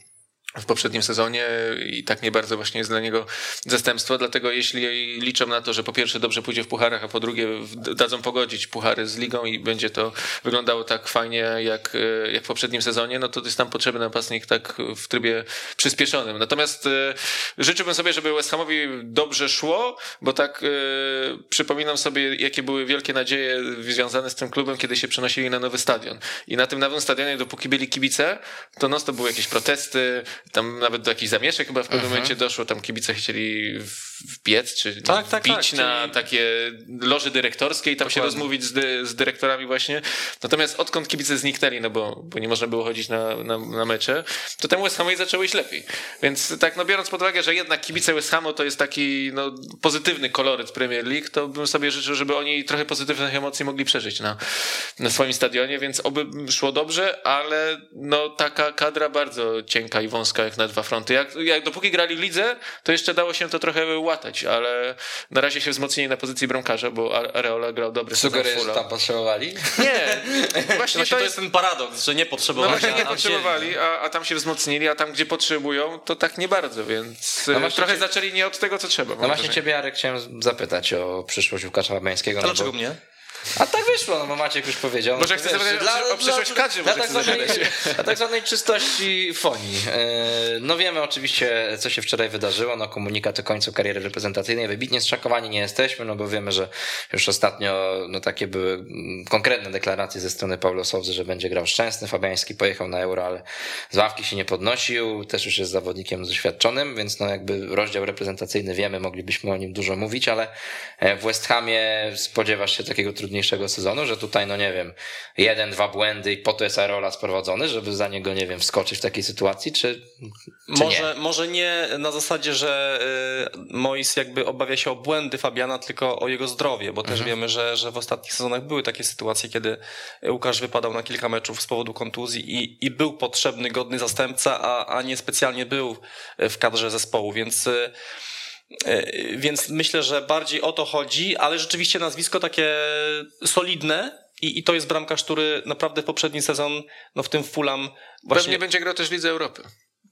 w poprzednim sezonie i tak nie bardzo właśnie jest dla niego zastępstwo, dlatego jeśli liczą na to, że po pierwsze dobrze pójdzie w pucharach, a po drugie dadzą pogodzić puchary z ligą i będzie to wyglądało tak fajnie jak, e, jak w poprzednim sezonie, no to jest tam potrzebny napastnik tak w trybie przyspieszonym. Natomiast e, życzyłbym sobie, żeby West Hamowi dobrze szło, bo tak e, przypominam sobie, jakie były wielkie nadzieje związane z tym klubem, kiedy się przenosili na nowy stadion. I na tym nowym stadionie, dopóki byli kibice, to no to były jakieś protesty, tam nawet do jakichś zamieszek chyba w pewnym mhm. momencie doszło, tam kibice chcieli wbiec, czy tak, tak, wbić tak, na czyli... takie loże dyrektorskie i tam Dokładnie. się rozmówić z, dy, z dyrektorami właśnie. Natomiast odkąd kibice zniknęli, no bo, bo nie można było chodzić na, na, na mecze, to temu West Hamowi zaczęło iść lepiej. Więc tak, no biorąc pod uwagę, że jednak kibice West Hamu to jest taki no, pozytywny koloryt Premier League, to bym sobie życzył, żeby oni trochę pozytywnych emocji mogli przeżyć na, na swoim stadionie, więc oby szło dobrze, ale no taka kadra bardzo cienka i wąska jak na dwa fronty. Jak, jak dopóki grali w lidze, to jeszcze dało się to trochę łatać, ale na razie się wzmocnili na pozycji bramkarza, bo Areola grał dobry Sugerujesz, że tam potrzebowali? Nie. Właśnie, właśnie to, jest, ten paradoks, że nie potrzebowali. No właśnie nie potrzebowali, a, a tam się wzmocnili, a tam gdzie potrzebują, to tak nie bardzo, więc no trochę zaczęli nie od tego, co trzeba. No właśnie ciebie, Jarek, chciałem zapytać o przyszłość Łukasza Fabiańskiego. No dlaczego bo... mnie? A tak wyszło, no bo Maciek już powiedział. Może chcę zapytać dla, o przyszłość w kadrze, dla, tak zwanej, (laughs) dla tak zwanej czystości fonii. E, no wiemy oczywiście, co się wczoraj wydarzyło, no komunikat o końcu kariery reprezentacyjnej. Wybitnie zszokowani nie jesteśmy, no bo wiemy, że już ostatnio no takie były konkretne deklaracje ze strony Paulo Souzy, że będzie grał Szczęsny. Fabiański pojechał na Euro, ale z ławki się nie podnosił. Też już jest zawodnikiem doświadczonym, więc no jakby rozdział reprezentacyjny wiemy, moglibyśmy o nim dużo mówić, ale e, w West Hamie spodziewasz się takiego trudnego trudniejszego sezonu, że tutaj, no nie wiem, jeden, dwa błędy i po to jest Areola sprowadzony, żeby za niego, nie wiem, wskoczyć w takiej sytuacji, czy, czy Może nie? może nie na zasadzie, że y, Mois jakby obawia się o błędy Fabiana, tylko o jego zdrowie, bo też Mhm. wiemy, że, że w ostatnich sezonach były takie sytuacje, kiedy Łukasz wypadał na kilka meczów z powodu kontuzji i, i był potrzebny godny zastępca, a, a nie specjalnie był w kadrze zespołu, więc y, więc myślę, że bardziej o to chodzi, ale rzeczywiście nazwisko takie solidne i, i to jest bramkarz, który naprawdę poprzedni sezon no w tym Fulham właśnie Pewnie będzie grał też w Lidze Europy.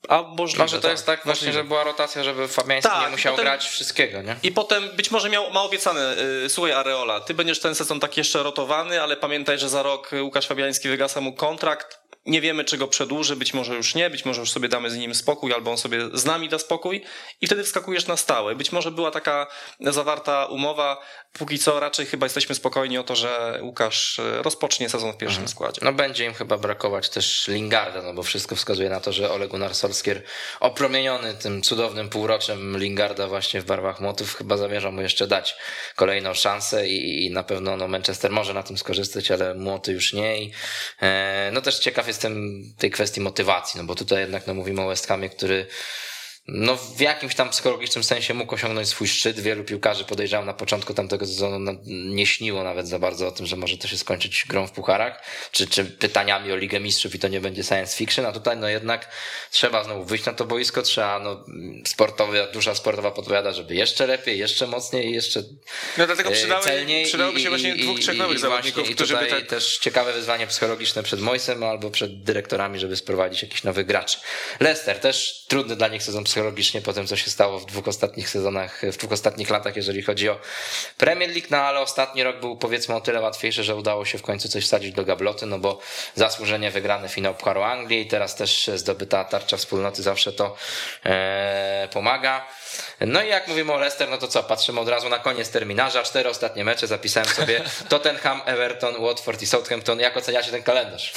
a możliwe, Może to jest tak właśnie, możliwe. że była rotacja, żeby Fabiański Tak, nie musiał potem- grać wszystkiego, nie? I potem być może miał, ma obiecane, y, słuchaj Areola, ty będziesz ten sezon tak jeszcze rotowany, ale pamiętaj, że za rok Łukasz Fabiański wygasa mu kontrakt. Nie wiemy, czy go przedłuży, być może już nie, być może już sobie damy z nim spokój, albo on sobie z nami da spokój i wtedy wskakujesz na stałe. Być może była taka zawarta umowa, póki co raczej chyba jesteśmy spokojni o to, że Łukasz y, rozpocznie sezon w pierwszym składzie. No będzie im chyba brakować też Lingarda, no bo wszystko wskazuje na to, że Ole Gunnar Solskjaer opromieniony tym cudownym półroczem Lingarda właśnie w barwach młotów chyba zamierza mu jeszcze dać kolejną szansę i, i na pewno no Manchester może na tym skorzystać, ale młoty już nie i e, no też ciekaw jestem tej kwestii motywacji, no bo tutaj jednak no mówimy o West Hamie, który no w jakimś tam psychologicznym sensie mógł osiągnąć swój szczyt. Wielu piłkarzy podejrzewam na początku tamtego sezonu na- nie śniło nawet za bardzo o tym, że może to się skończyć grą w pucharach, czy, czy pytaniami o Ligę Mistrzów i to nie będzie science fiction, a tutaj no jednak trzeba znowu wyjść na to boisko, trzeba no sportowa, dusza sportowa podpowiada, żeby jeszcze lepiej, jeszcze mocniej, jeszcze No dlatego e, przydały, celniej przydałoby i- się właśnie i- dwóch, trzech i- nowych i zawodników, i którzy by tak... też ciekawe wyzwanie psychologiczne przed Moisem albo przed dyrektorami, żeby sprowadzić jakiś nowy gracz. Leicester też trudny dla nich sezon psychologicznie po tym, co się stało w dwóch ostatnich sezonach, w dwóch ostatnich latach, jeżeli chodzi o Premier League, no ale ostatni rok był powiedzmy o tyle łatwiejszy, że udało się w końcu coś wsadzić do gabloty, no bo zasłużenie wygrany finał Pucharu Anglii teraz też zdobyta tarcza wspólnoty zawsze to e, pomaga. No i jak mówimy o Leicester, no to co, patrzymy od razu na koniec terminarza, cztery ostatnie mecze, zapisałem sobie (laughs) Tottenham, Everton, Watford i Southampton. Jak oceniacie ten kalendarz?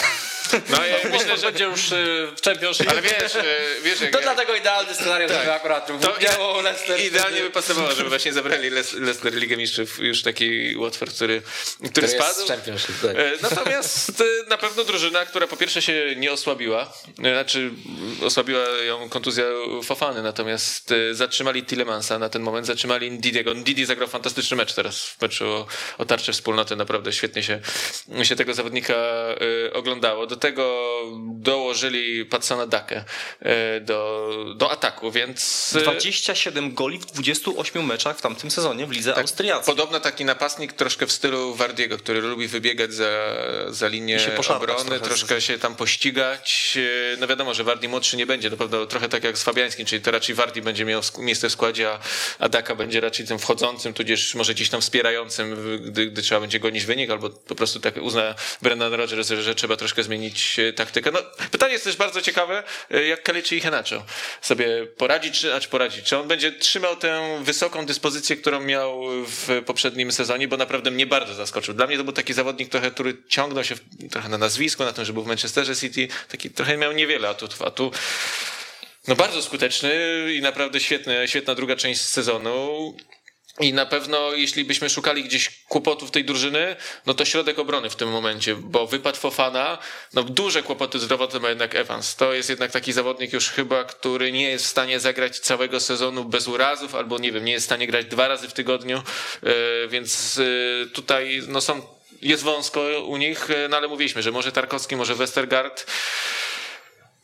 No ja (laughs) myślę, że... będzie już y, w Championship. Ale wiesz, e, wiesz jak... To dlatego idealny scenariusz, żeby akurat To Leicester. idealnie by pasowało, żeby właśnie zabrali Leicester Ligę Mistrzów, już taki Watford, który, który, który jest spadł. Championship, tak. E, Natomiast e, na pewno drużyna, która po pierwsze się nie osłabiła, znaczy osłabiła ją kontuzja Fofany, natomiast e, zatrzymali Tillemansa na ten moment, zatrzymali Ndidiego. Ndidi zagrał fantastyczny mecz teraz w meczu o, o tarczę wspólnoty, naprawdę świetnie się, się tego zawodnika e, oglądało. Do tego dołożyli Patsona Dakę e, do, do ataku, więc... e, 27 goli w 28 meczach w tamtym sezonie w lidze austriackiej. Podobno taki napastnik troszkę w stylu Wardiego, który lubi wybiegać za, za linię obrony, trochę. troszkę się tam pościgać. E, No wiadomo, że Wardi młodszy nie będzie, na pewno trochę tak jak z Fabiańskim, czyli to raczej Wardi będzie miał miejsce w składzie, a- Daka będzie raczej tym wchodzącym, tudzież może gdzieś tam wspierającym, gdy, gdy trzeba będzie gonić wynik, albo po prostu tak uzna Brendan Rodgers, że, trzeba troszkę zmienić e, taktykę. No, pytanie jest też bardzo ciekawe, e, jak Kaliczy i Henacho sobie poradzić, czy, czy poradzić. Czy on będzie trzymał tę wysoką dyspozycję, którą miał w poprzednim sezonie, bo naprawdę mnie bardzo zaskoczył. Dla mnie to był taki zawodnik trochę, który ciągnął się trochę na nazwisko, na tym, że był w Manchesterze City, taki trochę miał niewiele atutów, a tu no bardzo skuteczny i naprawdę świetny, świetna druga część sezonu. I na pewno, jeśli byśmy szukali gdzieś kłopotów tej drużyny, no to środek obrony w tym momencie, bo wypad Fofana, no duże kłopoty zdrowotne ma jednak Evans. To jest jednak taki zawodnik już chyba, który nie jest w stanie zagrać całego sezonu bez urazów, albo nie wiem, nie jest w stanie grać dwa razy w tygodniu, yy, więc yy, tutaj no są, jest wąsko u nich, yy, no ale mówiliśmy, że może Tarkowski, może Westergaard,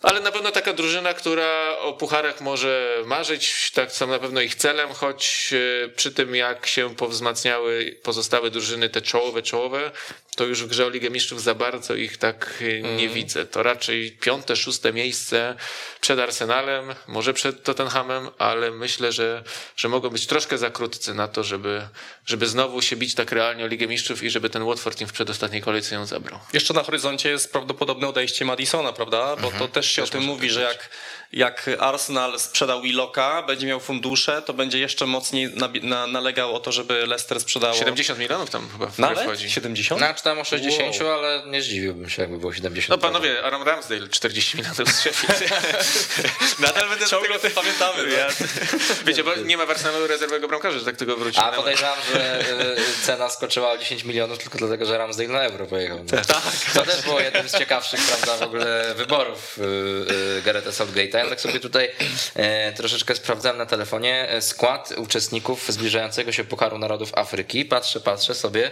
ale na pewno taka drużyna, która o pucharach może marzyć, tak są na pewno ich celem, choć e, przy tym jak się powzmacniały pozostałe drużyny, te czołowe, czołowe, to już w grze o Ligę Mistrzów za bardzo ich tak e, nie widzę. To raczej piąte, szóste miejsce przed Arsenalem, może przed Tottenhamem, ale myślę, że, że mogą być troszkę za krótcy na to, żeby, żeby znowu się bić tak realnie o Ligę Mistrzów i żeby ten Watford im w przedostatniej kolejce ją zabrał. Jeszcze na horyzoncie jest prawdopodobne odejście Madisona, prawda? Bo to też się o tym mówi, że jak, jak Arsenal sprzedał Willoka, będzie miał fundusze, to będzie jeszcze mocniej nabi- na, nalegał o to, żeby Leicester sprzedało. 70 milionów tam chyba Nawet? wchodzi. 70? No, czy tam o 60, ale nie zdziwiłbym się, jakby było 70. No panowie, Aaron Ramsdale 40 milionów z Sheffield. (laughs) Nadal będę Ciągle tego... pamiętamy. Ja, wiecie, bo nie ma w Arsenalu rezerwowego bramkarza, że tak tego wrócimy. A podejrzewam, że y, cena skoczyła o 10 milionów tylko dlatego, że Ramsdale na euro pojechał. No. To też było jednym z ciekawszych, prawda, w ogóle wyborów y, y, Garetha Southgate'a. Ja tak sobie tutaj y, troszeczkę sprawdzałem na telefonie y, skład uczestników zbliżającego się Pucharu Narodów Afryki. Patrzę, patrzę sobie.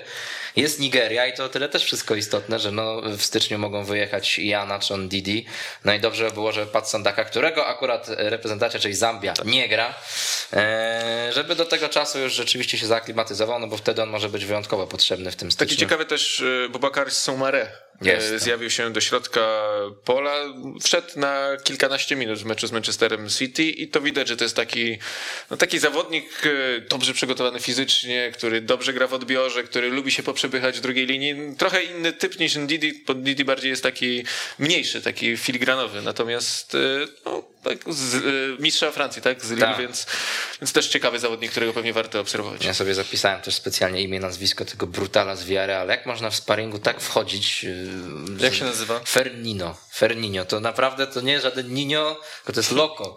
Jest Nigeria i to o tyle też wszystko istotne, że no, w styczniu mogą wyjechać Jana czy Didi. No i dobrze by było, że Pat Sandaka, którego akurat reprezentacja, czyli Zambia, nie gra, e, żeby do tego czasu już rzeczywiście się zaaklimatyzował, no bo wtedy on może być wyjątkowo potrzebny w tym styczniu. Taki ciekawy też e, Bobakar Soumare Jest, e, tak. zjawił się do środka pola, wszedł na kilkanaście minut w meczu z Manchesterem City i to widać, że to jest taki, no taki zawodnik dobrze przygotowany fizycznie, który dobrze gra w odbiorze, który lubi się poprzepychać w drugiej linii. Trochę inny typ niż Didi, bo Didi bardziej jest taki mniejszy, taki filigranowy, natomiast e, no, tak z, e, mistrza Francji, tak, z Lille, Tak. więc, więc też ciekawy zawodnik, którego pewnie warto obserwować. Ja sobie zapisałem też specjalnie imię, nazwisko tego brutala z wiary, ale jak można w sparingu tak wchodzić? yy, Jak się nazywa? Fernino. Fernino. To naprawdę to nie żaden Nino, tylko to jest Loco.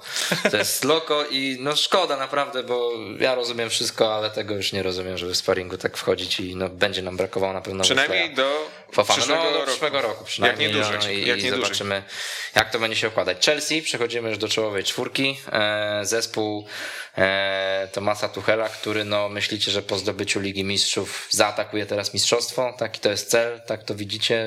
To jest (laughs) Loco i no szkoda naprawdę, bo ja rozumiem wszystko, ale tego już nie rozumiem, żeby w sparingu tak wchodzić i no będzie nam brakowało na pewno Przynajmniej do Fofana. przyszłego no, do roku. przyszłego roku przynajmniej. Jak nie dłużej, no, i, jak i nie dłużej. zobaczymy, jak to będzie się układać. Chelsea, przechodzimy już do czołowej czwórki. E, zespół e, Tomasa Tuchela, który no myślicie, że po zdobyciu Ligi Mistrzów zaatakuje teraz mistrzostwo? Taki to jest cel? Tak to widzicie?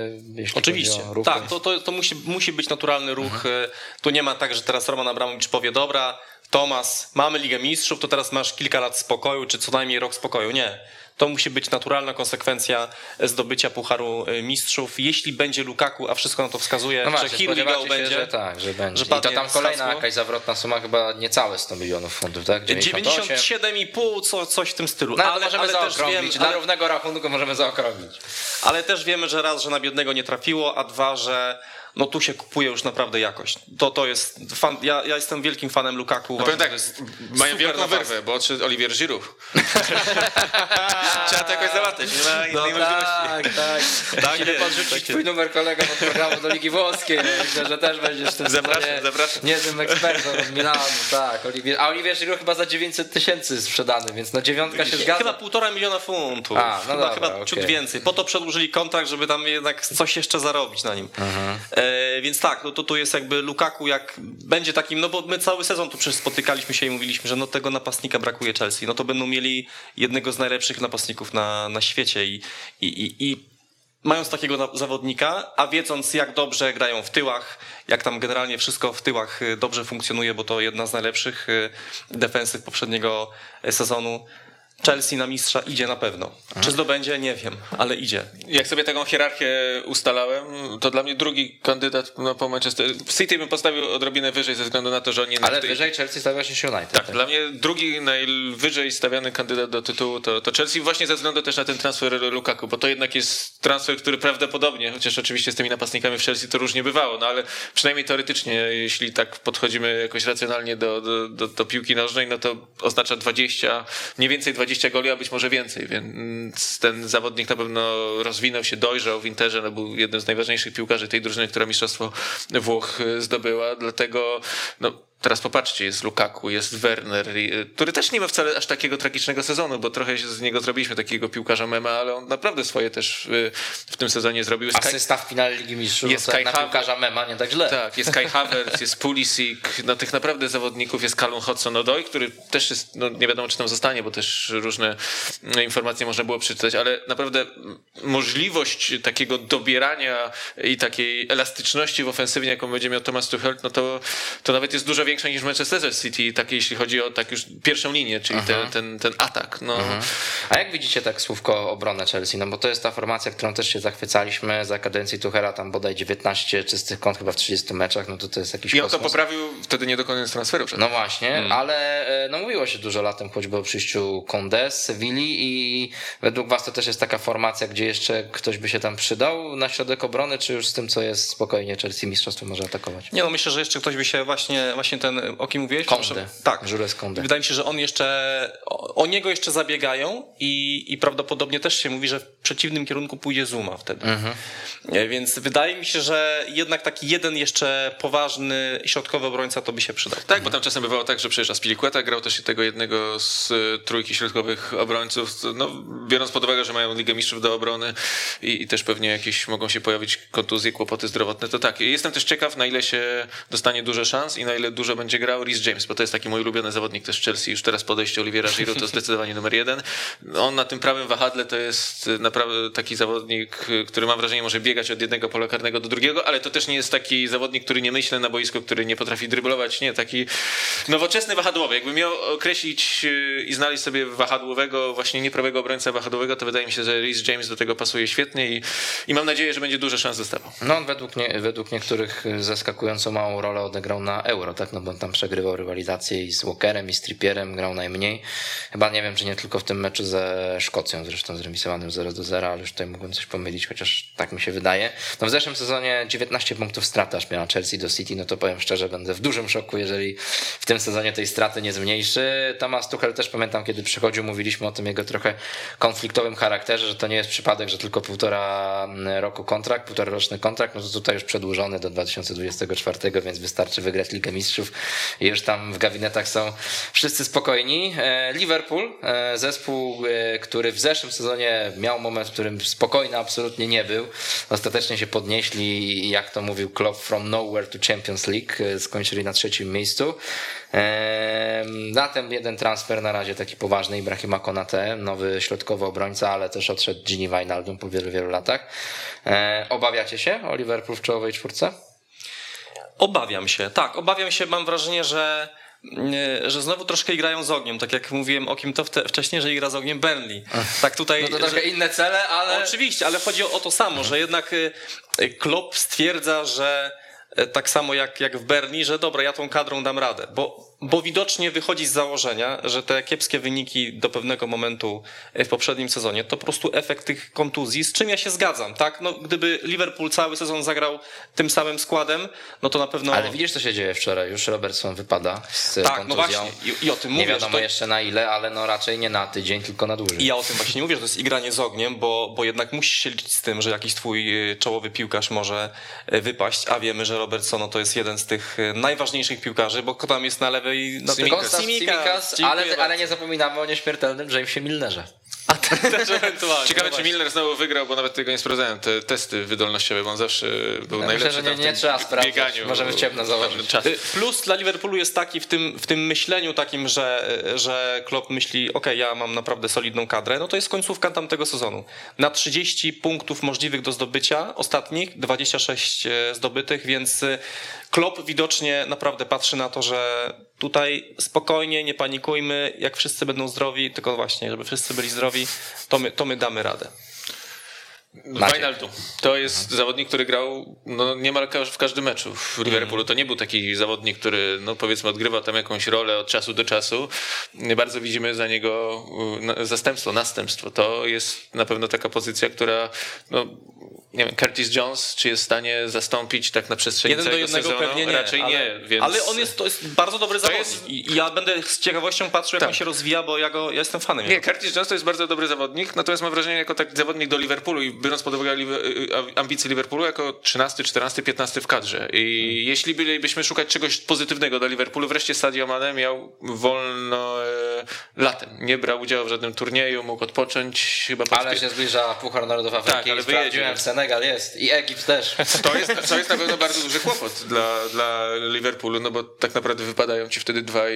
Oczywiście. Tak, to, to, to musi, musi być naturalny ruch. E, Tu nie ma tak, że teraz Roman Abramowicz powie, dobra, Tomas, mamy Ligę Mistrzów, to teraz masz kilka lat spokoju, czy co najmniej rok spokoju. Nie. To musi być naturalna konsekwencja zdobycia Pucharu e, Mistrzów. Jeśli będzie Lukaku, a wszystko na to wskazuje, No że właśnie, here we go się, będzie. że tak, że będzie. że I to tam kolejna jakaś zawrotna suma, chyba niecałe 100 milionów funtów, tak? 98. 97,5, co, coś w tym stylu. No, ale, możemy ale zaokrąglić. wiem, Dla ale, równego rachunku możemy zaokrąglić. ale też wiemy, że raz, że na biednego nie trafiło, a dwa, że no tu się kupuje już naprawdę jakość. To, to jest fan, ja, ja jestem wielkim fanem Lukaku. No powiem tak, że to jest mają wielką wyrwę, bo odszedł Olivier Giroud. (laughs) Trzeba to jakoś załatwić, nie ma innej No tak, tak. Tak Musimy jest, podrzucić tak twój numer kolega od programu do Ligi Włoskiej. Myślę, że też będziesz tym Zapraszam, zapraszam. niezłym ekspertem od Milanu. Tak, Olivier, a Olivier Giroud chyba za 900 tysięcy sprzedany, więc no dziewiątka się zgadza. Chyba półtora miliona funtów. A, no chyba dobra, chyba okej. ciut więcej. Po to przedłużyli kontrakt, żeby tam jednak coś jeszcze zarobić na nim. E, więc tak, no to tu jest jakby Lukaku, jak będzie takim, no bo my cały sezon tu przecież spotykaliśmy się i mówiliśmy, że no tego napastnika brakuje Chelsea. No to będą mieli jednego z najlepszych napastników na, na świecie i, i, i, i mając takiego zawodnika, a wiedząc jak dobrze grają w tyłach, jak tam generalnie wszystko w tyłach y, dobrze funkcjonuje, bo to jedna z najlepszych y, defensyw poprzedniego y, sezonu. Chelsea na mistrza idzie na pewno. Czy zdobędzie? Nie wiem, ale idzie. Jak sobie taką hierarchię ustalałem, to dla mnie drugi kandydat no, po Manchester... City bym postawił odrobinę wyżej ze względu na to, że oni... Ale tej- wyżej Chelsea stawia się United. Tak, dla mnie drugi najwyżej stawiany kandydat do tytułu to, to Chelsea właśnie ze względu też na ten transfer Lukaku, bo to jednak jest transfer, który prawdopodobnie, chociaż oczywiście z tymi napastnikami w Chelsea to różnie bywało, no ale przynajmniej teoretycznie, jeśli tak podchodzimy jakoś racjonalnie do, do, do, do piłki nożnej, no to oznacza 20, mniej więcej 20 goli, a być może więcej, więc ten zawodnik na pewno rozwinął się, dojrzał w Interze, no był jednym z najważniejszych piłkarzy tej drużyny, która mistrzostwo Włoch zdobyła, dlatego no Teraz popatrzcie, jest Lukaku, jest Werner, i- który też nie ma wcale aż takiego tragicznego sezonu, bo trochę się z niego zrobiliśmy takiego piłkarza mema, ale on naprawdę swoje też y, w tym sezonie zrobił. Jest Asysta w finale Ligi Mistrzów, Jest no Kai na Havertz. piłkarza mema nie tak źle. tak, jest Kai Havertz, jest Pulisic, no tych naprawdę zawodników jest Callum Hudson-Odoi, który też jest, no nie wiadomo czy tam zostanie, bo też różne no, informacje można było przeczytać, ale naprawdę możliwość takiego dobierania i takiej elastyczności w ofensywie, jaką będzie miał Thomas Tuchel, no to, to nawet jest dużo większa niż Manchester City, tak jeśli chodzi o tak już pierwszą linię, czyli ten, ten, ten atak. No, A jak widzicie tak słówko obronę Chelsea? No bo to jest ta formacja, którą też się zachwycaliśmy za kadencji Tuchela, tam bodaj 19 czystych kąt chyba w 30 meczach, no to to jest jakiś I on to poprawił wtedy nie dokonując transferu. przecież. No właśnie, Mm. ale e, no mówiło się dużo latem choćby o przyjściu Conde z Sewilli i według was to też jest taka formacja, gdzie jeszcze ktoś by się tam przydał na środek obrony, czy już z tym, co jest spokojnie Chelsea mistrzostwo może atakować? Nie no, myślę, że jeszcze ktoś by się właśnie, właśnie ten, o kim mówiłeś? Konde. Tak. Jules Konde. Wydaje mi się, że on jeszcze, o, o niego jeszcze zabiegają i, i prawdopodobnie też się mówi, że w przeciwnym kierunku pójdzie Zuma wtedy. Mhm. Nie, Więc wydaje mi się, że jednak taki jeden jeszcze poważny środkowy obrońca to by się przydał. Tak, bo tam czasem bywało tak, że przecież Aspilicueta grał też tego jednego z y, trójki środkowych obrońców. No, biorąc pod uwagę, że mają Ligę Mistrzów do obrony i, i też pewnie jakieś mogą się pojawić kontuzje, kłopoty zdrowotne, to tak. Jestem też ciekaw, na ile się dostanie dużo szans i na ile dużo będzie grał Rhys James, bo to jest taki mój ulubiony zawodnik też w Chelsea. Już teraz podejście Oliviera Giroud to zdecydowanie (laughs) numer jeden. On na tym prawym wahadle to jest naprawdę taki zawodnik, y, który mam wrażenie może biegać od jednego pola karnego do drugiego, ale to też nie jest taki zawodnik, który nie myśli na boisku, który nie potrafi dryblować, nie, taki nowoczesny wahadłowy. Jakby miał określić yy, i znaleźć sobie wahadłowego, właśnie nieprawego obrońca wahadłowego, to wydaje mi się, że Rhys James do tego pasuje świetnie i, i mam nadzieję, że będzie dużo szans dostawał. No on według, nie, według niektórych zaskakująco małą rolę odegrał na Euro, tak? No bo tam przegrywał rywalizację i z Walkerem i z Trippierem, grał najmniej. Chyba nie wiem, czy nie tylko w tym meczu ze Szkocją, zresztą zremisowanym 0 do 0, ale już tutaj mogłem coś pomylić, chociaż tak mi się wydaje. No w zeszłym sezonie 19 punktów straty aż miała Chelsea do City, no to powiem szczerze, będę w dużym szoku, jeżeli w tym sezonie tej straty nie zmniejszy. Thomas Tuchel też pamiętam, kiedy przychodził, mówiliśmy o tym jego trochę konfliktowym charakterze, że to nie jest przypadek, że tylko półtora roku kontrakt, półtora roczny kontrakt, no to tutaj już przedłużony do 2024, więc wystarczy wygrać Ligę Mistrzów i już tam w gabinetach są wszyscy spokojni. E, Liverpool, e, zespół, e, który w zeszłym sezonie miał moment, w którym spokojny absolutnie nie był. Ostatecznie się podnieśli, jak to mówił Klopp, from nowhere to Champions League, skończyli na trzecim miejscu. Zatem jeden transfer na razie taki poważny Ibrahima Konate, nowy środkowy obrońca, ale też odszedł Gini Wijnaldum po wielu, wielu latach. Obawiacie się o Liverpool w czołowej czwórce? Obawiam się, tak, obawiam się, mam wrażenie, że że znowu troszkę grają z ogniem, tak jak mówiłem o kim to wcześniej, że gra z ogniem Burnley. Tak tutaj. No to trochę że... inne cele, ale. Oczywiście, ale chodzi o to samo, że jednak y, y, Klopp stwierdza, że tak samo jak, jak w Berni, że dobra, ja tą kadrą dam radę, bo bo widocznie wychodzi z założenia, że te kiepskie wyniki do pewnego momentu w poprzednim sezonie to po prostu efekt tych kontuzji, z czym ja się zgadzam, tak? No, gdyby Liverpool cały sezon zagrał tym samym składem, no to na pewno... Ale widzisz, co się dzieje wczoraj, już Robertson wypada z tak, kontuzją. no właśnie, i, i o tym mówię. Nie wiadomo to... jeszcze na ile, ale no raczej nie na tydzień, tylko na dłużej. I ja o tym właśnie mówię, że to jest igranie z ogniem, bo, bo jednak musisz się liczyć z tym, że jakiś twój y, czołowy piłkarz może y, wypaść, a wiemy, że Robertson no, to jest jeden z tych najważniejszych piłkarzy, bo tam jest na lewej no Simikas, Simikas ale, ale nie zapominamy o nieśmiertelnym Jamesie Milnerze. A też ewentualnie. Ciekawe, no czy Milner znowu wygrał, bo nawet tego nie sprawdzałem. Te testy wydolnościowe, bo on zawsze był ja najlepszy myślę, że nie, nie trzeba sprawdzać. Bieganiu, Możemy w ciemno założyć. Plus dla Liverpoolu jest taki w tym, w tym myśleniu takim, że, że Klopp myśli, ok, ja mam naprawdę solidną kadrę, no to jest końcówka tamtego sezonu. Na 30 punktów możliwych do zdobycia, ostatnich 26 e, zdobytych, więc Klopp widocznie naprawdę patrzy na to, że tutaj spokojnie, nie panikujmy, jak wszyscy będą zdrowi, tylko właśnie, żeby wszyscy byli zdrowi, to my, to my damy radę. Wijnaldum. To jest mhm. zawodnik, który grał no, niemal w każdym meczu w Liverpoolu. Mhm. To nie był taki zawodnik, który no, powiedzmy odgrywa tam jakąś rolę od czasu do czasu. Bardzo widzimy za niego zastępstwo, następstwo. To jest na pewno taka pozycja, która no, nie wiem, Curtis Jones, czy jest w stanie zastąpić tak na przestrzeni Jeden całego do jednego sezonu? pewnie nie. Raczej ale, nie. Więc... Ale on jest, to jest bardzo dobry zawodnik jest... i ja będę z ciekawością patrzył, jak tak. on się rozwija, bo ja, go, ja jestem fanem. Nie, Curtis Jones to jest bardzo dobry zawodnik, natomiast mam wrażenie, jako taki zawodnik do Liverpoolu i biorąc pod uwagę ambicje Liverpoolu, jako 13, 14, 15 w kadrze. I hmm. jeśli bylibyśmy szukać czegoś pozytywnego dla Liverpoolu, wreszcie Sadio Mane miał wolno e, latem. Nie brał udziału w żadnym turnieju, mógł odpocząć chyba. Ale się zbliża Puchar Narodów Afryki tak, ale wyjedzie. w Senegal jest i Egipt też. (laughs) To jest, to jest na pewno bardzo duży kłopot dla, dla Liverpoolu, no bo tak naprawdę wypadają ci wtedy dwaj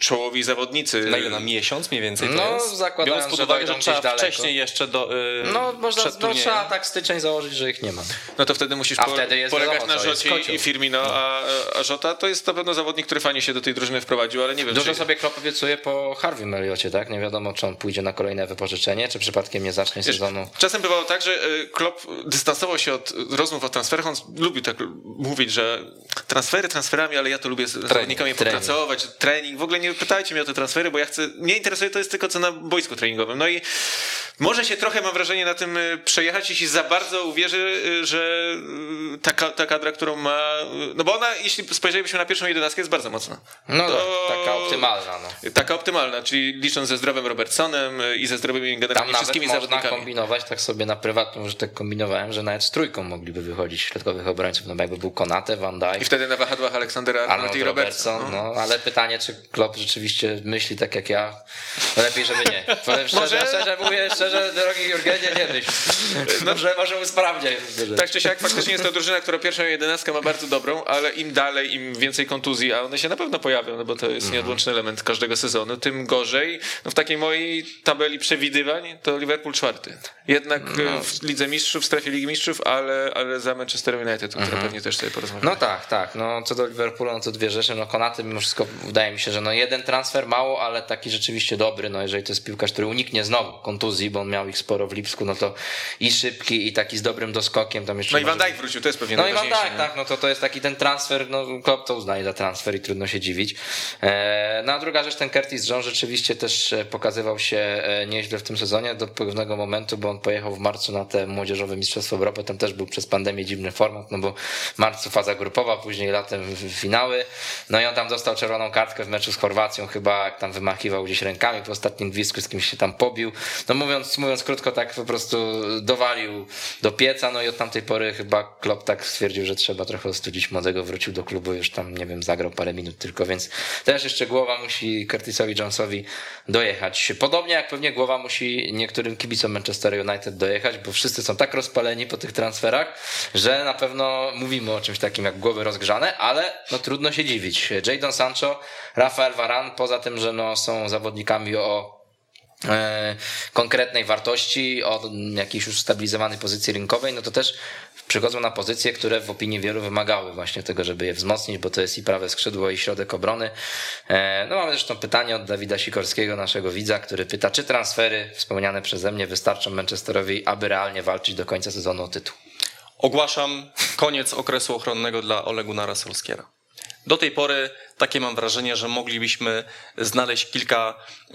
czołowi zawodnicy. Na ile? Na miesiąc mniej więcej No zakładając, Biorąc pod uwagę, że, że trzeba daleko. wcześniej jeszcze do yy, No można, no, trzeba tak styczeń założyć, że ich nie ma. No to wtedy musisz a po, wtedy polegać wiadomo, na Rzocie i Firmino, a, a Żota to jest na pewno zawodnik, który fajnie się do tej drużyny wprowadził, ale nie wiem. Dużo czy... sobie Klopp obiecuje po Harvey Melliocie, tak? Nie wiadomo, czy on pójdzie na kolejne wypożyczenie, czy przypadkiem nie zacznie Wiesz, sezonu. Czasem bywało tak, że y, Klopp dystansował się od rozmów o transferach. On lubi tak mówić, że transfery transferami, ale ja to lubię z zawodnikami popracować, trening. W ogóle nie pytajcie mnie o te transfery, bo ja chcę, mnie interesuje to jest tylko co na boisku treningowym. No i może się trochę, mam wrażenie, na tym y, przejechać, jeśli za bardzo uwierzy, y, że y, ta, ta kadra, którą ma... No bo ona, jeśli spojrzelibyśmy na pierwszą jedenastkę, jest bardzo mocna. No To- tak, taka optymalna. No. Taka optymalna, czyli licząc ze zdrowym Robertsonem i ze zdrowymi Tam generalnie nawet wszystkimi można zawodnikami. kombinować, tak sobie na prywatnym użytek kombinowałem, że nawet z trójką mogliby wychodzić środkowych obrońców, no bo jakby był Konate, Van Dijk, I wtedy na wahadłach Aleksandera Arnold i Robertson. Robertson, no. no ale pytanie, czy Klopp rzeczywiście myśli tak jak ja? Lepiej, żeby nie. Powiem szczerze, Może- szczerze mówię, szczerze, drogi Jurgenie, nie myśl. Może, może usprawniaj. Tak czy siak, faktycznie jest to drużyna, która pierwszą jedenastkę ma bardzo dobrą, ale im dalej, im więcej kontuzji, a one się na pewno pojawią, no bo to jest nieodłączny element każdego sezonu, tym gorzej. No w takiej mojej tabeli przewidywań to Liverpool czwarty. Jednak e, w Lidze Mistrzów, w strefie Ligi Mistrzów, ale, ale za Manchester United, o którym pewnie też sobie porozmawiamy. No tak, tak. No, co do Liverpoolu, no to dwie rzeczy. No Konaty mimo wszystko wydaje mi się, że no jeden transfer mało, ale taki rzeczywiście dobry. No jeżeli to jest piłkarz, który uniknie znowu kontuzji, bo on miał ich sporo w Lipsku, no to i szybki, i taki z dobrym doskokiem. Tam jeszcze No i Van Dijk wrócił, to jest pewnie No i Van. Dijk, tak, no to to jest taki ten transfer, no Klopp to uznaje za transfer i trudno się dziwić. E, no a druga rzecz, ten Curtis John rzeczywiście też e, pokazywał się e, nieźle w tym sezonie do pewnego momentu, bo on pojechał w marcu na te młodzieżowe Mistrzostwo Europy, tam też był przez pandemię dziwny format, no bo w marcu faza grupowa, później latem finały, no i on tam dostał czerwoną kartkę w meczu z Chorwacją, chyba jak tam wymachiwał gdzieś rękami w ostatnim gwizdku, z kimś się tam pobił, no mówiąc, mówiąc krótko, tak po prostu dowalił do pieca, no i od tamtej pory chyba Klopp tak stwierdził, że trzeba trochę ostudzić młodego, wrócił do klubu, już tam, nie wiem, zagrał parę minut tylko, więc też jeszcze głowa musi Curtisowi Jonesowi dojechać. Podobnie jak pewnie głowa musi niektórym kibicom Manchester United dojechać, bo wszyscy są tak rozpaleni po tych transferach, że na pewno mówimy o czymś takim jak głowy rozgrzane, ale no trudno się dziwić. Jadon Sancho, Rafael Varane, poza tym, że no są zawodnikami o e, konkretnej wartości, o jakiejś już stabilizowanej pozycji rynkowej, no to też przychodzą na pozycje, które w opinii wielu wymagały właśnie tego, żeby je wzmocnić, bo to jest i prawe skrzydło, i środek obrony. E, No mamy zresztą pytanie od Dawida Sikorskiego, naszego widza, który pyta, czy transfery wspomniane przeze mnie wystarczą Manchesterowi, aby realnie walczyć do końca sezonu o tytuł. Ogłaszam koniec okresu ochronnego dla Ole Gunnara Solskiera. Do tej pory takie mam wrażenie, że moglibyśmy znaleźć kilka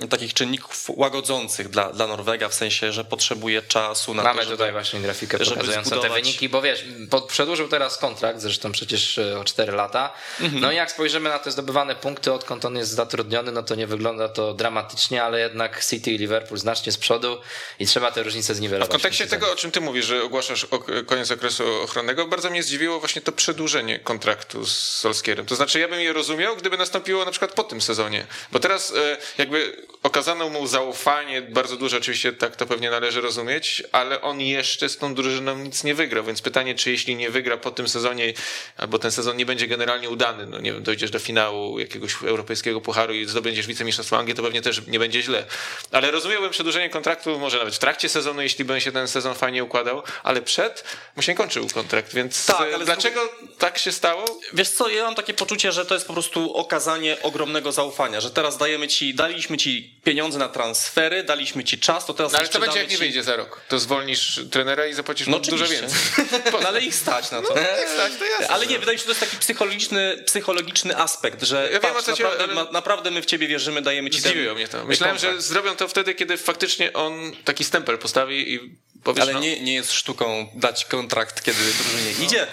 takich czynników łagodzących dla, dla Norwega, w sensie, że potrzebuje czasu na Mamy to, żeby... tutaj właśnie grafikę żeby pokazującą te zbudować- wyniki, bo wiesz, przedłużył teraz kontrakt, zresztą przecież e, o 4 lata. Mhm. No i jak spojrzymy na te zdobywane punkty, odkąd on jest zatrudniony, no to nie wygląda to dramatycznie, ale jednak City i Liverpool znacznie z przodu i trzeba te różnice zniwelować. W kontekście w tym tego, o czym ty mówisz, że ogłaszasz koniec okresu ochronnego, bardzo mnie zdziwiło właśnie to przedłużenie kontraktu z Solskierem. To znaczy, ja bym je rozumiał, gdyby nastąpiło na przykład po tym sezonie. Bo teraz e, jakby okazano mu zaufanie, bardzo duże oczywiście, tak to pewnie należy rozumieć, ale on jeszcze z tą drużyną nic nie wygrał, więc pytanie, czy jeśli nie wygra po tym sezonie, albo ten sezon nie będzie generalnie udany, no nie wiem, dojdziesz do finału jakiegoś europejskiego pucharu i zdobędziesz wicemistrzostwo Anglii, to pewnie też nie będzie źle. Ale rozumiałbym przedłużenie kontraktu, może nawet w trakcie sezonu, jeśli by się ten sezon fajnie układał, ale przed mu się kończył kontrakt, więc Tak, e, dlaczego tak się stało? Wiesz co, ja mam takie poczucie, że to jest po prostu okazanie ogromnego zaufania, że teraz dajemy ci, daliśmy ci pieniądze na transfery, daliśmy ci czas, to teraz No ale co będzie, jak nie ci... wyjdzie za rok? To zwolnisz trenera i zapłacisz No dużo więcej. (laughs) No, ale ich stać na to. Jak stać, to jasne. Ale nie, wydaje mi się, że to jest taki psychologiczny, psychologiczny aspekt, że Ja wiem, patrz, ci- naprawdę, ale- ma- naprawdę my w ciebie wierzymy, dajemy ci ten Zdziwiło mnie to. Myślałem, że kontrakt. zrobią to wtedy, kiedy faktycznie on taki stempel postawi i powiesz, Ale no, nie, nie jest sztuką dać kontrakt, kiedy drużynie idzie.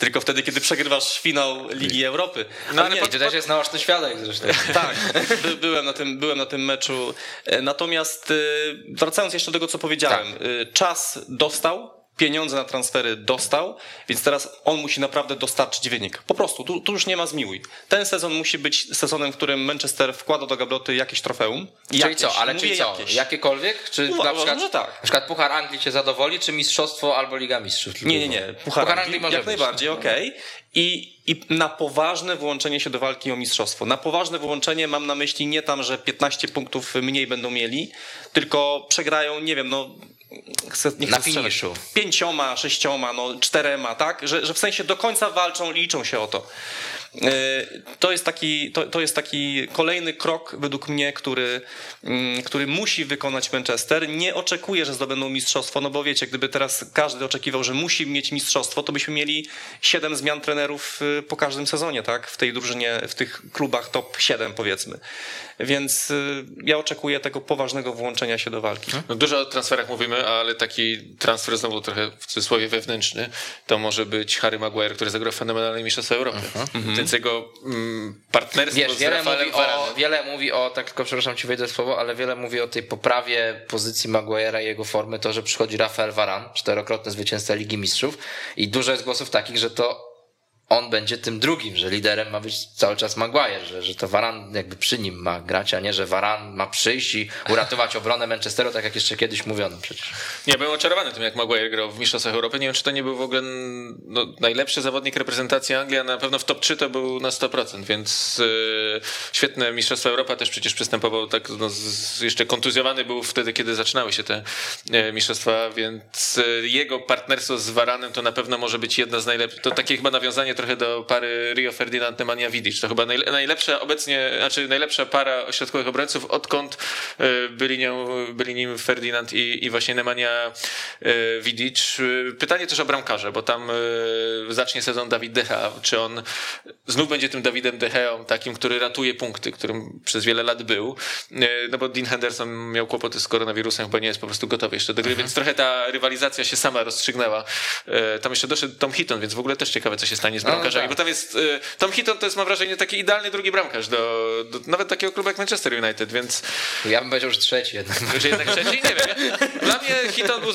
Tylko wtedy, kiedy przegrywasz finał Ligi Europy. No, ale nie, I to też jest naoczny świadek zresztą. (laughs) Tak, by, byłem, na tym, byłem na tym meczu. E, Natomiast e, wracając jeszcze do tego, co powiedziałem, Tak. e, czas dostał, pieniądze na transfery dostał, więc teraz on musi naprawdę dostarczyć wynik. Po prostu, tu, tu już nie ma zmiłuj. Ten sezon musi być sezonem, w którym Manchester wkłada do gabloty jakieś trofeum. Czyli Jakieś, co, ale czyli co, jakieś. jakiekolwiek? Czy Uważam, na przykład, że tak. na przykład Puchar Anglii cię zadowoli, czy Mistrzostwo albo Liga Mistrzów? Nie, nie, nie. Puchar, Puchar, Anglii, Anglii, może jak być. najbardziej, okej. I, I na poważne włączenie się do walki o mistrzostwo. Na poważne włączenie mam na myśli nie tam, że 15 punktów mniej będą mieli, tylko przegrają, nie wiem, no. Chcę, nie chcę Na finiszu. Pięcioma, sześcioma, no czterema, tak? Że, że w sensie do końca walczą, liczą się o to. To jest taki, to, to jest taki kolejny krok według mnie, który, mm, który musi wykonać Manchester. Nie oczekuję, że zdobędą mistrzostwo, no bo wiecie, gdyby teraz każdy oczekiwał, że musi mieć mistrzostwo, to byśmy mieli siedem zmian trenerów y, po każdym sezonie, tak? W tej drużynie, w tych klubach top 7 powiedzmy. Więc y, ja oczekuję tego poważnego włączenia się do walki. No dużo o transferach mówimy, ale taki transfer znowu trochę w cudzysłowie wewnętrzny, to może być Harry Maguire, który zagrał fenomenalnie Mistrzostwo Europy. Mhm. Więc jego mm, partnerstwo Wiesz, wiele mówi, o, wiele mówi o, tak tylko przepraszam ci wejdę słowo, ale wiele mówi o tej poprawie pozycji Maguire'a i jego formy, to, że przychodzi Rafael Varan, czterokrotny zwycięzca Ligi Mistrzów i dużo jest głosów takich, że to on będzie tym drugim, że liderem ma być cały czas Maguire, że, że to Varan jakby przy nim ma grać, a nie, że Varan ma przyjść i uratować obronę Manchesteru, tak jak jeszcze kiedyś mówiono przecież. Nie, byłem oczarowany tym, jak Maguire grał w Mistrzostwach Europy. Nie wiem, czy to nie był w ogóle no, najlepszy zawodnik reprezentacji Anglii, a na pewno w top 3 to był na 100%, więc yy, świetne Mistrzostwa Europy też przecież przystępował tak, no, z, jeszcze kontuzjowany był wtedy, kiedy zaczynały się te e, mistrzostwa, więc e, jego partnerstwo z Varanem to na pewno może być jedna z najlepszych, to takie chyba nawiązanie trochę do pary Rio Ferdinand Nemanja Vidic. To chyba najle- najlepsza obecnie, znaczy najlepsza para ośrodkowych obrońców, odkąd e, byli, nią, byli nim Ferdinand i, i właśnie Nemanja Vidic. E, Pytanie też o bramkarze, bo tam e, zacznie sezon Dawid Decha. Czy on znów będzie tym Dawidem Decheą, takim, który ratuje punkty, którym przez wiele lat był. No bo Dean Henderson miał kłopoty z koronawirusem, chyba nie jest po prostu gotowy jeszcze do gry, więc trochę ta rywalizacja się sama rozstrzygnęła. Tam jeszcze doszedł Tom Hitton, więc w ogóle też ciekawe, co się stanie z bramkarzami, tak. bo tam jest e, Tom Hitton to jest mam wrażenie taki idealny drugi bramkarz do, do nawet takiego klubu jak Manchester United, więc Ja bym powiedział, że trzeci jednak. że jednak trzeci, nie wiem. Dla mnie Hitton był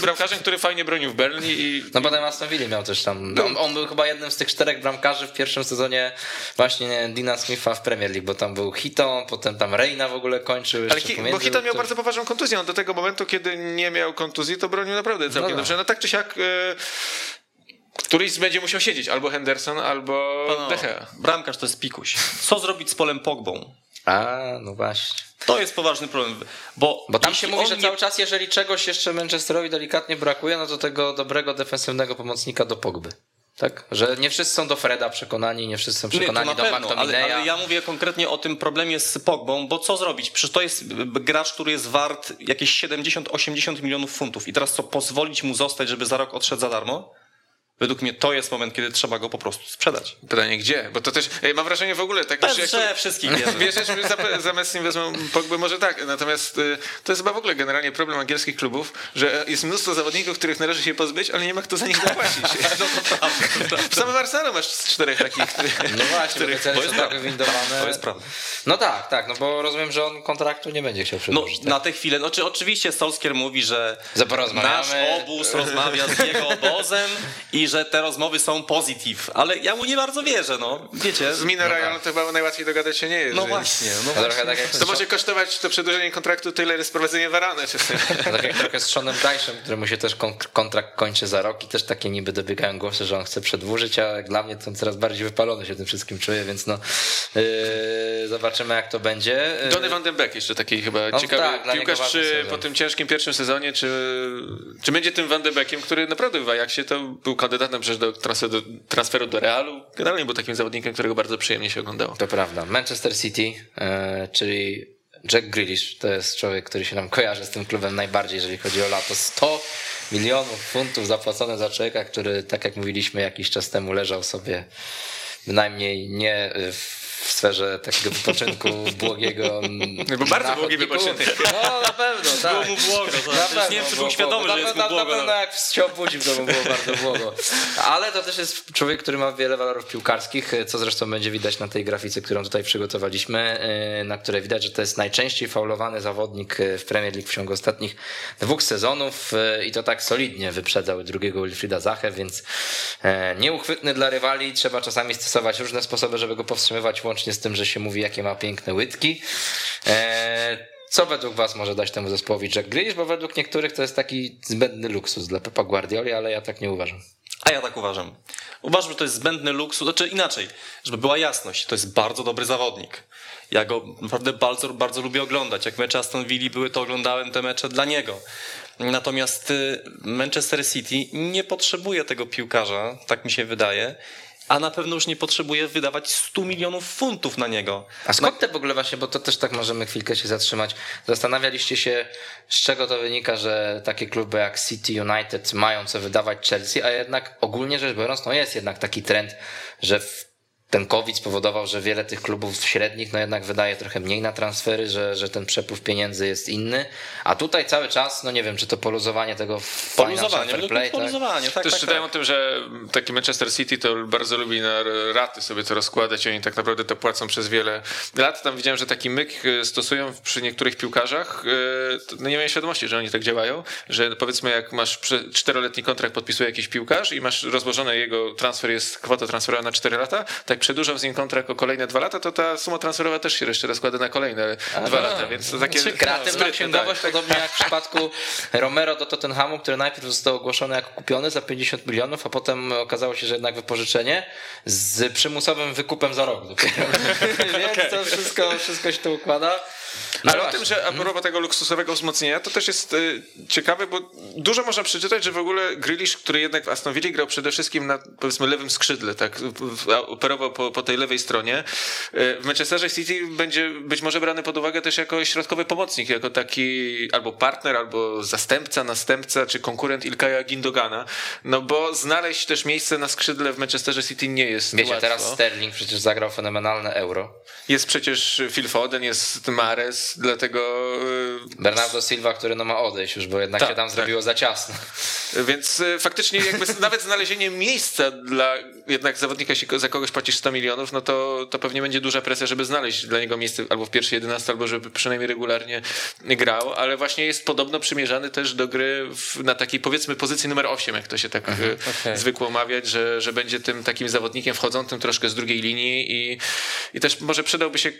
bramkarzem, który fajnie bronił w Berlin i No potem Aston Villa miał też tam. On, on był chyba jednym z tych czterech bramkarzy w pierwszym sezonie właśnie Dina Smitha w Premier League, bo tam był Hiton, potem tam Reina w ogóle kończył. Ale hi, bo Hiton miał to- bardzo poważną kontuzję. On do tego momentu, kiedy nie miał kontuzji, to bronił naprawdę całkiem No. dobrze. No tak czy siak e, któryś będzie musiał siedzieć, albo Henderson, albo No, De Gea. bramkarz to jest pikuś. Co zrobić z Polem Pogbą? A, no właśnie. To jest poważny problem, bo, Bo tam się mówi, że nie- cały czas, jeżeli czegoś jeszcze Manchesterowi delikatnie brakuje, no to tego dobrego defensywnego pomocnika do Pogby. Tak? Że nie wszyscy są do Freda przekonani, nie wszyscy są Nie, przekonani na do pewno, ale, ale ja mówię konkretnie o tym problemie z Pogbą, bo co zrobić? Przecież to jest gracz, który jest wart jakieś 70-80 milionów funtów i teraz co, pozwolić mu zostać, żeby za rok odszedł za darmo? Według mnie to jest moment, kiedy trzeba go po prostu sprzedać. Pytanie gdzie? Bo to też, ej, mam wrażenie w ogóle, tak już jak to- Że wszystkich (laughs) za- zamiast nim wezmą Pogbę, może tak. Natomiast y, to jest chyba w ogóle generalnie problem angielskich klubów, że jest mnóstwo zawodników, których należy się pozbyć, ale nie ma kto za nich zapłacić. (laughs) No to prawda. W samym Arsenalu masz z czterech takich. No właśnie, bo to są jest tak prawda. wywindowane. To jest prawda. No tak, tak, no bo rozumiem, że on kontraktu nie będzie chciał No, przedłużyć. tak? na tę chwilę, no, czy oczywiście Solskier mówi, że nasz obóz rozmawia z jego obozem i że te rozmowy są pozytyw, ale ja mu nie bardzo wierzę, no. Wiecie, Z Mino Ryan to chyba najłatwiej dogadać się nie jest. no więc- właśnie, no To trochę tak jak To może kosztować to przedłużenie kontraktu tyle, ile sprowadzenie Varane. Czy... (laughs) Tak jak trochę z Seanem Dyche'em, któremu się też kon- kontrakt kończy za rok i też takie niby dobiegają głosy, że on chce przedłużyć, a jak dla mnie to on coraz bardziej wypalony się tym wszystkim czuje, więc no yy, zobaczymy jak to będzie. Yy, Donny van den Beek jeszcze taki chyba No ciekawy tak, piłkarz, czy sezon. po tym ciężkim pierwszym sezonie, czy, czy będzie tym van den Beekiem, który naprawdę w Ajaxie to był kandydatem przecież do transferu, do transferu do Realu. Generalnie był takim zawodnikiem, którego bardzo przyjemnie się oglądało. To prawda. Manchester City, yy, czyli Jack Grealish, to jest człowiek, który się nam kojarzy z tym klubem najbardziej, jeżeli chodzi o lato. 100 milionów funtów zapłacone za człowieka, który, tak jak mówiliśmy jakiś czas temu, leżał sobie bynajmniej nie w w sferze takiego wypoczynku (laughs) błogiego. No bo bardzo błogi wypoczynek. No na pewno, tak. Było mu błogo, to Na przecież nie wiem, czy był świadomy, błogo. że jest na, mu na, na błogo. pewno jak się obudził, to mu było bardzo błogo. Ale to też jest człowiek, który ma wiele walorów piłkarskich, co zresztą będzie widać na tej grafice, którą tutaj przygotowaliśmy, yy, na której widać, że to jest najczęściej faulowany zawodnik yy, w Premier League w ciągu ostatnich dwóch sezonów yy, i to tak solidnie wyprzedzał drugiego Wilfrida Zachę, więc nieuchwytny dla rywali, trzeba czasami stosować różne sposoby, żeby go powstrzymywać, łącznie z tym, że się mówi, jakie ma piękne łydki. Yy, co według was może dać temu zespołowi Jack Grealish? Bo według niektórych to jest taki zbędny luksus dla Pepa Guardioli, ale ja tak nie uważam. A ja tak uważam. Uważam, że to jest zbędny luksus, znaczy inaczej, żeby była jasność, to jest bardzo dobry zawodnik. Ja go naprawdę bardzo, bardzo lubię oglądać. Jak mecze Aston Villa były, to oglądałem te mecze dla niego. Natomiast y, Manchester City nie potrzebuje tego piłkarza, tak mi się wydaje. A na pewno już nie potrzebuje wydawać 100 milionów funtów na niego. A skąd te w ogóle właśnie, bo to też tak możemy chwilkę się zatrzymać. Zastanawialiście się, z czego to wynika, że takie kluby jak City United mają co wydawać Chelsea, a jednak ogólnie rzecz biorąc, no jest jednak taki trend, że w ten COVID spowodował, że wiele tych klubów średnich no jednak wydaje trochę mniej na transfery, że, że ten przepływ pieniędzy jest inny, a tutaj cały czas, no nie wiem, czy to poluzowanie tego Poluzowanie, fair play, tak? poluzowanie, tak, Też tak, czytałem tak. o tym, że taki Manchester City to bardzo lubi na raty sobie to rozkładać oni tak naprawdę to płacą przez wiele lat. Tam widziałem, że taki myk e, stosują przy niektórych piłkarzach. e, No nie miałem świadomości, że oni tak działają, że powiedzmy jak masz czteroletni kontrakt podpisuje jakiś piłkarz i masz rozłożone jego transfer, jest kwota transferowa na 4 lata, tak przedłużał z nim kontrakt o kolejne dwa lata, to ta suma transferowa też się jeszcze rozkłada na kolejne dwa lata, więc to takie Kreatywna sprytne, księgowość, tak, podobnie jak w przypadku Romero do Tottenhamu, który najpierw został ogłoszony jako kupiony za 50 milionów, a potem okazało się, że jednak wypożyczenie z przymusowym wykupem za rok dopiero. (laughs) Więc to wszystko, wszystko się to układa. No Ale o tym, że a propos tego luksusowego wzmocnienia, to też jest y, ciekawe, bo dużo można przeczytać, że w ogóle Grealish, który jednak w Aston Villa grał przede wszystkim na powiedzmy lewym skrzydle, tak, operował po, po tej lewej stronie. Y, w Manchesterze City będzie być może brany pod uwagę też jako środkowy pomocnik, jako taki albo partner, albo zastępca, następca, czy konkurent Ilkaja Gindogana, no bo znaleźć też miejsce na skrzydle w Manchesterze City nie jest Wiecie, łatwo. teraz Sterling przecież zagrał fenomenalne euro. Jest przecież Phil Foden, jest Mares, dlatego y, Bernardo Silva, który no ma odejść już, bo jednak Tak, się tam tak. zrobiło za ciasno. Więc y, faktycznie jakby nawet znalezienie miejsca dla jednak zawodnika, jeśli za kogoś płacisz 100 milionów, no to, to pewnie będzie duża presja, żeby znaleźć dla niego miejsce albo w pierwszej 11, albo żeby przynajmniej regularnie grał, ale właśnie jest podobno przymierzany też do gry w, na takiej powiedzmy pozycji numer 8, jak to się tak y, okej. zwykło mawiać, że, że będzie tym takim zawodnikiem wchodzącym troszkę z drugiej linii i, i też może przydałby się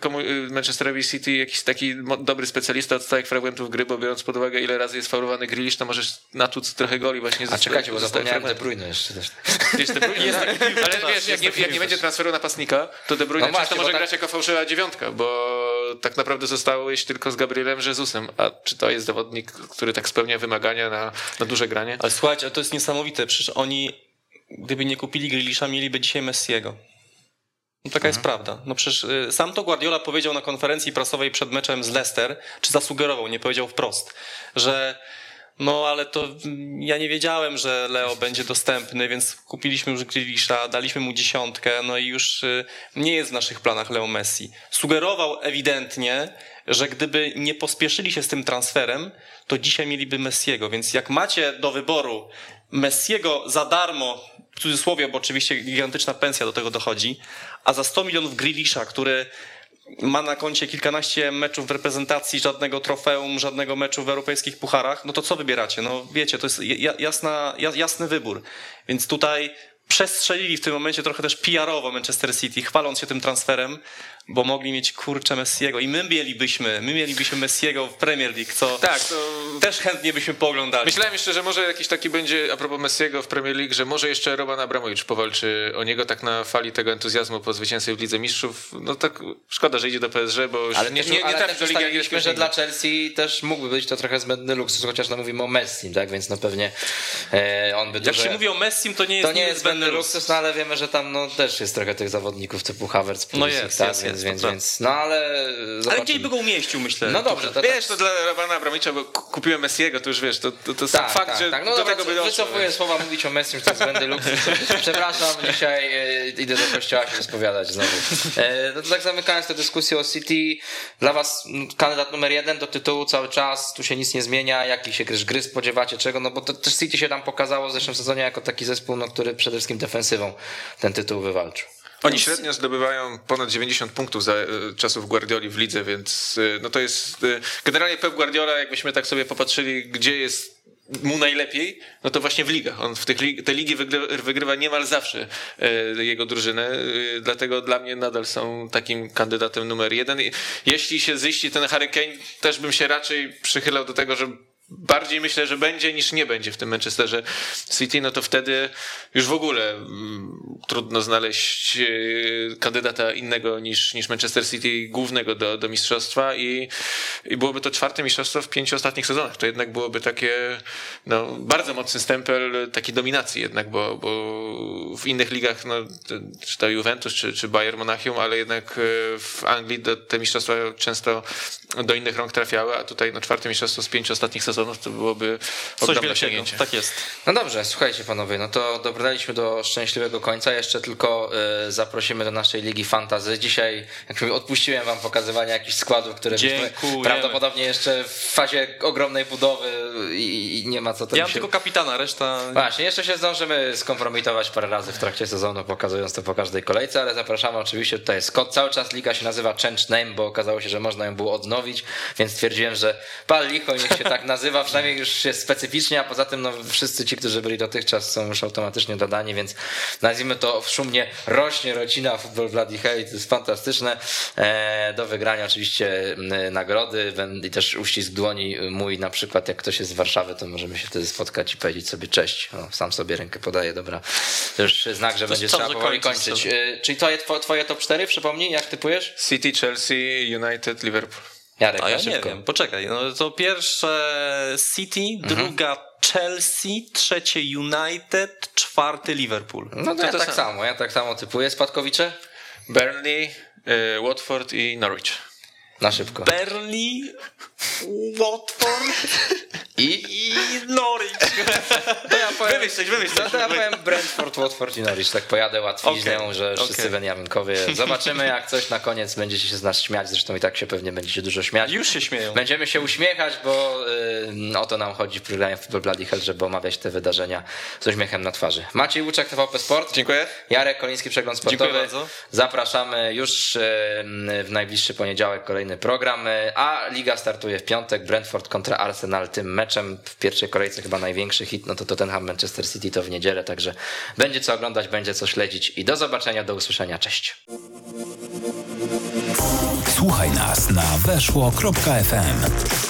komu, Manchesterowi City jakiś taki dobry specjalista od stałych fragmentów gry, bo biorąc pod uwagę ile razy jest faulowany Grealish, to możesz natłuc trochę goli właśnie A czekajcie, bo zapomniałem De. Bruyne jeszcze też. Wiesz, De Bruyne jest taki ale wiesz, jak nie, jak nie będzie transferu napastnika, to De Bruyne No właśnie, może tak- grać jako fałszywa dziewiątka, bo tak naprawdę zostałeś tylko z Gabrielem Jezusem. A czy to jest zawodnik, który tak spełnia wymagania na, na duże granie? Ale słuchajcie, ale to jest niesamowite, przecież oni, gdyby nie kupili Grealisha, mieliby dzisiaj Messiego. No taka jest prawda. No przecież y, sam to Guardiola powiedział na konferencji prasowej przed meczem z Leicester, czy zasugerował, nie powiedział wprost, że no ale to mm, ja nie wiedziałem, że Leo będzie dostępny, więc kupiliśmy już Grealisha, daliśmy mu dziesiątkę, no i już y, nie jest w naszych planach Leo Messi. Sugerował ewidentnie, że gdyby nie pospieszyli się z tym transferem, to dzisiaj mieliby Messiego, więc jak macie do wyboru Messiego za darmo, w cudzysłowie, bo oczywiście gigantyczna pensja do tego dochodzi, a za 100 milionów Grealisha, który ma na koncie kilkanaście meczów w reprezentacji, żadnego trofeum, żadnego meczu w europejskich pucharach, no to co wybieracie? No wiecie, to jest ja- jasna, ja- jasny wybór. Więc tutaj przestrzelili w tym momencie trochę też PR-owo Manchester City, chwaląc się tym transferem, bo mogli mieć kurczę Messiego i my mielibyśmy, my mielibyśmy Messiego w Premier League, co Tak, to też chętnie byśmy pooglądali. Myślałem jeszcze, że może jakiś taki będzie, a propos Messiego w Premier League, że może jeszcze Roman Abramowicz powalczy o niego tak na fali tego entuzjazmu po zwycięstwie w Lidze Mistrzów. No tak szkoda, że idzie do PSG, bo już Ale nie, też, nie, nie ale trafi do Ligi Angielskiej. że dla Chelsea też mógłby być to trochę zbędny luksus, chociaż no mówimy o Messi, tak? Więc no pewnie e, on by Jak duże... się mówi o Messim, to nie jest To nie jest zbędny luksus. luksus, no ale wiemy, że tam no, też jest trochę tych zawodników typu Havertz, No Pulisic, jest, tak? jest, więc, jest, więc, to więc, no ale Ale zobaczymy. gdzieś by go umieścił, myślę. No dobrze, to Wiesz, to dla Romana Abramowicza, bo ku- kupiłem Messiego, to już wiesz, to, to, to tak, fakt, tak, że tak. No do dobra, tego by doszło. wycofuję słowa mówić o Messi, że to jest luksus. (laughs) Przepraszam, dzisiaj e, idę do kościoła się rozpowiadać znowu. E, no to tak zamykając tę dyskusję o City, dla was kandydat numer jeden do tytułu cały czas, tu się nic nie zmienia, jaki się gry, gry spodziewacie, czego, no bo to też City się tam pokazało w zeszłym sezonie jako taki zespół, no, który przede wszystkim defensywą ten tytuł wywalczył. Oni średnio zdobywają ponad 90 punktów za e, czasów Guardioli w lidze, więc e, no to jest e, generalnie Pep Guardiola, jakbyśmy tak sobie popatrzyli, gdzie jest mu najlepiej, no to właśnie w ligach. On w tych lig, te ligi wygrywa, wygrywa niemal zawsze e, jego drużynę, dlatego dla mnie nadal są takim kandydatem numer jeden. I Jeśli się ziści ten Harry Kane, też bym się raczej przychylał do tego, że bardziej myślę, że będzie niż nie będzie w tym Manchesterze City, no to wtedy już w ogóle mm, trudno znaleźć e, kandydata innego niż, niż Manchester City głównego do, do mistrzostwa i, i byłoby to czwarte mistrzostwo w pięciu ostatnich sezonach. To jednak byłoby takie no, bardzo mocny stempel takiej dominacji jednak, bo, bo w innych ligach, no, czy to Juventus, czy, czy Bayern Monachium, ale jednak e, w Anglii te mistrzostwa często do innych rąk trafiały, a tutaj no, czwarte mistrzostwo z pięciu ostatnich sezonów to byłoby Coś ogromne wielkiego, osiągnięcie. tak jest. No dobrze, słuchajcie panowie, no to dobraliśmy do szczęśliwego końca. Jeszcze tylko y, zaprosimy do naszej ligi fantazy. Dzisiaj jak mówię, odpuściłem wam pokazywania jakichś składów, które prawdopodobnie jeszcze w fazie ogromnej budowy i, i nie ma co tam Ja mam się... tylko kapitana, reszta... Właśnie, jeszcze się zdążymy skompromitować parę razy w trakcie sezonu, pokazując to po każdej kolejce, ale zapraszamy oczywiście, tutaj jest kod. Cały czas liga się nazywa Change Name, bo okazało się, że można ją było odnowić, więc stwierdziłem, że pal licho niech się tak nazywa, przynajmniej już jest specyficznie, a poza tym no, wszyscy ci, którzy byli dotychczas są już automatycznie dodani, więc nazwijmy to szumnie rośnie rodzina Football Bloody Hell to jest fantastyczne. E, do wygrania oczywiście nagrody i też uścisk dłoni mój na przykład, jak ktoś jest z Warszawy, to możemy się wtedy spotkać i powiedzieć sobie cześć. O, sam sobie rękę podaję, dobra. To już znak, że będzie czas, trzeba powoli kończyć. E, czyli to jest two- twoje top 4, przypomnij, jak typujesz? City, Chelsea, United, Liverpool. Jarek, A ja nie szybko. wiem, poczekaj. No to pierwsze City, druga Chelsea, trzecie United, czwarty Liverpool. No to, To ja to tak samo. samo, ja tak samo typuję. Spadkowicze? Burnley, e, Watford i Norwich. Na szybko. Burnley, Watford I? i Norwich. To ja powiem, Wymyśl coś, wymyśl coś. to ja powiem Brentford, Watford i Norwich. Tak pojadę łatwiźnią, Okej, że wszyscy okej. Benjaminkowie. Zobaczymy jak coś na koniec będziecie się z nas śmiać. Zresztą i tak się pewnie będziecie dużo śmiać. Już się śmieją. Będziemy się uśmiechać, bo y, o to nam chodzi w programie Football Bloody Hell, żeby omawiać te wydarzenia z uśmiechem na twarzy. Maciej Łuczek, TVP Sport. Dziękuję. Jarek Koliński, Przegląd Sportowy. Dziękuję bardzo. Zapraszamy już y, w najbliższy poniedziałek kolejny program, y, a Liga startuje w piątek. Brentford kontra Arsenal tym meczem w pierwszej kolejce chyba największy hit, no to Tottenham Manchester City to w niedzielę, także będzie co oglądać, będzie co śledzić i do zobaczenia, do usłyszenia, cześć. Słuchaj nas na weszło.fm.